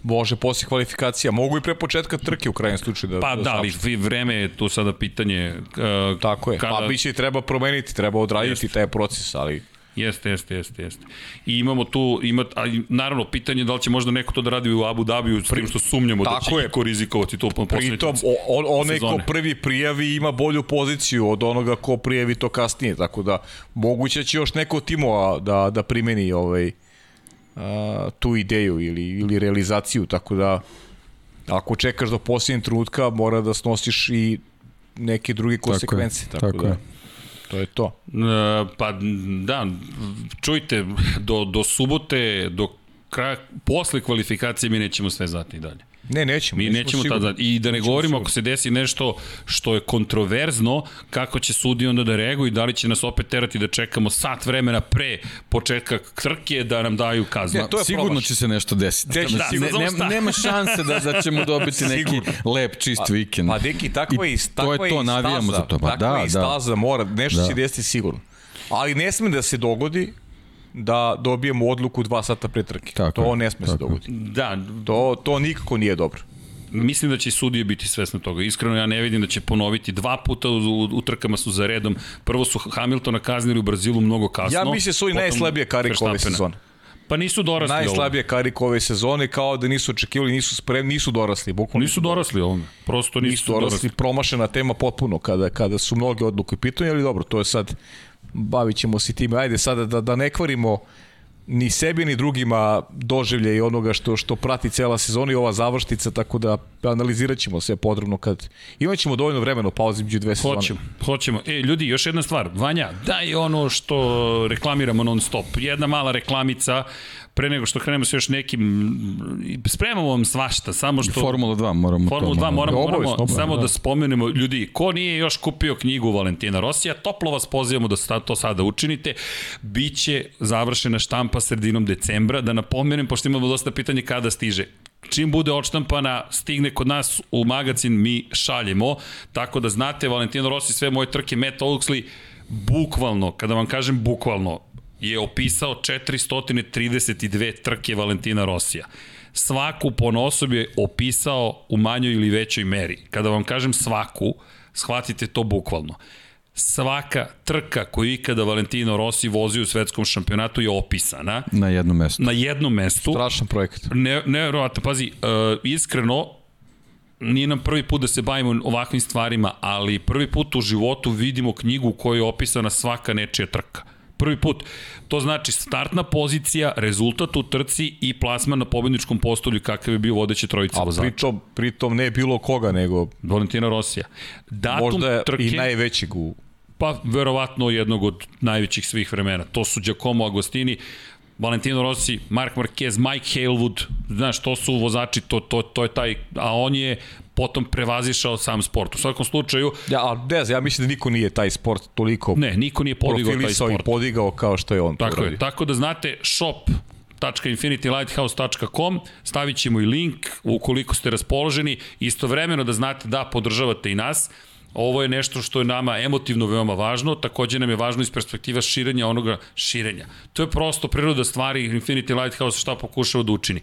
može posle kvalifikacija. Mogu i pre početka trke u krajnjem slučaju da Pa da, ali vi- vreme je tu sada pitanje. Uh, Tako je. Pa biće i treba promeniti, treba odraditi taj proces, ali Jeste, jeste, jeste, jeste. I imamo tu, ima, a, naravno, pitanje je da li će možda neko to da radi u Abu Dhabiju, s tim što sumnjamo da Tako će je. iko rizikovati to po pritom o, o, onaj ko prvi prijavi ima bolju poziciju od onoga ko prijavi to kasnije, tako da moguće će još neko timova da, da primeni ovaj, a, tu ideju ili, ili realizaciju, tako da ako čekaš do posljednjeg trenutka mora da snosiš i neke druge konsekvence, tako, tako da je. to je to. E, pa da, čujte, do, do subote, do kraja, posle kvalifikacije mi nećemo sve znati i dalje. Ne, nećemo. Mi nećemo sigurni. tada, i da ne Nećemo govorimo ako se desi nešto što je kontroverzno, kako će sudi onda da reaguju i da li će nas opet terati da čekamo sat vremena pre početka trke da nam daju kaznu. Ne, to je Sigurno promašaj. će se nešto desiti. Te će ne, sigurno- ne, nema šanse da, da ćemo dobiti neki lep, čist vikend. Pa deki, takva je, I takva to je to, navijamo staza, za to. Pa takva da, je i da. staza, mora, nešto Da. će desiti sigurno. Ali ne sme da se dogodi da dobijemo odluku dva sata pre trke. Tako to je, ne sme se tako je. dogodi. Da, To, to nikako nije dobro. Mislim da će sudije biti svesne toga. Iskreno ja ne vidim da će ponoviti dva puta u, u, u trkama su za redom. Prvo su Hamiltona kaznili u Brazilu mnogo kasno. Ja mislim da su i najslabije karike ove sezone. Pa nisu dorasli. Najslabije karike ove sezone, kao da nisu očekivali, nisu spremni, nisu dorasli. Bukvalno Nisu dorasli ovome. Prosto nisu, nisu dorasli, promašena tema potpuno kada, kada su mnoge odluke u pitanju, ali dobro, to je sad, bavit ćemo se time, ajde sada da, da ne kvarimo ni sebi ni drugima doživlje i onoga što što prati cela sezona i ova završnica, tako da analizirat ćemo sve podrobno kad imat ćemo dovoljno vremena u pauzi među dve sezone. Hoćemo, hoćemo. E, ljudi, još jedna stvar. Vanja, daj ono što reklamiramo non stop. Jedna mala reklamica pre nego što krenemo sa još nekim spremamo vam svašta, samo što Formula 2 moramo Formulu to 2 malo- moramo, moramo obavezno, samo da. da. spomenemo ljudi, ko nije još kupio knjigu Valentina Rosija, toplo vas pozivamo da to sada učinite. Biće završena štampa sredinom decembra, da napomenem, pošto imamo dosta pitanja kada stiže. Čim bude odštampana, stigne kod nas u magazin, mi šaljemo. Tako da znate, Valentino Rossi, sve moje trke, Matt Oaksley, bukvalno, kada vam kažem bukvalno, je opisao 432 trke Valentina Rosija. Svaku ponosob je opisao u manjoj ili većoj meri. Kada vam kažem svaku, shvatite to bukvalno. Svaka trka koju ikada Valentino Rossi vozi u svetskom šampionatu je opisana Na jednom mestu. na jednom mestu. Strašan projekat. Ne, nevjerovatno, pazi, uh, iskreno, nije nam prvi put da se bavimo ovakvim stvarima, ali prvi put u životu vidimo knjigu u kojoj je opisana svaka nečija trka. Prvi put. To znači startna pozicija, rezultat u trci i plasman na pobedničkom postolju kakav je bio vodeće trojice A vozača. pritom, pritom ne bilo koga, nego Valentina Rosija. Datum možda trke, i najvećeg u pa verovatno jednog od najvećih svih vremena. To su Giacomo Agostini, Valentino Rossi, Mark Marquez, Mike Halewood, znaš, to su vozači, to, to, to je taj, a on je potom prevazišao sam sport. U svakom slučaju, Ja, a ne znam, ja mislim da niko nije taj sport toliko ne, niko nije podigao taj profilisao i sport. podigao kao što je on to Tako je, uradio. tako da znate shop infinitylighthouse.com stavit ćemo i link ukoliko ste raspoloženi istovremeno da znate da podržavate i nas Ovo je nešto što je nama emotivno veoma važno, takođe nam je važno iz perspektiva širenja onoga širenja. To je prosto priroda stvari Infinity Lighthouse šta pokušava da učini.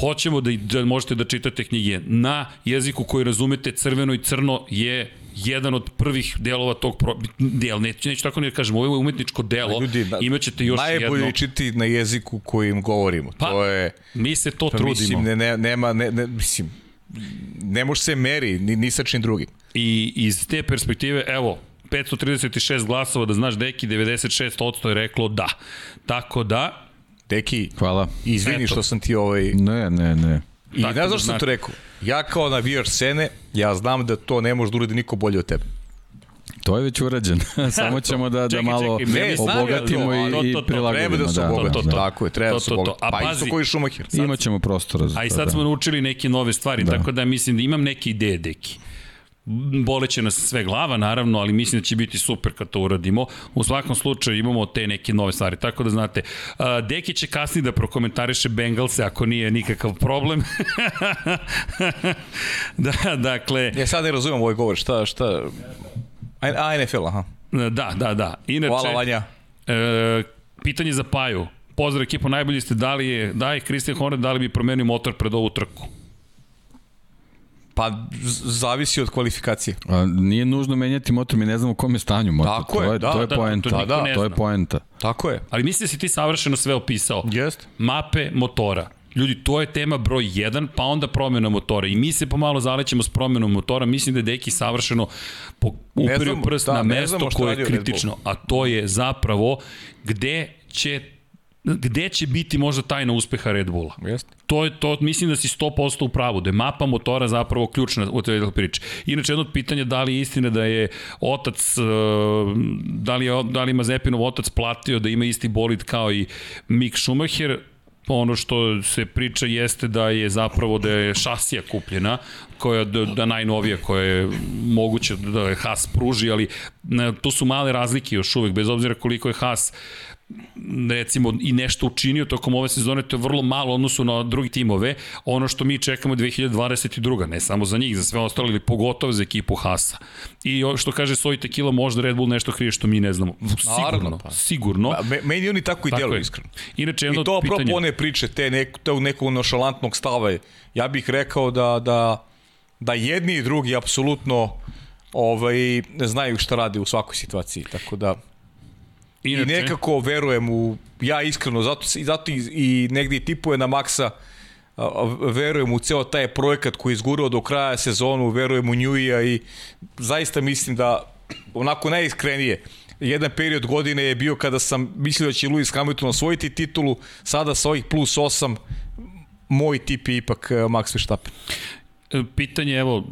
Hoćemo da, da možete da čitate knjige na jeziku koji razumete, crveno i crno je jedan od prvih delova tog pro... del, neću, neću tako ne da kažem, ovo je umetničko delo, Ljudi, na- imaćete još Najbolje jedno. čiti na jeziku kojim govorimo. Pa, to je... Mi se to Pa, trudimo. Mislim, ne, ne, nema, ne, ne, mislim, ne može se meri ni, ni sa čim drugim. I iz te perspektive, evo, 536 glasova, da znaš, Deki 96% je reklo da. Tako da, Deki, Hvala. izvini Eto. što sam ti ovaj... Ne, ne, ne. I Tako ne da znam što to rekao. Ja kao navijač scene, ja znam da to ne može da uradi niko bolje od tebe. To je već urađeno. Samo ćemo da, da malo čekaj, ne, ja obogatimo to, i, to, to, i to, Treba prilagodimo. da se Da, da, obogati. to, to. Tako je, treba To, da se to, to. obogati. A Pa pazi. isto koji Šumahir. Imaćemo prostora za a i to, sad da. smo naučili neke nove stvari, da. tako da mislim da imam neke ideje, Deki. Boleće nas sve glava, naravno, ali mislim da će biti super kad to uradimo. U svakom slučaju imamo te neke nove stvari, tako da znate. Deki će kasnije da prokomentariše Bengalse ako nije nikakav problem. da, dakle, Ja sad ne razumem ovaj govor, šta, šta... A, NFL, aha. da, da, da. Inače, Hvala Vanja. E, pitanje za Paju. Pozdrav ekipo, najbolji ste, da li je, da je Christian Horner, da li bi promenio motor pred ovu trku? Pa zavisi od kvalifikacije. A, nije nužno menjati motor, mi ne znamo u kom je stanju motor. Tako to je, je, da, to je da, poenta. Da, ne to je poenta. Tako je. Ali mislim da si ti savršeno sve opisao. Jest. Mape motora. Ljudi, to je tema broj 1, pa onda promjena motora. I mi se pomalo zalećemo s promenom motora. Mislim da je Deki savršeno po, uperio prst da, na mesto koje je kritično. A to je zapravo gde će gde će biti možda tajna uspeha Red Bulla. Jest. To je to, mislim da si 100% u pravu, da je mapa motora zapravo ključna u toj priči. Inače, jedno od pitanja da li je istina da je otac, e, da li, je, da li ima Zepinov otac platio da ima isti bolid kao i Mick Schumacher, ono što se priča jeste da je zapravo da je šasija kupljena, koja da, da najnovija, koja je moguće da je Haas pruži, ali ne, tu su male razlike još uvek, bez obzira koliko je Haas recimo i nešto učinio tokom ove sezone, to je vrlo malo odnosu na drugi timove. Ono što mi čekamo je 2022. Ne samo za njih, za sve ostalo, ili pogotovo za ekipu Hasa. I što kaže Soj Tequila, možda Red Bull nešto krije što mi ne znamo. Sigurno, Naravno, pa. sigurno. Pa, me, meni oni tako i Tako deluju, iskreno. Inače, jedno I to apropo one priče, te nek, tog nekog nošalantnog stava, ja bih rekao da, da, da jedni i drugi apsolutno ovaj, ne znaju šta radi u svakoj situaciji, tako da Inače, i nekako verujem u, ja iskreno, zato, zato i, i negdje i tipuje na Maksa, verujem u ceo taj projekat koji je izgurao do kraja sezonu, verujem u Njuija i zaista mislim da onako najiskrenije, jedan period godine je bio kada sam mislio da će Lewis Hamilton osvojiti titulu, sada sa ovih plus 8 moj tip je ipak eh, Max Verstappen. Pitanje, evo,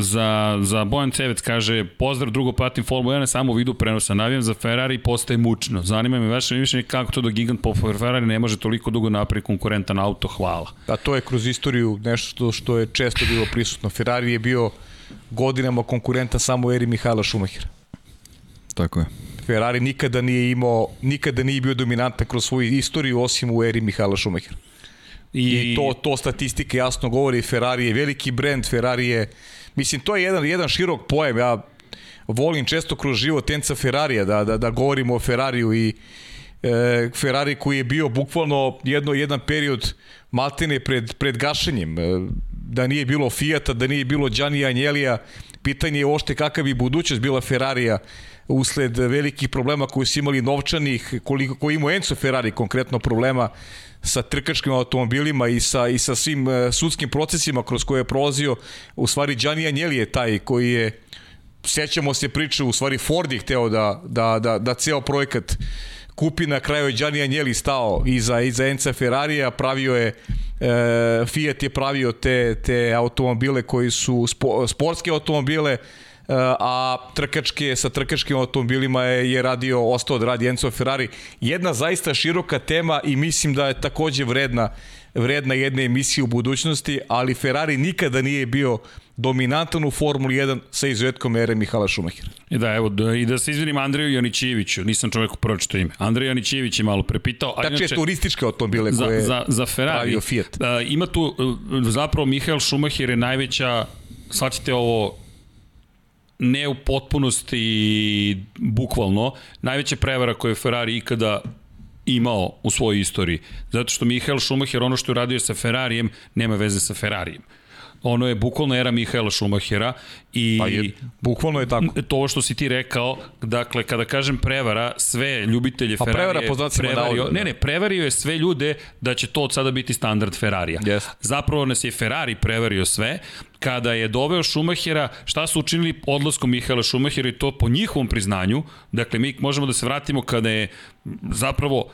za, za Bojan Cevec kaže, pozdrav, drugo pratim Formula 1, samo u vidu prenosa. Navijam za Ferrari postaje mučno. Zanima me vaše mišljenje kako to da gigant po Ferrari ne može toliko dugo napravi konkurentan auto. Hvala. A to je kroz istoriju nešto što, što je često bilo prisutno. Ferrari je bio godinama konkurentan samo u eri Mihajla Šumahira. Tako je. Ferrari nikada nije imao, nikada nije bio dominantan kroz svoju istoriju osim u eri Mihajla Šumahira. I, I to, to statistike jasno govori, Ferrari je veliki brend, Ferrari je, mislim, to je jedan, jedan širok pojem, ja volim često kroz život Enca Ferrarija da, da, da govorimo o Ferrariju i e, Ferrari koji je bio bukvalno jedno, jedan period maltene pred, pred gašenjem, e, da nije bilo Fijata, da nije bilo Gianni Anjelija, pitanje je ošte kakav bi budućnost bila Ferrarija usled velikih problema koji su imali novčanih, koliko, koji imao Enzo Ferrari konkretno problema sa trkačkim automobilima i sa, i sa svim uh, sudskim procesima kroz koje je prolazio, u stvari Gianni Agnelli je taj koji je sećamo se priče, u stvari Ford je hteo da, da, da, da ceo projekat kupi na kraju je Gianni Agnelli stao iza, iza Enca Ferrarija, pravio je e, Fiat je pravio te, te automobile koji su spo, sportske automobile, e, a trkačke sa trkačkim automobilima je, je radio, ostao da radi Enzo Ferrari. Jedna zaista široka tema i mislim da je takođe vredna vredna jedne emisije u budućnosti, ali Ferrari nikada nije bio dominantan u Formuli 1 sa izuzetkom ere Mihala Šumahira. I da, evo, da, i da se izvinim Andreju Janićeviću, nisam čoveku pročito ime. Andrej Janićević je malo prepitao. A Tačnije inače, turističke automobile za, koje za, za Ferrari, Fiat. A, ima tu, uh, zapravo Mihael Schumacher je najveća, shvatite ovo, ne u potpunosti bukvalno, najveća prevara koju je Ferrari ikada imao u svojoj istoriji. Zato što Mihael Schumacher, ono što je radio sa Ferrarijem, nema veze sa Ferrarijem. Ono je bukvalno era Mihaela Schumachera i Pa je, bukvalno je tako. to što si ti rekao, dakle, kada kažem prevara, sve ljubitelje A Ferrarija... prevara po znacima prevario, da. Ne, ne, prevario je sve ljude da će to od sada biti standard Ferrarija. Jeste. Zapravo nas je Ferrari prevario sve, kada je doveo Schumachera, šta su učinili odlaskom Mihaela Schumachera i to po njihovom priznanju, dakle, mi možemo da se vratimo kada je zapravo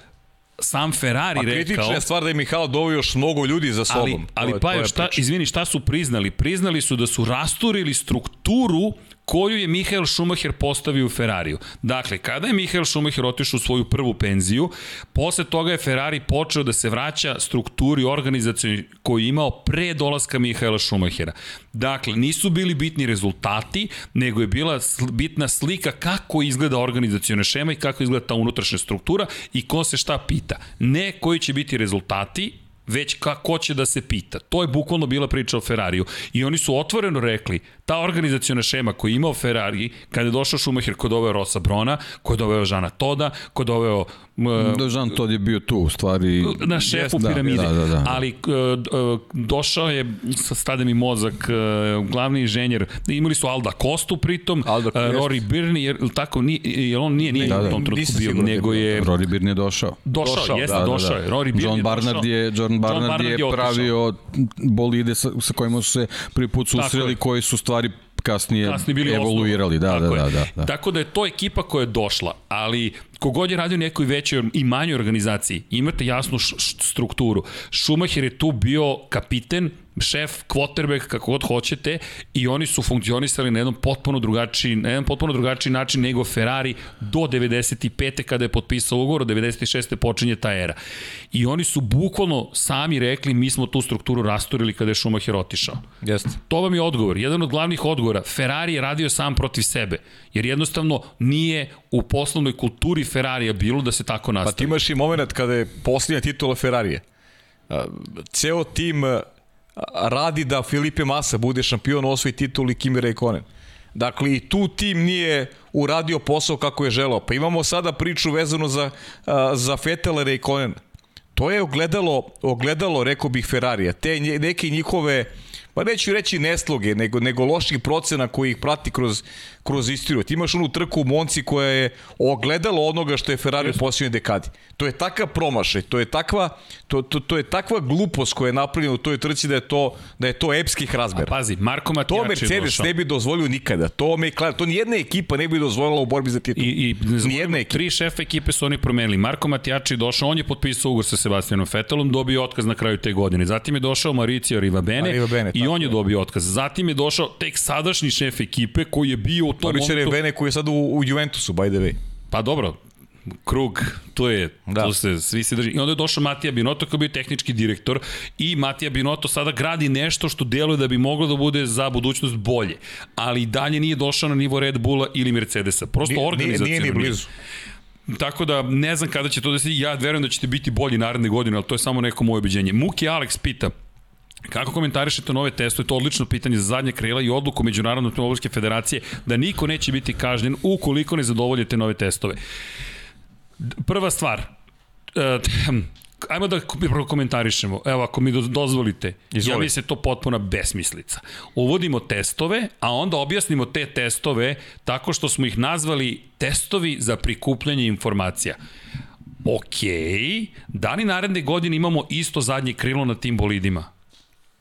sam Ferrari A rekao... kritična je stvar da je Mihajlo doveo još mnogo ljudi za sobom. Ali, ali pa šta, izvini, šta su priznali? Priznali su da su rasturili strukturu koju je Mihael Schumacher postavio u Ferrariju. Dakle, kada je Mihael Schumacher otišao u svoju prvu penziju, posle toga je Ferrari počeo da se vraća strukturi organizacioni koju je imao pre dolaska Mihaela Schumachera. Dakle, nisu bili bitni rezultati, nego je bila bitna slika kako izgleda organizaciona šema i kako izgleda ta unutrašnja struktura i ko se šta pita. Ne koji će biti rezultati, već kako će da se pita. To je bukvalno bila priča o Ferrariju. I oni su otvoreno rekli, ta organizaciona šema koju je imao Ferrari, kada je došao Schumacher kod doveo Rosa Brona, kod doveo Žana Toda, kod doveo m, Da, Žan Todd je bio tu, u stvari... na šefu da, piramide. Da, da, da. Ali d- e, došao je, sa stade mi mozak, glavni inženjer, imali su Alda Kostu pritom, Alda, jeste. Rory Birney, jer, tako, nije, jer on nije, nije Da, u da. tom trenutku bio, siguran da je nego Rory Byrne je došao. došao, Došao, jeste, da, da, došao je. Rory Birney John je Barnard došao. je, John Barnard, Barnard je, je otišao. pravio bolide sa, sa kojima su se prvi put susreli, koji su stvari kasnije, kasnije bili evoluirali. Da, da, Tako da, je. da, da. Tako da je to ekipa koja je došla, ali kogod je radio nekoj većoj i manjoj organizaciji, imate jasnu strukturu. Schumacher je tu bio kapiten, šef, quarterback, kako god hoćete, i oni su funkcionisali na jednom potpuno drugačiji, na jedan potpuno drugačiji način nego Ferrari do 95. kada je potpisao ugovor, od 96. počinje ta era. I oni su bukvalno sami rekli, mi smo tu strukturu rasturili kada je Schumacher otišao. Jeste. To vam je odgovor. Jedan od glavnih odgovora. Ferrari je radio sam protiv sebe. Jer jednostavno nije u poslovnoj kulturi Ferrarija bilo da se tako Pa ti nastavi. imaš i moment kada je posljednja titula Ferrarije. Ceo tim radi da Filipe Massa bude šampion, osvoji titul i Kimi Raikkonen. Dakle, i tu tim nije uradio posao kako je želao. Pa imamo sada priču vezanu za, za Fetela Raikkonen. To je ogledalo, ogledalo, rekao bih, Ferrarija. Te neke njihove pa neću reći nesloge, nego, nego loših procena koji ih prati kroz, kroz istoriju. Ti imaš onu trku u Monci koja je ogledalo onoga što je Ferrari u posljednjoj dekadi. To je takav promašaj, to je takva, to, to, to je takva glupost koja je napravljena u toj trci da je to, da je to epskih razmera. Pazi, Marko Matijači To Mercedes došao. ne bi dozvolio nikada. To McLaren, to nijedna ekipa ne bi dozvolila u borbi za titul. I, i Nijedna ekipa. tri šefa ekipe su oni promenili. Marko Matijači je došao, on je potpisao ugovor sa Sebastianom Vettelom, dobio otkaz na kraju te godine. Zatim je došao Mauricio Rivabene Rivabene, i on je. dobio otkaz. Zatim je došao tek sadašnji šef ekipe koji je bio u tom Mauricio momentu... Bene koji je sad u, u Juventusu, by the way. Pa dobro, krug, to je, da. Tu se, svi se drži. I onda je došao Matija Binotto koji je bio tehnički direktor i Matija Binotto sada gradi nešto što deluje da bi moglo da bude za budućnost bolje. Ali dalje nije došao na nivo Red Bulla ili Mercedesa. Prosto Nije, nije, organizacijno nije ni blizu. Tako da ne znam kada će to da se... Ja verujem da ćete biti bolji naredne godine, ali to je samo neko moje obeđenje. Muki Alex pita, Kako komentarišete nove testove? To je odlično pitanje za zadnje krila i odluku Međunarodne automobilske federacije da niko neće biti kažnjen ukoliko ne zadovoljite nove testove. Prva stvar, e, ajmo da prvo komentarišemo. Evo, ako mi do- dozvolite, Izvoli. ja mi se to potpuna besmislica. Uvodimo testove, a onda objasnimo te testove tako što smo ih nazvali testovi za prikupljanje informacija. Ok, da li naredne godine imamo isto zadnje krilo na tim bolidima?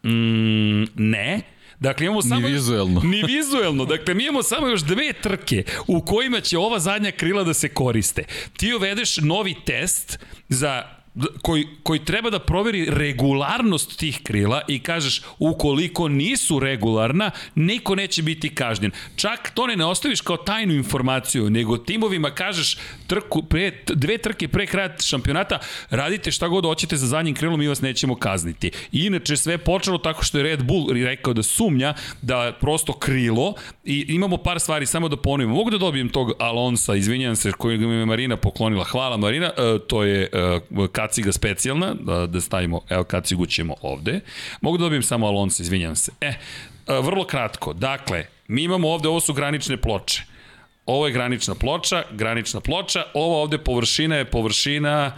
Mm, ne. Dakle, imamo samo... vizuelno. Ni vizuelno. Dakle, mi imamo samo još dve trke u kojima će ova zadnja krila da se koriste. Ti uvedeš novi test za koji, koji treba da proveri regularnost tih krila i kažeš ukoliko nisu regularna, niko neće biti kažnjen. Čak to ne ne ostaviš kao tajnu informaciju, nego timovima kažeš trku, pre, dve trke pre kraja šampionata, radite šta god hoćete za zadnjim krilom, mi vas nećemo kazniti. I inače sve počelo tako što je Red Bull rekao da sumnja da prosto krilo i imamo par stvari samo da ponovimo. Mogu da dobijem tog Alonsa, izvinjam se, koji mi je Marina poklonila. Hvala Marina, e, to je e, kaciga specijalna, da, da stavimo, evo kacigu ćemo ovde. Mogu da dobijem samo Alonso, izvinjam se. E, vrlo kratko, dakle, mi imamo ovde, ovo su granične ploče. Ovo je granična ploča, granična ploča, ovo ovde površina je površina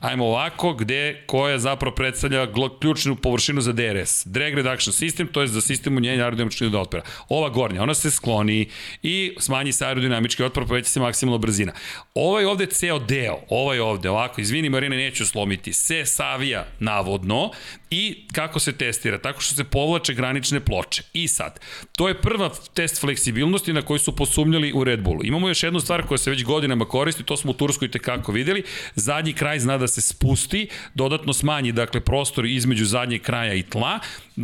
ajmo ovako, gde, koja zapravo predstavlja ključnu površinu za DRS. Drag Reduction System, to je za sistem unjenja aerodinamičkog otpora. Ova gornja, ona se skloni i smanji se aerodinamički otpor, poveća se maksimalna brzina. Ovaj ovde ceo deo, ovaj ovde, ovako, izvini Marina, neću slomiti, se savija navodno i kako se testira? Tako što se povlače granične ploče. I sad, to je prva test fleksibilnosti na koji su posumnjali u Red Bullu. Imamo još jednu stvar koja se već godinama koristi, to smo u Turskoj tekako videli. Zadnji kraj zna da se spusti, dodatno smanji dakle prostor između zadnjeg kraja i tla,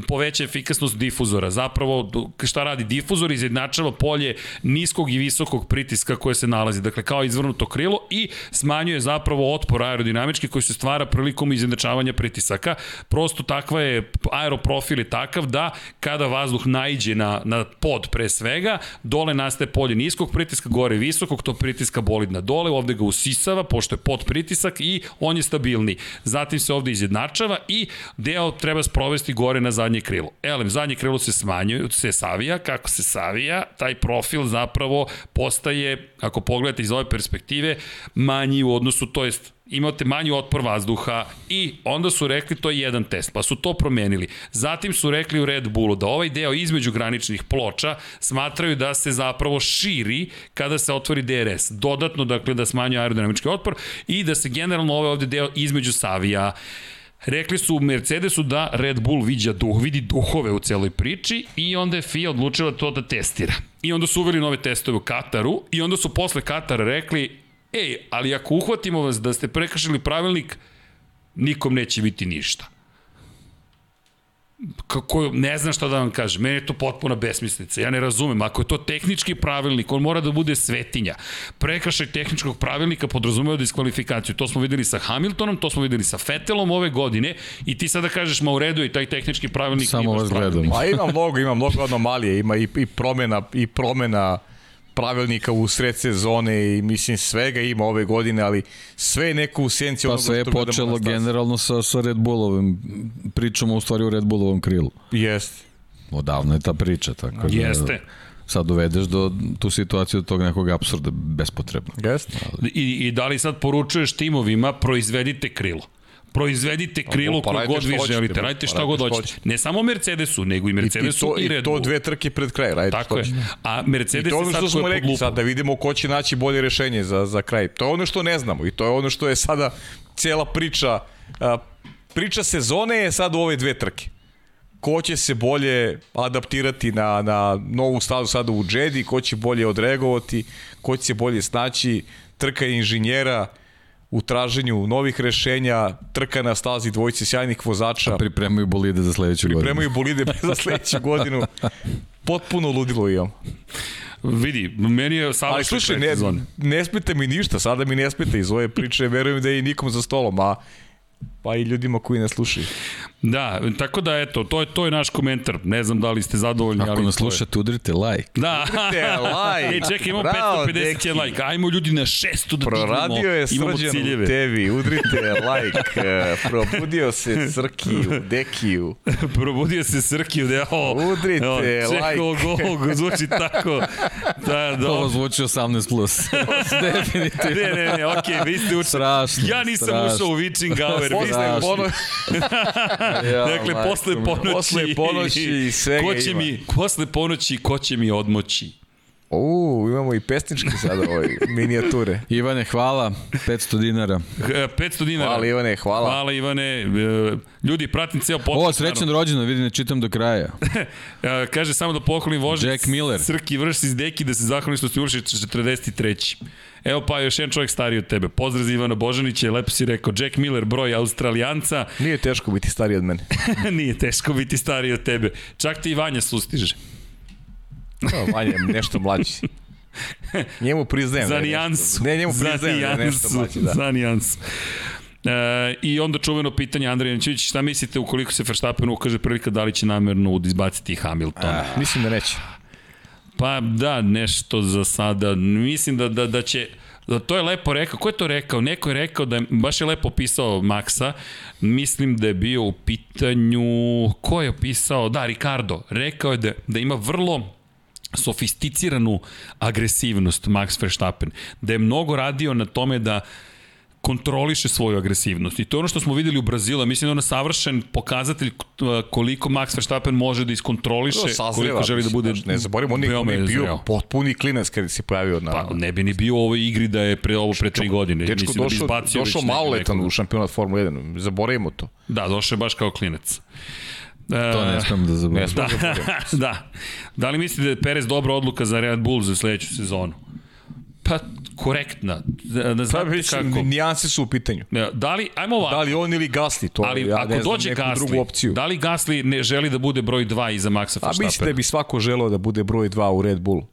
poveća efikasnost difuzora. Zapravo šta radi difuzor izjednačava polje niskog i visokog pritiska koje se nalazi, dakle kao izvrnuto krilo i smanjuje zapravo otpor aerodinamički koji se stvara prilikom izjednačavanja pritisaka. Prosto takva je aeroprofil je takav da kada vazduh naiđe na, na pod pre svega, dole nastaje polje niskog pritiska, gore visokog, to pritiska bolid na dole, ovde ga usisava pošto je pod pritisak i on je stabilni. Zatim se ovde izjednačava i deo treba sprovesti gore na zadnje krilo. Elem, zadnje krilo se smanjuje, se savija, kako se savija, taj profil zapravo postaje, ako pogledate iz ove perspektive, manji u odnosu, to jest imate manji otpor vazduha i onda su rekli to je jedan test, pa su to promenili. Zatim su rekli u Red Bullu da ovaj deo između graničnih ploča smatraju da se zapravo širi kada se otvori DRS. Dodatno, dakle, da smanjuje aerodinamički otpor i da se generalno ovaj ovde deo između savija. Rekli su u Mercedesu da Red Bull viđa duh, vidi duhove u celoj priči i onda je FIA odlučila to da testira. I onda su uveli nove testove u Kataru i onda su posle Katara rekli ej, ali ako uhvatimo vas da ste prekršili pravilnik, nikom neće biti ništa kako, ne znam šta da vam kažem, meni je to potpuna besmislica, ja ne razumem, ako je to tehnički pravilnik, on mora da bude svetinja. Prekrašaj tehničkog pravilnika podrazumeva diskvalifikaciju, to smo videli sa Hamiltonom, to smo videli sa Fetelom ove godine i ti sada kažeš, ma u redu i taj tehnički pravilnik Samo vas gledam. A ima mnogo, ima mnogo anomalije, ima i, i promena, i promena pravilnika u sred sezone i mislim svega ima ove godine, ali sve je neko u senci pa sve je počelo generalno sa, sa Red Bullovim pričamo u stvari u Red Bullovom krilu. Jeste. Odavno je ta priča, tako da... Jeste sad dovedeš do tu situaciju do tog nekog apsurda bespotrebno. Jeste. I, I da li sad poručuješ timovima proizvedite krilo? Proizvedite krilo pa, koje god vi želite, radite šta god hoćete. Ne samo Mercedesu, nego i Mercedesu i, i, to, i Red Bull. I to dve trke pred kraj, radite Tako je. A Mercedes je sad što smo rekli, sad da vidimo ko će naći bolje rešenje za, za kraj. To je ono što ne znamo i to je ono što je sada cijela priča, priča sezone je sad u ove dve trke ko će se bolje adaptirati na, na novu stazu sada u Jedi, ko će bolje odreagovati, ko će se bolje snaći, trka inženjera, u traženju novih rešenja, trka na stazi dvojice sjajnih vozača. A pripremaju bolide za sledeću godinu. Pripremaju bolide za sledeću godinu. Potpuno ludilo imam. Vidi, meni je savršen Ali slušaj, ne, ne smeta mi ništa, sada mi ne smeta iz ove priče, verujem da je i nikom za stolom, a pa i ljudima koji ne slušaju. Da, tako da eto, to je to je naš komentar. Ne znam da li ste zadovoljni, Ako ali nas slušate, udrite like. Da. Udrite like. Ej, čekaj, imamo Bravo, 550 deki. like. Ajmo ljudi na 600 da Proradio je imamo ciljeve. tebi, udrite like. Probudio se Srki u Dekiju. Probudio se Srki u Dekiju. Udrite o, like. Čekaj, go, zvuči tako. Da, da. Ovo zvuči 18+. Plus. Definitivno. Ne, ne, ne, okej, okay, vi ste učili. Strašno. Ja nisam strašno. ušao u Witching Hour. Vi ste pono... ja, dakle, posle ponoći, posle ponoći i svega ko će ima. mi, posle ponoći, ko će mi odmoći? U, imamo i pesničke sada ovaj, minijature. Ivane, hvala, 500 dinara. E, 500 dinara. Hvala Ivane, hvala. Hvala Ivane. E, Ljudi, pratim ceo podcast. O, srećan rođendan, vidi, ne čitam do kraja. E, Kaže samo da pohvalim vožnje. Jack Miller. Srki vrš iz deki da se zahvalim što ste uvrši 43. Evo pa još jedan čovjek stariji od tebe. Pozdrav za Ivana Božanića, lepo si rekao Jack Miller, broj Australijanca. Nije teško biti stariji od mene. Nije teško biti stariji od tebe. Čak ti i Vanja sustiže. No, manje, nešto mlađi. Njemu priznajem. Za da je nijansu. Ne, njemu priznajem da je nešto mlađi, da. Za nijansu. E, I onda čuveno pitanje Andrej Jančević, šta mislite ukoliko se Verstappen ukaže prvi da li će namerno izbaciti Hamiltona? Mislim da neće. Pa da, nešto za sada. Mislim da, da, da će... Da to je lepo rekao. Ko je to rekao? Neko je rekao da je, baš je lepo opisao Maxa. Mislim da je bio u pitanju... Ko je opisao? Da, Ricardo. Rekao je da, da ima vrlo sofisticiranu agresivnost Max Verstappen. Da je mnogo radio na tome da kontroliše svoju agresivnost. I to je ono što smo videli u Brazilu. Mislim da je ono savršen pokazatelj koliko Max Verstappen može da iskontroliše, koliko želi da bude Ne zaboravimo, on je, on je bio potpuni klinac kada se pojavio na... Pa ne bi ni bio u ovoj igri da je pre ovo pre tri godine. Dečko Mislim da bi došao, nekog- maloletan u šampionat Formula 1. Zaboravimo to. Da, došao je baš kao klinac. To ne smem da zaboravim. Smo zaboravimo. da. Da li mislite da je Perez dobra odluka za Red Bull za sledeću sezonu? Pa, korektna. Da, da Pa, mislim, kako. nijanse su u pitanju. Da li, ajmo ovako. Da li on ili Gasly, to Ali ja ako ne znam, dođe neku Gasly, drugu opciju. da li Gasly ne želi da bude broj 2 iza Maxa A mislim da bi svako želeo da bude broj 2 u Red Bullu.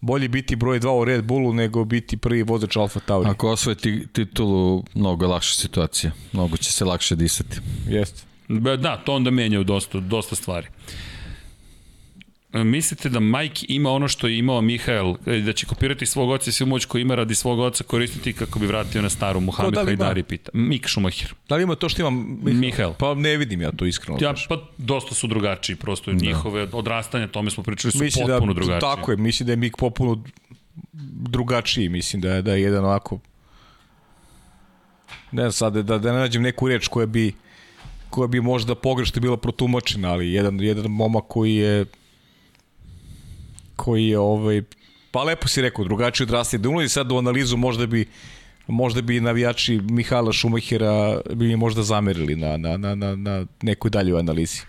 Bolje biti broj 2 u Red Bullu nego biti prvi vozač Alfa Tauri. Ako osvoje ti, titulu, mnogo je lakša situacija. Mnogo će se lakše disati. Jeste. Da, to onda menja dosta, dosta stvari. E, Mislite da Mike ima ono što je imao Mihael, e, da će kopirati svog oca i svu moć koju ima radi svog oca koristiti kako bi vratio na staru Muhammed da ima? Hajdari pita. Mik Schumacher. Da li ima to što imam Mihael. Pa ne vidim ja to iskreno. Ja, pa dosta su drugačiji, prosto njihove odrastanja, tome smo pričali, su mislim potpuno da, drugačiji. Tako je, mislim da je Mik popuno drugačiji, mislim da je, da je jedan ovako ne znam sad, da, da ne nađem neku reč koja bi koja bi možda pogrešno bila protumačena, ali jedan, jedan momak koji je koji je ovaj, pa lepo si rekao, drugačiji odrastanje. Da ulazi sad u analizu možda bi možda bi navijači Mihala Šumahira bi mi možda zamerili na, na, na, na, na nekoj daljoj analizi.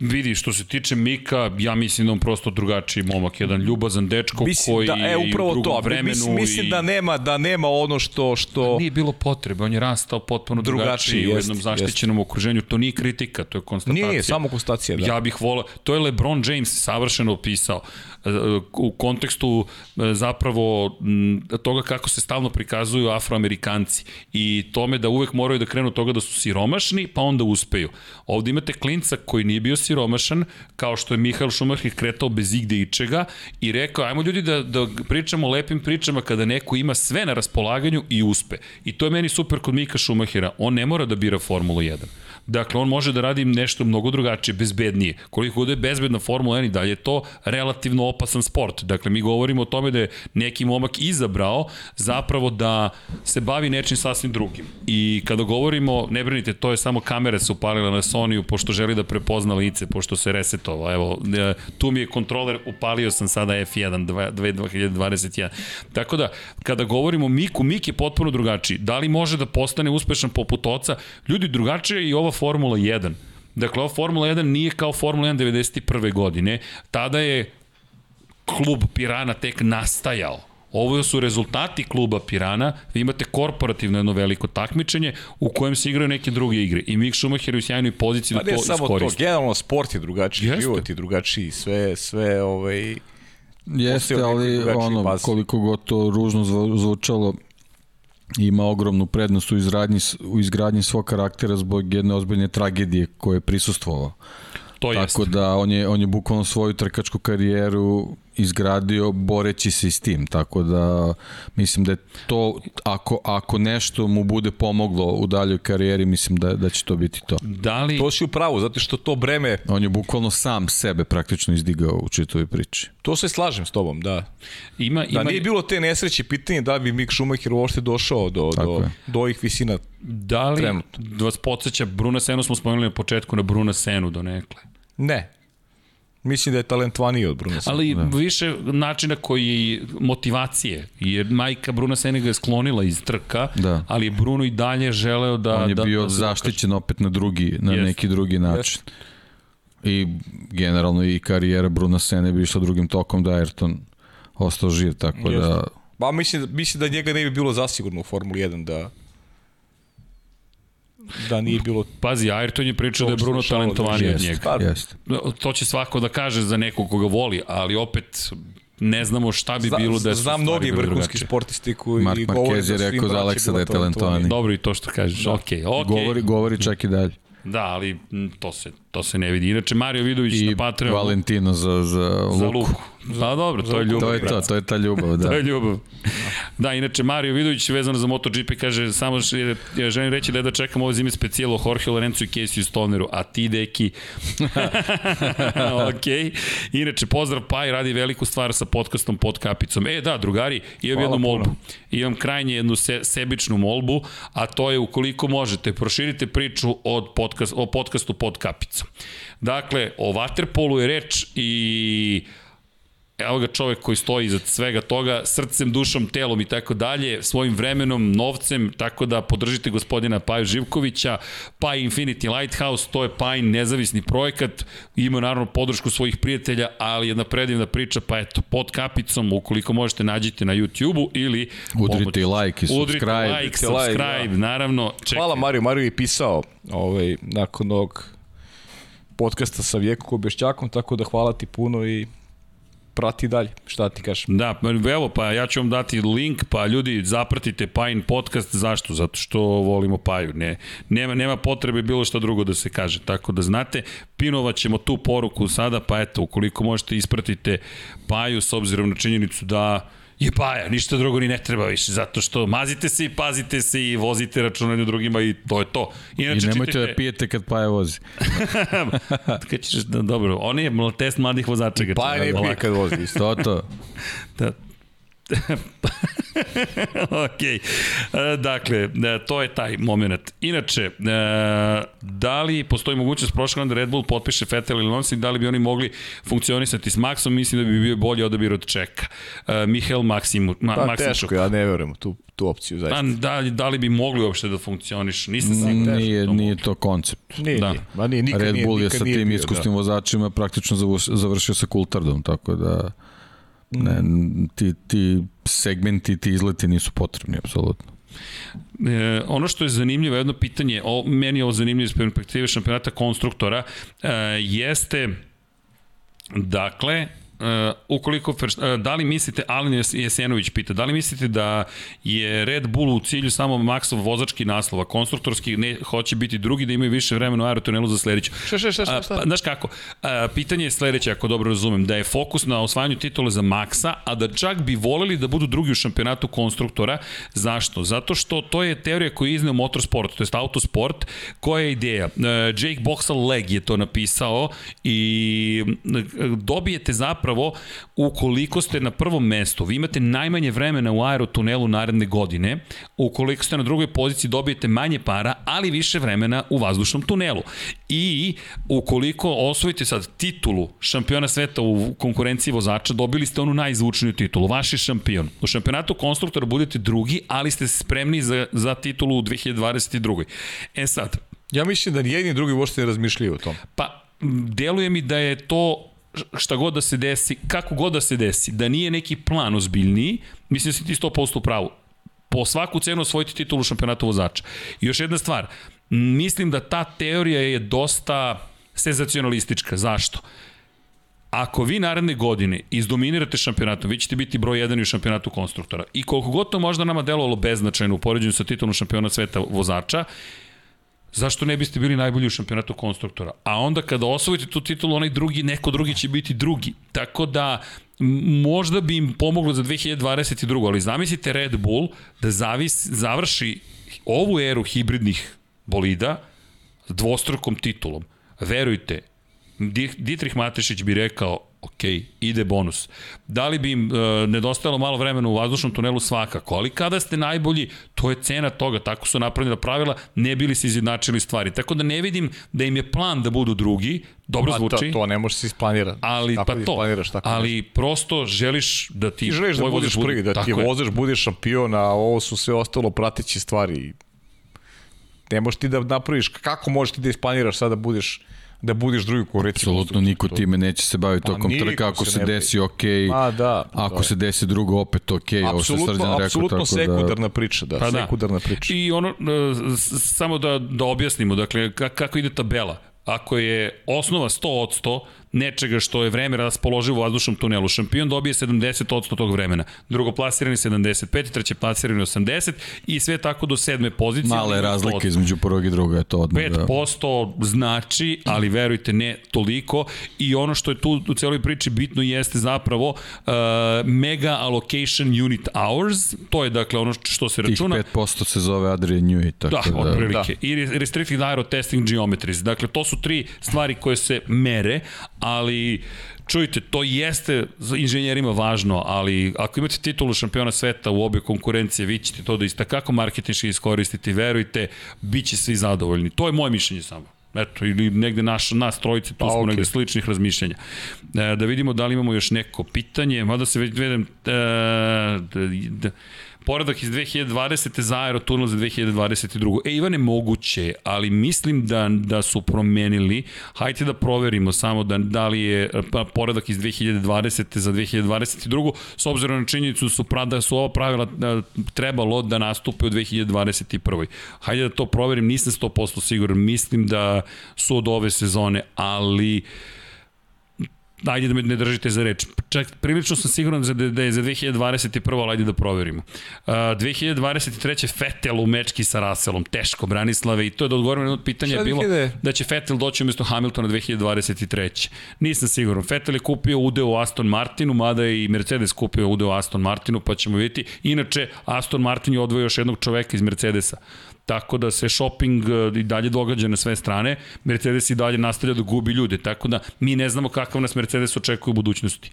Vidi, što se tiče Mika, ja mislim da on prosto drugačiji momak, jedan ljubazan dečko Mislim koji da, e, u upravo drugom to, vremenu mislim, mislim i... da nema da nema ono što što Nije bilo potrebe, on je rastao potpuno drugačiji, Drugačiji, u jest, jednom zaštićenom okruženju. To nije kritika, to je konstatacija. nije, samo konstatacija, da. Ja bih volao, to je LeBron James savršeno opisao e, u kontekstu e, zapravo toga kako se stalno prikazuju afroamerikanci i tome da uvek moraju da krenu toga da su siromašni pa onda uspeju. Ovde imate klinca koji nije bio siromašan, kao što je Mihael Schumacher kretao bez igde ičega i rekao, ajmo ljudi da, da pričamo lepim pričama kada neko ima sve na raspolaganju i uspe. I to je meni super kod Mika Schumachera. On ne mora da bira Formulu 1. Dakle, on može da radi nešto mnogo drugačije, bezbednije. Koliko god je bezbedna Formula 1 i dalje je to relativno opasan sport. Dakle, mi govorimo o tome da je neki momak izabrao zapravo da se bavi nečim sasvim drugim. I kada govorimo, ne brinite, to je samo kamere se upalila na Sonyu, pošto želi da prepozna lice, pošto se resetovao. Evo, e, tu mi je kontroler, upalio sam sada F1 dva- dve- 2021. Tako da, kada govorimo o Miku, Mik je potpuno drugačiji. Da li može da postane uspešan poput oca? Ljudi, drugačije je i ova Formula 1. Dakle, ova Formula 1 nije kao Formula 1 91. godine. Tada je klub Pirana tek nastajao. Ovo su rezultati kluba Pirana, vi imate korporativno jedno veliko takmičenje u kojem se igraju neke druge igre i Mick Schumacher je u sjajnoj poziciji Pa da ne to samo to, iskoristi. generalno sport je drugačiji, Jeste. život je drugačiji, sve, sve ovaj, Jeste, ali ono, koliko god to ružno zvu- zvučalo, ima ogromnu prednost u izgradnji, u izgradnji svog karaktera zbog jedne ozbiljne tragedije koje je prisustvovao. To. Tako da on je, on je bukvalno svoju trkačku karijeru izgradio boreći se s tim, tako da mislim da je to, ako, ako nešto mu bude pomoglo u daljoj karijeri, mislim da, da će to biti to. Da li... to si u pravu, zato što to breme, On je bukvalno sam sebe praktično izdigao u čitoj priči. to se slažem s tobom, da. Ima, ima, Da nije bilo te nesreće, pitanje da bi Mick Schumacher uopšte došao do, Tako do, je. do ovih visina. da li trenutno. da vas podsjeća, Bruna Senu smo spomenuli na početku na Bruna Senu do nekle. Ne. Mislim da je talentovaniji od Bruna. Ali da. više načina koji motivacije, jer majka Bruna Senega je sklonila iz trka, Da. ali je Bruno i dalje želeo da... On je da, bio da zaštićen opet na drugi, na Jest. neki drugi način. I generalno i karijera Bruna Sene bi išla drugim tokom da Ayrton ostao živ, tako Jeste. da Ba, mislim, mislim da njega ne bi bilo zasigurno u Formuli 1 da da nije bilo Pazi, Ayrton je pričao da je Bruno da talentovaniji od njega. Pa, jeste. To će svako da kaže za nekog koga voli, ali opet ne znamo šta bi Zna, bilo da su znam mnogi vrhunski sportisti koji Mark govore Marquez je da rekao za Aleksa da je talentovani. talentovaniji. Dobro i to što kažeš, da. okej, okej. govori, govori čak i dalje. Da, ali to se, to se ne vidi. Inače, Mario Vidović I na Patreonu Valentino za, za, za Luku. Luku. Pa dobro, to je ljubav. To je to, to je ta ljubav, da. To je ljubav. Da, inače Mario Vidović vezano za MotoGP kaže samo što je, ja želim reći da je da čekam ovo zime specijalo Jorge Lorenzo i Casey Stoneru, a ti deki ok. Inače, pozdrav Paj, radi veliku stvar sa podcastom pod kapicom. E, da, drugari, imam Hvala jednu molbu. puno. Imam krajnje jednu se, sebičnu molbu, a to je ukoliko možete, proširite priču od podcast, o podcastu pod kapicom. Dakle, o Waterpolu je reč i evo ga čovek koji stoji iza svega toga, srcem, dušom, telom i tako dalje, svojim vremenom, novcem, tako da podržite gospodina Paju Živkovića, Paj Infinity Lighthouse, to je Pajin nezavisni projekat, ima naravno podršku svojih prijatelja, ali jedna predivna priča, pa eto, pod kapicom, ukoliko možete nađite na YouTube-u ili Udrite i like i Udrite subscribe. like, Udrite like, subscribe, da. naravno. Čekaj. Hvala Mario, Mario je pisao ovaj, nakon ovog podcasta sa Vjeko Kobešćakom, tako da hvala ti puno i prati dalje, šta ti kažem. Da, evo, pa ja ću vam dati link, pa ljudi zapratite Pajin podcast, zašto? Zato što volimo Paju, ne, nema, nema potrebe bilo šta drugo da se kaže, tako da znate, pinovat ćemo tu poruku sada, pa eto, ukoliko možete ispratite Paju s obzirom na činjenicu da je Paja, ništa drugo ni ne treba više, zato što mazite se i pazite se i vozite računanje drugima i to je to. I Inače, nemojte čitajte- da pijete kad Paja vozi. Kad ćeš, da, dobro, on je test mladih vozača. Pa čeka, ne pije polako. kad vozi isto. To, to. Da. ok. E, dakle, e, to je taj moment. Inače, e, da li postoji mogućnost prošle da Red Bull potpiše Vettel ili Alonso i da li bi oni mogli funkcionisati s Maxom? Mislim da bi bio bolji odabir od Čeka. E, Mihael Maksimu, ma, Pa Maksimčuk. teško, ja ne verujem tu, tu opciju, zaista. Da, da, li- da li bi mogli uopšte da funkcioniš? Nisam siguran. Nije, To nije to koncept. Nije, Da. nije. Ma nije, nikad Red nije, Bull je nikad sa nije tim iskusnim vozačima praktično završ- završio sa Coulthardom, tako da ne, ti, ti segmenti, ti izleti nisu potrebni, apsolutno. E, ono što je zanimljivo, jedno pitanje, o, meni je ovo zanimljivo iz perspektive šampionata konstruktora, e, jeste, dakle, Uh, ukoliko, uh, da li mislite, Alen Jes- Jesenović pita, da li mislite da je Red Bull u cilju samo Maxov vozački naslova, konstruktorski ne, hoće biti drugi, da imaju više vremena u aerotunelu za sledeću? Šta, šta, šta, šta, šta? Pa, znaš kako, a, pitanje je sledeće, ako dobro razumem, da je fokus na osvajanju titule za Maxa, a da čak bi voleli da budu drugi u šampionatu konstruktora. Zašto? Zato što to je teorija koju je izneo motorsport, to je autosport, koja je ideja. E, Jake Boxall Leg je to napisao i dobijete zapravo ukoliko ste na prvom mestu, vi imate najmanje vremena u aerotunelu naredne godine, ukoliko ste na drugoj poziciji dobijete manje para, ali više vremena u vazdušnom tunelu. I ukoliko osvojite sad titulu šampiona sveta u konkurenciji vozača, dobili ste onu najzvučniju titulu, vaš je šampion. U šampionatu konstruktora budete drugi, ali ste spremni za, za titulu u 2022. E sad, Ja mislim da ni jedni ni drugi uopšte ne razmišljaju o tom. Pa, deluje mi da je to šta god da se desi, kako god da se desi, da nije neki plan ozbiljniji, mislim da si ti 100% u pravu. Po svaku cenu osvojiti titulu šampionata vozača. I još jedna stvar, mislim da ta teorija je dosta senzacionalistička. Zašto? Ako vi naredne godine izdominirate šampionatom, vi ćete biti broj 1 u šampionatu konstruktora. I koliko god to možda nama delovalo beznačajno u poređenju sa titulom šampiona sveta vozača, zašto ne biste bili najbolji u šampionatu konstruktora? A onda kada osvojite tu titulu, onaj drugi, neko drugi će biti drugi. Tako da, možda bi im pomoglo za 2022. Ali zamislite Red Bull da zavis, završi ovu eru hibridnih bolida dvostrukom titulom. Verujte, Di- Dietrich Matešić bi rekao, ok, ide bonus. Da li bi im e, nedostajalo malo vremena u vazdušnom tunelu svakako, ali kada ste najbolji, to je cena toga, tako su napravljena pravila, ne bili se izjednačili stvari. Tako da ne vidim da im je plan da budu drugi, dobro Pa, zvuči, To, to ne može se isplanirati. ali pa da to, tako ali prosto želiš da ti Ti želiš da budeš prvi, da ti tako je. vozač bude šampion, a ovo su sve ostalo prateće stvari. Ne možeš ti da napraviš, kako možeš ti da isplaniraš sada da budeš da budeš drugi ko recimo. Apsolutno niko time neće se baviti Pa tokom trka, ako se se desi ok, Ma da. ako da. se desi drugo opet ok, ovo što je Srđan Apsolutno, rekao, apsolutno tako da... sekundarna priča, da, Pa da. sekundarna priča. I ono, e, samo da, da objasnimo, dakle, ka- kako ide tabela. Ako je osnova 100 od 100 nečega što je vreme raspoloživo u vazdušnom tunelu, šampion dobije 70 od 100 tog vremena, drugoplasirani 75, treće plasirani 80 i sve tako do sedme pozicije. Male ali 100 od razlike između prvog i drugog, je to odmah. Da. 5% znači, ali verujte ne toliko i ono što je tu u celoj priči bitno jeste zapravo uh, mega allocation unit hours, to je dakle ono što se Tih računa. 5% se zove Adrian Newey, tako Da, da... otprilike. Da. I restricted aero testing geometries. Dakle, to su tri stvari koje se mere, ali čujte, to jeste za inženjerima važno, ali ako imate titulu šampiona sveta u obe konkurencije, vi ćete to da isto kako marketinški iskoristiti, verujte, bit će svi zadovoljni. To je moje mišljenje samo. Eto, ili negde naš, nas trojice, tu Pa, smo okej. negde sličnih razmišljanja. E, da vidimo da li imamo još neko pitanje, mada se već vedem... E, da, da, poredak iz 2020. za aerotunel za 2022. E, Ivane, moguće, ali mislim da, da su promenili. Hajde da proverimo samo da, da li je pa, poredak iz 2020. za 2022. S obzirom na činjenicu da su, da su ova pravila da, trebalo da nastupe u 2021. Hajde da to proverim, nisam 100% siguran. Mislim da su od ove sezone, ali ajde da me ne držite za reč. Čak prilično sam siguran da, da je za 2021. ali ajde da proverimo. Uh, 2023. Fetel u mečki sa Russellom, teško Branislave i to je da odgovorim na jedno pitanje je bilo 2000? da će Fetel doći umesto Hamiltona 2023. Nisam siguran. Fetel je kupio udeo u Aston Martinu, mada je i Mercedes kupio udeo u Aston Martinu, pa ćemo vidjeti. Inače, Aston Martin je odvojio još jednog čoveka iz Mercedesa. Tako da se shopping e, i dalje događa na sve strane, Mercedes i dalje nastavlja da gubi ljude, tako da mi ne znamo kakav nas Mercedes očekuje u budućnosti.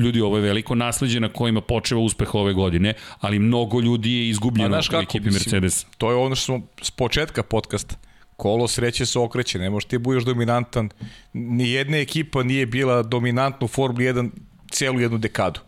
Ljudi, ovo je veliko nasledđe na kojima počeva uspeh ove godine, ali mnogo ljudi je izgubljeno znaš u ekipi mislim, Mercedes. To je ono što smo s početka podcasta. Kolo sreće se okreće, ne možeš ti budeš dominantan. Nijedna ekipa nije bila dominantna u Formuli 1 celu jednu dekadu.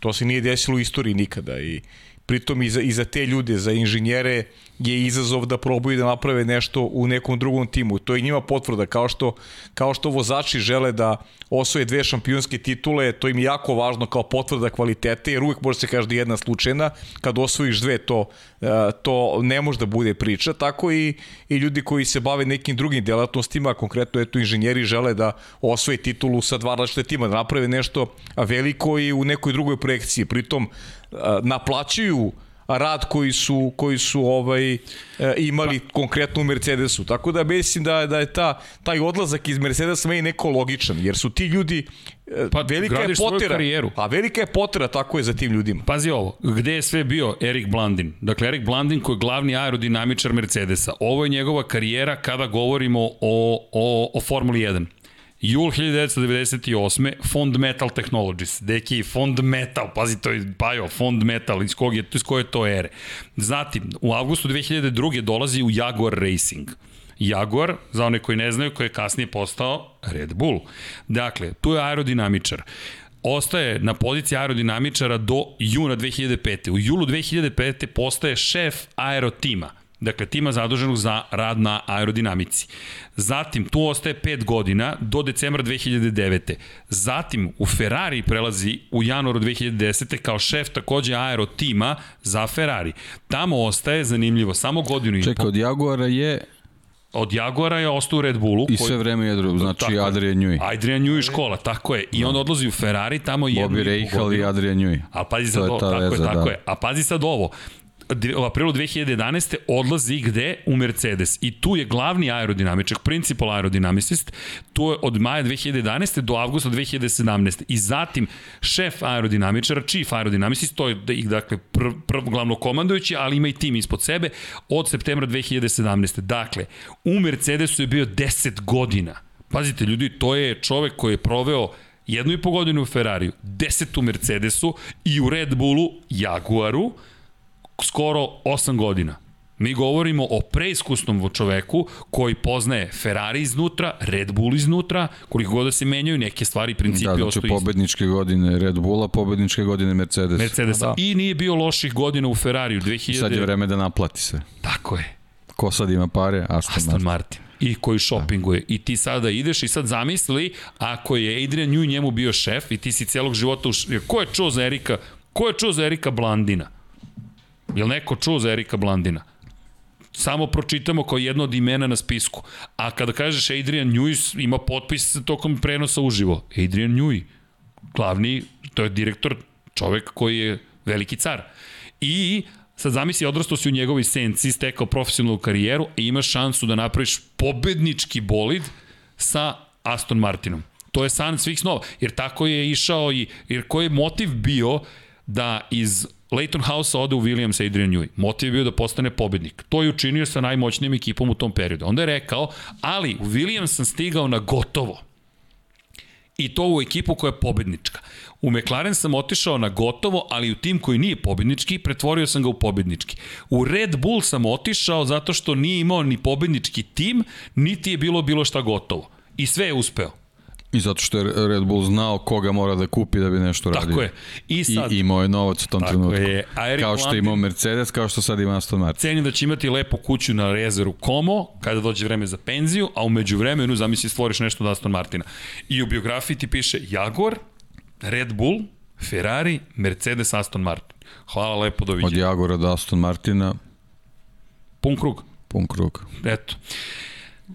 To se nije desilo u istoriji nikada i pritom i za, i za te ljude, za inženjere je izazov da probaju da naprave nešto u nekom drugom timu. To je njima potvrda, kao što, kao što vozači žele da osvoje dve šampionske titule, to im je jako važno kao potvrda kvalitete, jer uvek može se kaže da je jedna slučajna, kad osvojiš dve to, e, to ne može da bude priča, tako i, i ljudi koji se bave nekim drugim delatnostima, konkretno eto inženjeri žele da osvoje titulu sa dva različite tima, da naprave nešto veliko i u nekoj drugoj projekciji. Pritom e, naplaćuju rad koji su koji su ovaj e, imali pa. konkretno u Mercedesu. Tako da mislim da da je ta taj odlazak iz Mercedesa meni neko logičan jer su ti ljudi e, Pa, velika je potera. karijeru. A velika je potera tako je za tim ljudima. Pazi ovo, gde je sve bio Erik Blandin? Dakle, Erik Blandin koji je glavni aerodinamičar Mercedesa. Ovo je njegova karijera kada govorimo o, o, o Formuli 1. Jul 1998. Fond Metal Technologies. Deki, Fond Metal, pazi, to je Bajo, Fond Metal, iz, kog je, iz koje je to ere. Zatim, u avgustu 2002. dolazi u Jaguar Racing. Jaguar, za one koji ne znaju, koji je kasnije postao Red Bull. Dakle, tu je aerodinamičar ostaje na poziciji aerodinamičara do juna 2005. U julu 2005. postaje šef aerotima. Dakle, tima zaduženog za rad na aerodinamici. Zatim, tu ostaje 5 godina do decembra 2009. Zatim, u Ferrari prelazi u januaru 2010. kao šef takođe aerotima za Ferrari. Tamo ostaje, zanimljivo, samo godinu i Čekaj, po. od Jaguara je Od Jaguara je ostao u Red Bullu. i sve vreme je drugo, znači Tako je. Adrian Newey. Adrian Newey škola, tako je. I on odlazi u Ferrari, tamo jednu Bobby Rahal i Adrian Newey. A pazi To sad je ovo, ta tako je, veza, tako da. je. A pazi sad ovo, u aprilu 2011. odlazi gde? U Mercedes. I tu je glavni aerodinamičak, principal aerodinamicist, tu je od maja 2011. do avgusta 2017. I zatim šef aerodinamičara, chief aerodinamicist, to je da dakle, pr, pr, glavno komandujući, ali ima i tim ispod sebe, od septembra 2017. Dakle, u Mercedesu je bio 10 godina. Pazite, ljudi, to je čovek koji je proveo jednu i po godinu u Ferrariju, deset u Mercedesu i u Red Bullu, Jaguaru, skoro 8 godina. Mi govorimo o preiskusnom čoveku koji poznaje Ferrari iznutra, Red Bull iznutra, koliko god da se menjaju neke stvari i principi Da, znači pobedničke godine Red Bulla, pobedničke godine Mercedes. Mercedesa. Da. I nije bio loših godina u Ferrariju 2000. Sad je vreme da naplati se. Tako je. Ko sad ima pare? Aston, Aston Martin. Martin. I koji shoppinguje. I ti sada ideš i sad zamisli ako je Adrian Newey njemu bio šef i ti si celog života u š... Ko je čuo za Erika? Ko je čuo za Erika Blandina? Jel neko čuo za Erika Blandina? samo pročitamo kao jedno od imena na spisku. A kada kažeš Adrian Newey, ima potpis tokom prenosa uživo. Adrian Newey, glavni, to je direktor, čovek koji je veliki car. I sad zamisli, odrastao si u njegovoj senci, stekao profesionalnu karijeru i imaš šansu da napraviš pobednički bolid sa Aston Martinom. To je san svih snova, jer tako je išao i, jer koji je motiv bio da iz Leighton House ode u Williams Adrian Newey. Motiv je bio da postane pobednik. To je učinio sa najmoćnijim ekipom u tom periodu. Onda je rekao, ali u Williams sam stigao na gotovo. I to u ekipu koja je pobednička. U McLaren sam otišao na gotovo, ali u tim koji nije pobednički, pretvorio sam ga u pobednički. U Red Bull sam otišao zato što nije imao ni pobednički tim, niti je bilo bilo šta gotovo. I sve je uspeo. I zato što je Red Bull znao koga mora da kupi da bi nešto radio. Tako je. I sad, I imao je novac u tom Tako trenutku. je. A Eric Kao što Landin- imao Mercedes, kao što sad ima Aston Martin. cenim da će imati lepu kuću na rezeru Como, kada dođe vreme za penziju, a umeđu vremenu zamisli stvoriš nešto od Aston Martina. I u biografiji ti piše Jaguar, Red Bull, Ferrari, Mercedes, Aston Martin. Hvala lepo, Od doviđenja. Jagora do Aston Martina, Pun krug. pun krug. Eto.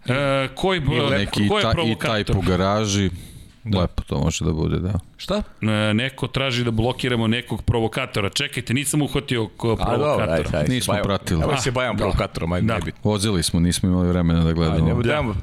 E, koji, Neki ko je ta, i taj po garaži. Da. Lepo to može da bude, da. Šta? E, neko traži da blokiramo nekog provokatora. Čekajte, nisam uhvatio ko A dobro, provokatora. ajde, ajde. Nismo bajamo. pratili. Evo se bajam Da. provokatorom, ajde, Da. Vozili smo, nismo imali vremena da Ajde, gledamo. ne budemo.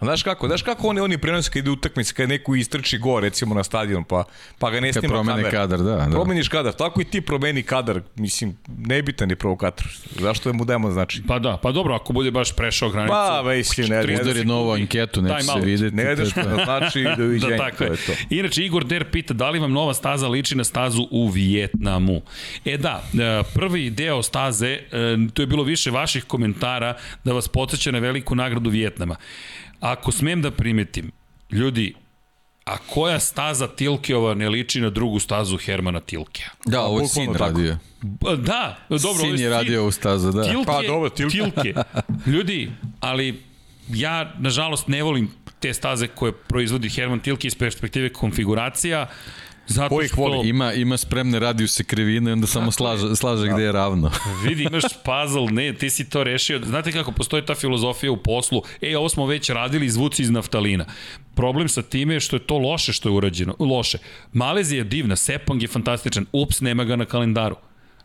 A Znaš kako, znaš kako oni, oni prenose kad ide utakmica, kad neko istrči go, recimo na stadion, pa, pa ga ne snima promene kamera. kadar, da. da. Promeniš kadar, tako i ti promeni kadar, mislim, nebitan je provokator. Zašto mu dajemo znači? Pa da, pa dobro, ako bude baš prešao granicu. Pa, mislim, ne, ne, Udari novu anketu, neće se videti. ne to. na znači doviđenja, Da, tako to je. je to. Inače, Igor Der pita da li vam nova staza liči na stazu u Vijetnamu. E da, e, prvi deo staze, e, to je bilo više vaših komentara da vas podsjeća na veliku nagradu Vijetnama. Ako smem da primetim, ljudi, a koja staza Tilkeova ne liči na drugu stazu Hermana Tilkea? Da, ovo je bukvalno sin tako. radio. Da, dobro, ovo Sin je radio u staza, da. Tilke, Pa, dobro, tilke. tilke. Ljudi, ali ja, nažalost, ne volim te staze koje proizvodi Herman Tilke iz perspektive konfiguracija, zato Ko ih što... voli? Ima, ima spremne radijuse krivine i onda samo slaže, slaže gde je ravno. Vidi, imaš puzzle, ne, ti si to rešio. Znate kako postoji ta filozofija u poslu? E, ovo smo već radili, izvuci iz naftalina. Problem sa time je što je to loše što je urađeno. Loše. Malezija je divna, Sepang je fantastičan, ups, nema ga na kalendaru.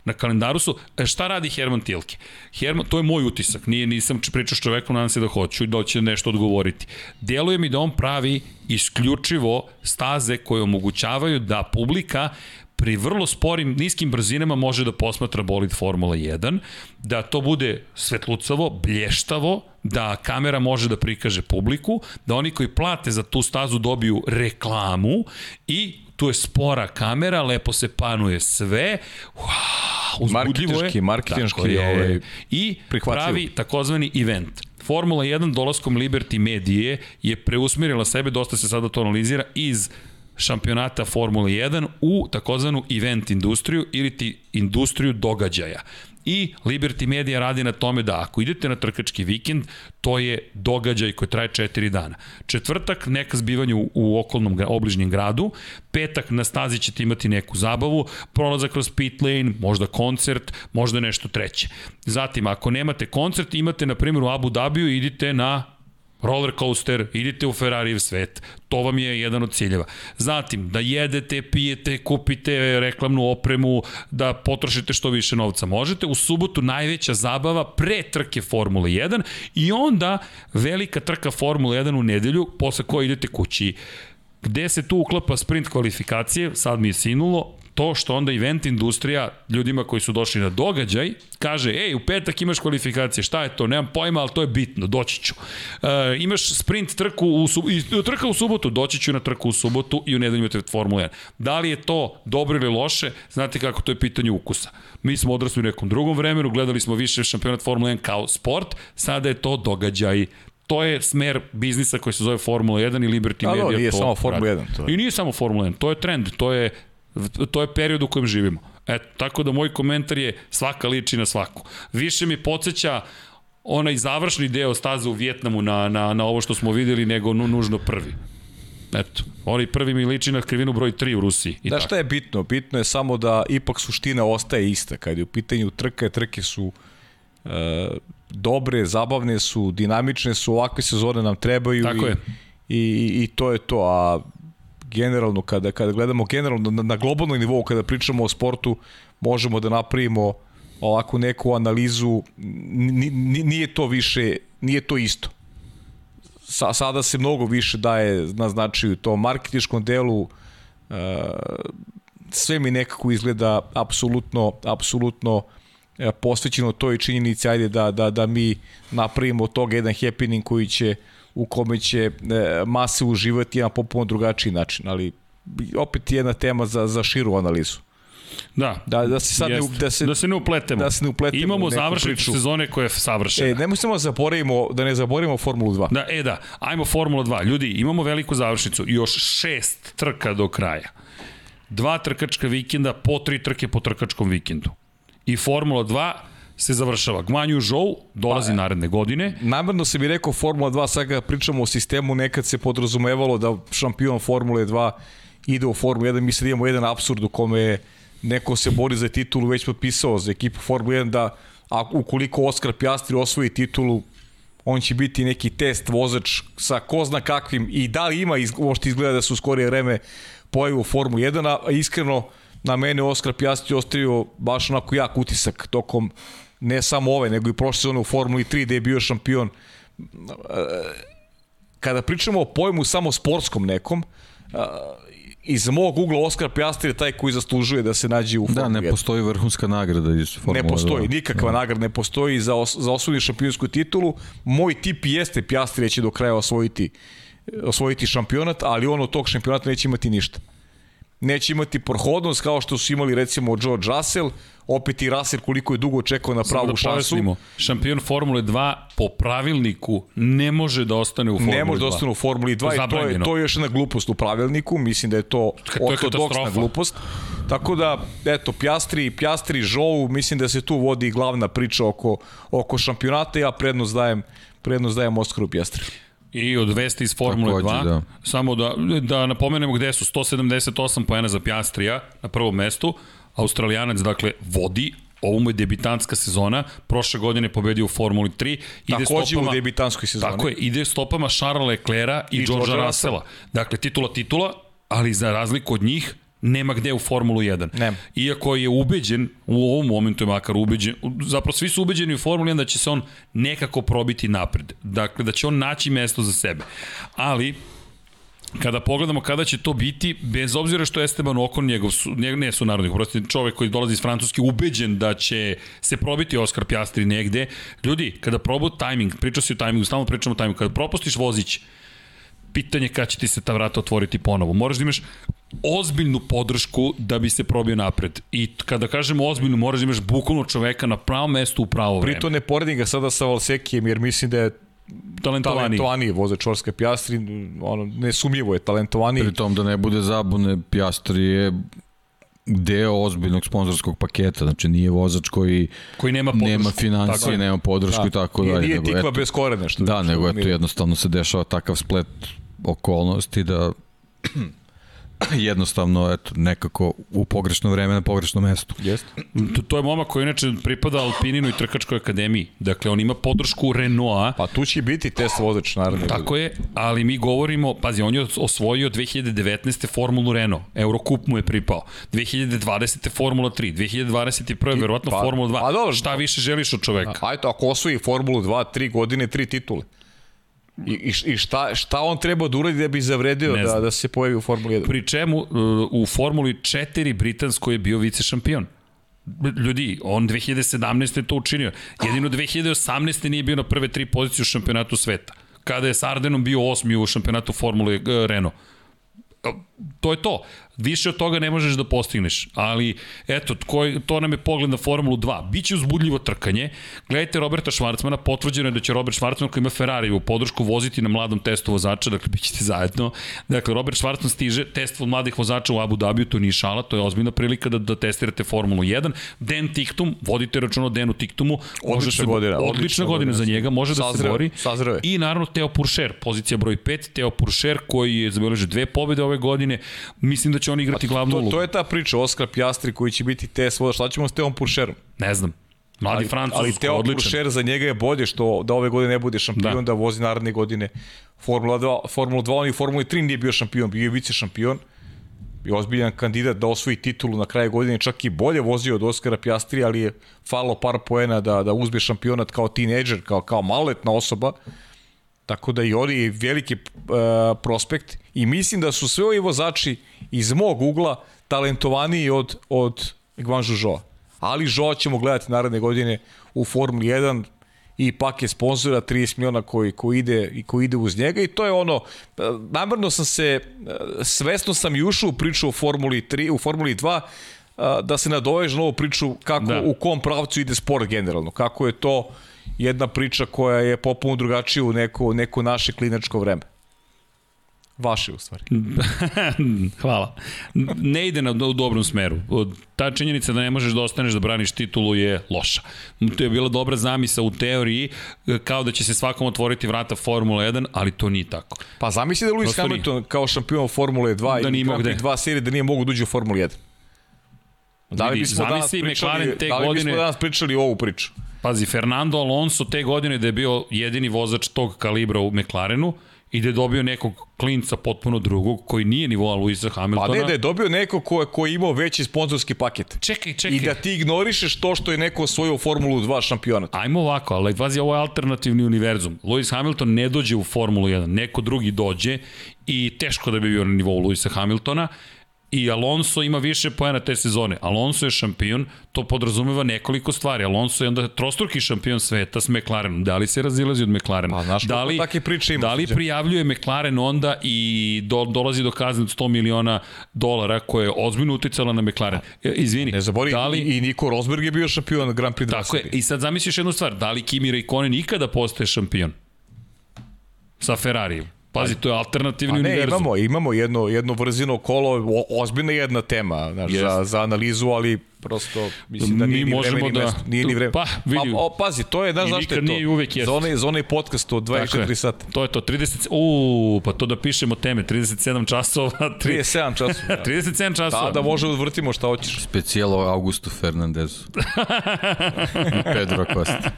Na kalendaru su, e, šta radi Herman Tilke? Herman, to je moj utisak, nije, nisam pričao s čovekom, nadam se da hoću i da će nešto odgovoriti. Deluje mi da on pravi isključivo staze koje omogućavaju da publika pri vrlo sporim, niskim brzinama može da posmatra bolid Formula 1, da to bude svetlucavo, blještavo, da kamera može da prikaže publiku, da oni koji plate za tu stazu dobiju reklamu i tu je spora kamera, lepo se panuje sve, wow, uzbudljivo je. Marketinški, je. ovaj, I prihvatljivo. pravi takozvani event. Formula 1 dolaskom Liberty Medije je preusmjerila sebe, dosta se sada to analizira, iz šampionata Formule 1 u takozvanu event industriju ili ti industriju događaja. I Liberty Media radi na tome da ako idete na trkački vikend, to je događaj koji traje 4 dana. Četvrtak neka zbivanje u, u okolnom obližnjem gradu, petak na stazi ćete imati neku zabavu, prolazak kroz pit lane, možda koncert, možda nešto treće. Zatim, ako nemate koncert, imate na primjer u Abu Dhabiju, idite na roller coaster, idite u Ferrarijev svet. To vam je jedan od ciljeva. Zatim, da jedete, pijete, kupite reklamnu opremu, da potrošite što više novca možete. U subotu najveća zabava pre trke Formule 1 i onda velika trka Formule 1 u nedelju, posle koje idete kući. Gde se tu uklapa sprint kvalifikacije, sad mi je sinulo, to što onda event industrija ljudima koji su došli na događaj kaže, ej, u petak imaš kvalifikacije, šta je to, nemam pojma, ali to je bitno, doći ću. E, imaš sprint trku u, sub, trka u subotu, doći ću na trku u subotu i u nedelju imate Formula 1. Da li je to dobro ili loše, znate kako to je pitanje ukusa. Mi smo odrasli u nekom drugom vremenu, gledali smo više šampionat Formula 1 kao sport, sada je to događaj to je smer biznisa koji se zove Formula 1 i Liberty Media. Da, nije to samo Formula 1. To je. I nije samo Formula 1, to je trend, to je, to je period u kojem živimo. Eto, tako da moj komentar je svaka liči na svaku. Više mi podsjeća onaj završni deo staze u Vjetnamu na, na, na ovo što smo videli nego nu, nužno prvi. Eto, onaj prvi mi liči na krivinu broj 3 u Rusiji. I da, šta je bitno? Bitno je samo da ipak suština ostaje ista. Kad je u pitanju trke, trke su e, dobre, zabavne su, dinamične su, ovakve sezone nam trebaju Tako i, je. i, i to je to. A generalno, kada, kada gledamo generalno na, na globalnom nivou, kada pričamo o sportu, možemo da napravimo ovako neku analizu, nije to više, nije to isto. Sa, sada se mnogo više daje na značaju to marketičkom delu, uh, sve mi nekako izgleda apsolutno, apsolutno E, posvećeno toj činjenici, ajde da, da, da mi napravimo od toga jedan happening koji će u kome će e, mase uživati na popuno drugačiji način, ali opet jedna tema za, za širu analizu. Da. Da, da se sad ne, da se, da se ne upletemo. Da se ne upletemo Imamo završenu sezone koja je savršena. E, nemoj samo da zaboravimo, da ne zaboravimo Formulu 2. Da, e da, ajmo Formula 2. Ljudi, imamo veliku završnicu. Još šest trka do kraja. Dva trkačka vikenda, po tri trke po trkačkom vikendu i Formula 2 se završava. Gmanju Zhou dolazi pa, naredne godine. Namerno se mi rekao Formula 2, sad kada pričamo o sistemu, nekad se podrazumevalo da šampion Formule 2 ide u Formula 1. Mi sad imamo jedan absurd u kome je neko se bori za titulu, već potpisao za ekipu Formula 1 da a ukoliko Oskar Pjastri osvoji titulu, on će biti neki test vozač sa ko zna kakvim i da li ima, uopšte izgleda da su skorije vreme pojavi u Formula 1, a iskreno na mene Oskar Pjasti ostavio baš onako jak utisak tokom ne samo ove, nego i prošle sezone u Formuli 3 gde je bio šampion. Kada pričamo o pojmu samo sportskom nekom, iz mog ugla Oskar Pjastri je taj koji zaslužuje da se nađe u Formuli Da, ne postoji vrhunska nagrada iz Formule 2. Ne postoji, nikakva da. nagrada ne postoji za, os, za osvojenu šampionsku titulu. Moj tip jeste Pjastri će do kraja osvojiti, osvojiti šampionat, ali on od tog šampionata neće imati ništa neće imati prohodnost kao što su imali recimo George Russell, opet i Russell koliko je dugo čekao na pravu da šansu. Šampion Formule 2 po pravilniku ne može da ostane u Formuli 2. Ne može da ostane u Formuli 2 i to je, to je još jedna glupost u pravilniku, mislim da je to, to ortodoksna glupost. Tako da, eto, Pjastri, Pjastri, Žou, mislim da se tu vodi glavna priča oko, oko šampionata, ja prednost dajem, prednost dajem Oskaru Pjastri. I od vesti iz Formule Takođe, 2, da. samo da, da napomenemo gde su 178 poena za Pjastrija na prvom mestu, Australijanac dakle vodi, ovo mu je debitanska sezona, prošle godine pobedio u Formuli 3. Ide Takođe stopama, u debitanskoj sezoni. Tako je, ide stopama Charlesa Leclerca i, I Georgea Russella. Dakle, titula titula, ali za razliku od njih, nema gde u Formulu 1. Nema. Iako je ubeđen, u ovom momentu je makar ubeđen, zapravo svi su ubeđeni u Formulu 1 da će se on nekako probiti napred. Dakle, da će on naći mesto za sebe. Ali, kada pogledamo kada će to biti, bez obzira što Esteban Okon, njegov, su, njegov ne su narodnik, prosto čovek koji dolazi iz Francuske, ubeđen da će se probiti Oskar Pjastri negde. Ljudi, kada probu tajming, priča se o tajmingu, stalno pričamo o tajmingu, kada propustiš vozić, pitanje kada će ti se ta vrata otvoriti ponovo. Moraš da imaš ozbiljnu podršku da bi se probio napred. I kada kažemo ozbiljnu, moraš da imaš bukvalno čoveka na pravom mestu u pravo vreme. Pritom ne poredim ga sada sa Valsekijem, jer mislim da je talentovaniji. Talentovaniji vozač Čorske Pjastri, ono, nesumljivo je talentovaniji. Pritom da ne bude zabune, Pjastri je deo ozbiljnog sponzorskog paketa, znači nije vozač koji, koji nema, podršku. nema financije, nema podršku da. i tako dalje. Nije, nije tikva bez korene. Što, da, nego eto jednostavno se dešava takav splet okolnosti da jednostavno eto nekako u pogrešno vreme na pogrešnom mestu. Jeste. To, to je momak koji inače pripada Alpininu i trkačkoj akademiji. Dakle on ima podršku Renaulta. Pa tu će biti test vozač naravno. Tako je, ali mi govorimo, pazi, on je osvojio 2019. Formulu Renault. Eurocup mu je pripao. 2020. Formula 3, 2021. I, verovatno pa, Formula 2. Pa, dobro, Šta više želiš od čoveka? Ajde, ako osvoji Formulu 2, 3 godine, 3 titule. I, i, i šta, šta on treba da uradi da bi zavredio da, da se pojavi u Formuli 1? Pri čemu uh, u Formuli 4 Britanskoj je bio vice šampion. Ljudi, on 2017. je to učinio. Jedino 2018. nije bio na prve tri pozicije u šampionatu sveta. Kada je s Ardenom bio osmi u šampionatu Formule uh, Renault. To je to. Više od toga ne možeš da postigneš. Ali, eto, tko, je- to nam je pogled na Formulu 2. Biće uzbudljivo trkanje. Gledajte Roberta Švarcmana, potvrđeno je da će Robert Švarcman koji ima Ferrari u podršku voziti na mladom testu vozača, dakle, bit ćete zajedno. Dakle, Robert Švarcman stiže, test od mladih vozača u Abu Dhabiju, to nije šala, to je ozbiljna prilika da, da testirate Formulu 1. Den Tiktum, vodite račun o Denu Tiktumu. Odlična se, godina, Odlična, odlična godina za godina. njega, može da se bori. sazreo je. I naravno Teo Puršer, pozicija broj 5, Teo Puršer koji je zabeležio dve pobede ove godine. Mislim da će on igrati glavnu To, ulogu. to je ta priča, Oskar Pjastri koji će biti test voda. Šta ćemo s Teom Puršerom? Ne znam. Mladi Ali, Francuz, ali Teo odličan. Puršer za njega je bolje što da ove godine ne bude šampion, Da. da, vozi naredne godine Formula 2, Formula 2, on i Formula 3 nije bio šampion, bio je vice šampion i ozbiljan kandidat da osvoji titulu na kraju godine, čak i bolje vozio od Oskara Pjastri, ali je falo par poena da, da uzme šampionat kao tinejdžer, kao, kao maletna osoba. Tako da i on je veliki uh, prospekt i mislim da su sve ovi vozači iz mog ugla talentovaniji od, od Gvanžu Žoa. Ali Žoa ćemo gledati naredne godine u Formuli 1 i paket sponzora 30 miliona koji, koji, ide, i koji ide uz njega i to je ono, e, namjerno sam se, e, svesno sam i ušao u priču o Formuli 3, u Formuli 2, a, da se nadoveže na ovu priču kako, Da. u kom pravcu ide sport generalno, kako je to jedna priča koja je popuno drugačija u neko, neko naše klinačko vreme. Vaše u stvari. Hvala. Ne ide na, u dobrom smeru. Ta činjenica da ne možeš da ostaneš da braniš titulu je loša. To je bila dobra zamisa u teoriji, kao da će se svakom otvoriti vrata Formula 1, ali to nije tako. Pa zamisli da Lewis nije. Hamilton kao šampion Formule 2 Da i Grand Prix gde. 2 serije da nije mogu da uđe u Formulu 1. Da li Vidi, bismo danas pričali, da li bismo danas pričali ovu priču? Pazi, Fernando Alonso te godine da je bio jedini vozač tog kalibra u McLarenu i da je dobio nekog klinca potpuno drugog koji nije nivoa Luisa Pa Hamiltona. ne, da je dobio neko ko, je, ko je imao veći sponzorski paket. Čekaj, čekaj. I da ti ignorišeš to što je neko osvojio Formulu 2 šampionat. Ajmo ovako, ali pazi, ovo je alternativni univerzum. Lewis Hamilton ne dođe u Formulu 1, neko drugi dođe i teško da bi bio na nivou Lewisa Hamiltona i Alonso ima više poena te sezone. Alonso je šampion, to podrazumeva nekoliko stvari. Alonso je onda trostruki šampion sveta s McLarenom. Da li se razilazi od McLarena? Pa, znaš da li, takve priče ima, Da li prijavljuje McLaren onda i do, dolazi do kazne od 100 miliona dolara koje je ozbiljno uticala na McLaren? E, Izvini, Ne zabori, da li, i, Niko Rosberg je bio šampion Grand Prix 2 Tako je. I sad zamisliš jednu stvar, da li Kimi Raikkonen ikada postaje šampion? Sa Ferrarijem. Pazi, to je alternativni Pa ne, univerzum. imamo, imamo jedno, jedno vrzino kolo, o, ozbiljna jedna tema znaš, Jest. za, za analizu, ali prosto mislim da Mi nije ni možemo vreme ni da- mesto. Nije ni vreme. Pa, vidi. Pa, o, pazi, to je, znaš zašto je to? nije uvek onaj, za onaj podcast od Tako 24 je. sata. To je to, 30, uuu, pa to da pišemo teme, 37 časova, 3, 37 časova. 37 časova. Da, da možemo da vrtimo šta hoćeš. Specijalo Augustu Fernandezu. Pedro Costa.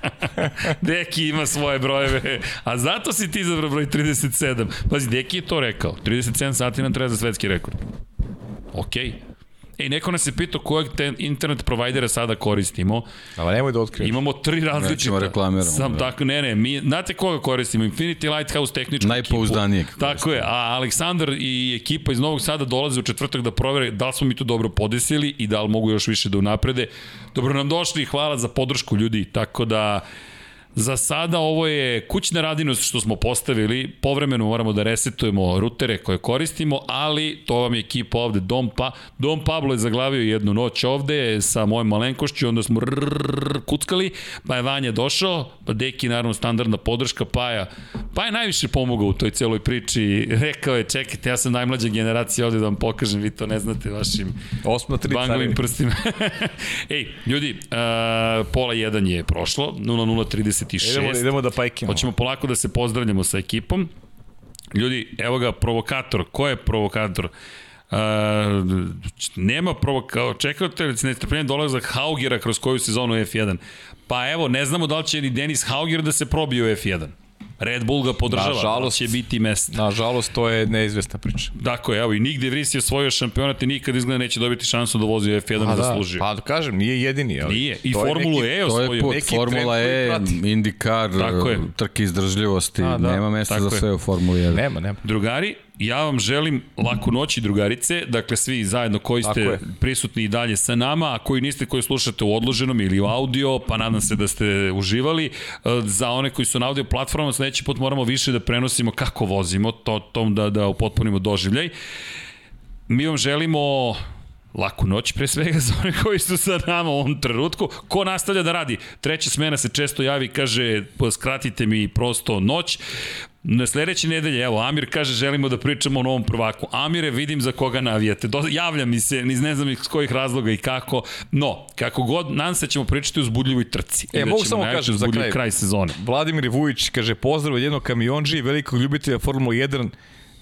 Deki ima svoje brojeve, a zato si ti izabrao broj 37. Pazi, Deki je to rekao, 37 sati nam treba za svetski rekord. Okej. Ej, neko nas je pitao kojeg te internet provajdera sada koristimo. Ali nemoj da otkriješ. Imamo tri različita. Nećemo reklamiramo, Sam da. tako, ne, ne, mi, znate koga koristimo? Infinity Lighthouse tehničku Najpouzdanijeg ekipu. Tako je, a Aleksandar i ekipa iz Novog Sada dolaze u četvrtak da provere da li smo mi to dobro podesili i da li mogu još više da unaprede. Dobro nam došli i hvala za podršku ljudi, tako da Za sada ovo je kućna radinost što smo postavili, povremeno moramo da resetujemo rutere koje koristimo, ali to vam je ekipa ovde, Dom, pa, Dom Pablo je zaglavio jednu noć ovde sa mojom malenkošću, onda smo rrrr, kuckali, pa je Vanja došao, pa Deki naravno standardna podrška, Paja, pa je najviše pomogao u toj celoj priči, rekao je čekajte, ja sam najmlađa generacija ovde da vam pokažem, vi to ne znate vašim carevi. prstima. Ej, ljudi, uh, pola 1 je prošlo, 0036. Idemo, idemo da pajkimo. Hoćemo polako da se pozdravljamo sa ekipom. Ljudi, evo ga provokator. Ko je provokator? Uh, nema provokator. Čekate s nestrpljenjem dolazak Haugera kroz koju sezonu F1. Pa evo, ne znamo da li će ni Denis Hauger da se probije u F1. Red Bull ga podržava, Nažalost. da će biti mesta. Nažalost, to je neizvesna priča. Tako je, evo i nigde Vris je osvojio šampionat i nikad izgleda neće dobiti šansu da vozi F1 Pa da, zaslužio. Pa da kažem, nije jedini. Ali Nije, i to je Formulu neki- E To je osvojio. put, neki Formula E. IndyCar, Tako je. trke izdržljivosti, A, da, nema mesta za je. sve u Formuli 1. Nema, nema. Drugari, ja vam želim laku noć i drugarice, dakle svi zajedno koji ste prisutni i dalje sa nama, a koji niste koji slušate u odloženom ili u audio, pa nadam se da ste uživali. E, Za one koji su na audio platformama, sledeći put moramo više da prenosimo kako vozimo, to, tom da, da upotpunimo doživljaj. Mi vam želimo laku noć pre svega za one koji su sa nama u ovom trenutku. Ko nastavlja da radi? Treća smena se često javi i kaže "Pa skratite mi prosto noć. Na sledeće nedelje, evo, Amir kaže želimo da pričamo o novom prvaku. Amire, vidim za koga navijate. Do, javlja mi se, niz ne znam iz kojih razloga i kako. No, kako god, nadam se ćemo pričati o uzbudljivoj trci. E, da mogu samo kažem za kraj. kraj sezone. Vladimir Vujić kaže pozdrav od jednog kamionđi i velikog ljubitelja Formula 1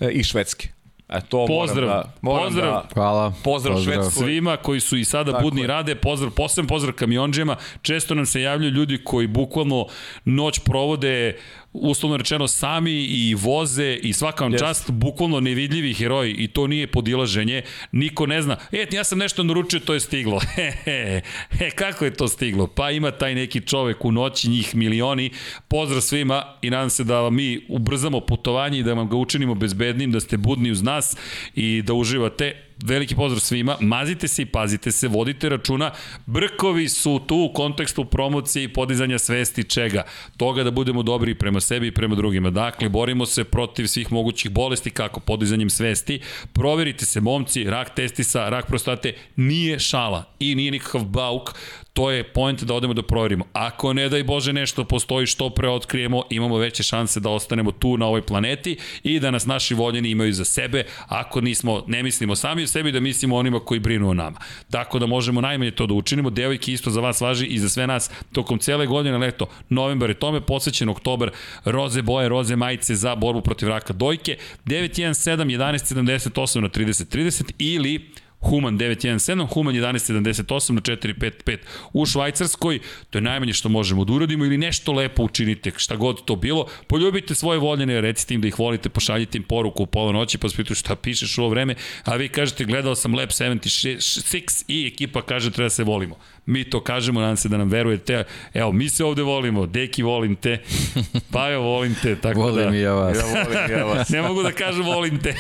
e, i Švedske. E, to Pozdrav, moram da, moram pozdrav. Da, Hvala. Pozdrav Švedskoj. svima koji su i sada Tako budni je. rade, pozdrav, posebno pozdrav kamionđima, često nam se javljaju ljudi koji bukvalno noć provode uslovno rečeno sami i voze i svaka vam Yes. čast, bukvalno nevidljivi heroji i to nije podilaženje, niko ne zna, e, ja sam nešto naručio, to je stiglo. He, he, he, kako je to stiglo? Pa ima taj neki čovek u noći, njih milioni, pozdrav svima i nadam se da mi ubrzamo putovanje i da vam ga učinimo bezbednim, da ste budni uz nas i da uživate veliki pozdrav svima, mazite se i pazite se, vodite računa, brkovi su tu u kontekstu promocije i podizanja svesti čega, toga da budemo dobri prema sebi i prema drugima. Dakle, borimo se protiv svih mogućih bolesti kako podizanjem svesti, proverite se momci, rak testisa, rak prostate, nije šala i nije nikakav bauk, to je point da odemo da proverimo. Ako ne daj Bože nešto postoji što pre otkrijemo, imamo veće šanse da ostanemo tu na ovoj planeti i da nas naši voljeni imaju za sebe, ako nismo, ne mislimo sami o sebi, da mislimo onima koji brinu o nama. Tako da možemo najmanje to da učinimo. Devojke isto za vas važi i za sve nas tokom cele godine, leto, novembar je tome posvećen, oktobar, roze boje, roze majice za borbu protiv raka dojke, 917 1178 na 3030 ili Human 917, Human 1178 na 455 u Švajcarskoj, to je najmanje što možemo da uradimo ili nešto lepo učinite, šta god to bilo, poljubite svoje voljene, recite im da ih volite, pošaljite im poruku u pola noći, pa spitaju šta pišeš u ovo vreme, a vi kažete gledao sam Lab 76 i ekipa kaže treba da se volimo. Mi to kažemo, nadam se da nam verujete. Evo, mi se ovde volimo, Deki volim te, Pajo volim te, tako da... Volim i ja vas. Ja volim ja vas. ne mogu da kažem volim te.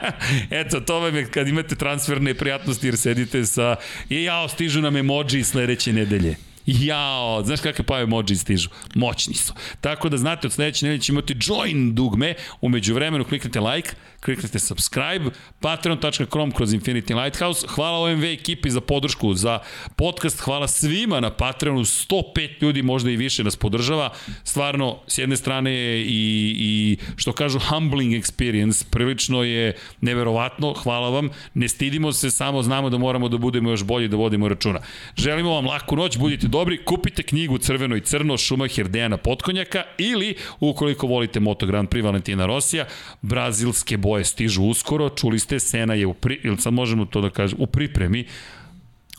Eto, to vam je kad imate transferne prijatnosti jer sedite sa... I jao, stižu nam emoji sledeće nedelje. Jao, znaš kakve pa emoji stižu? Moćni su. Tako da znate, od sledeće nedelje će imati join dugme, umeđu vremenu kliknite like, kliknite subscribe, patreon.com kroz Infinity Lighthouse. Hvala OMV ekipi za podršku, za podcast, hvala svima na Patreonu, 105 ljudi, možda i više nas podržava. Stvarno, s jedne strane je i, i što kažu humbling experience, prilično je neverovatno, hvala vam, ne stidimo se, samo znamo da moramo da budemo još bolji, da vodimo računa. Želimo vam laku noć, budite dobri, kupite knjigu Crveno i crno Šumacher Dejana Potkonjaka ili, ukoliko volite Moto Grand Prix Valentina Rosija, brazilske boje stižu uskoro, čuli ste, Sena je u, pri, ili sad možemo to da kažem, u pripremi,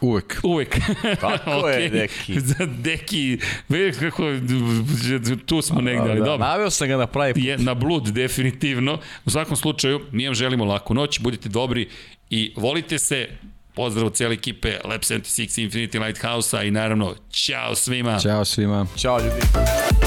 Uvek. Uvek. Tako je, Deki. Za Deki, vidiš kako, tu smo negde, ali da, dobro. Naveo sam ga na pravi put. Je, na blud, definitivno. U svakom slučaju, mi vam želimo laku noć, budite dobri i volite se. Pozdrav od cijele ekipe Lab 76 Infinity Lighthouse-a i naravno, čao svima. Ćao svima. Ćao ljudi.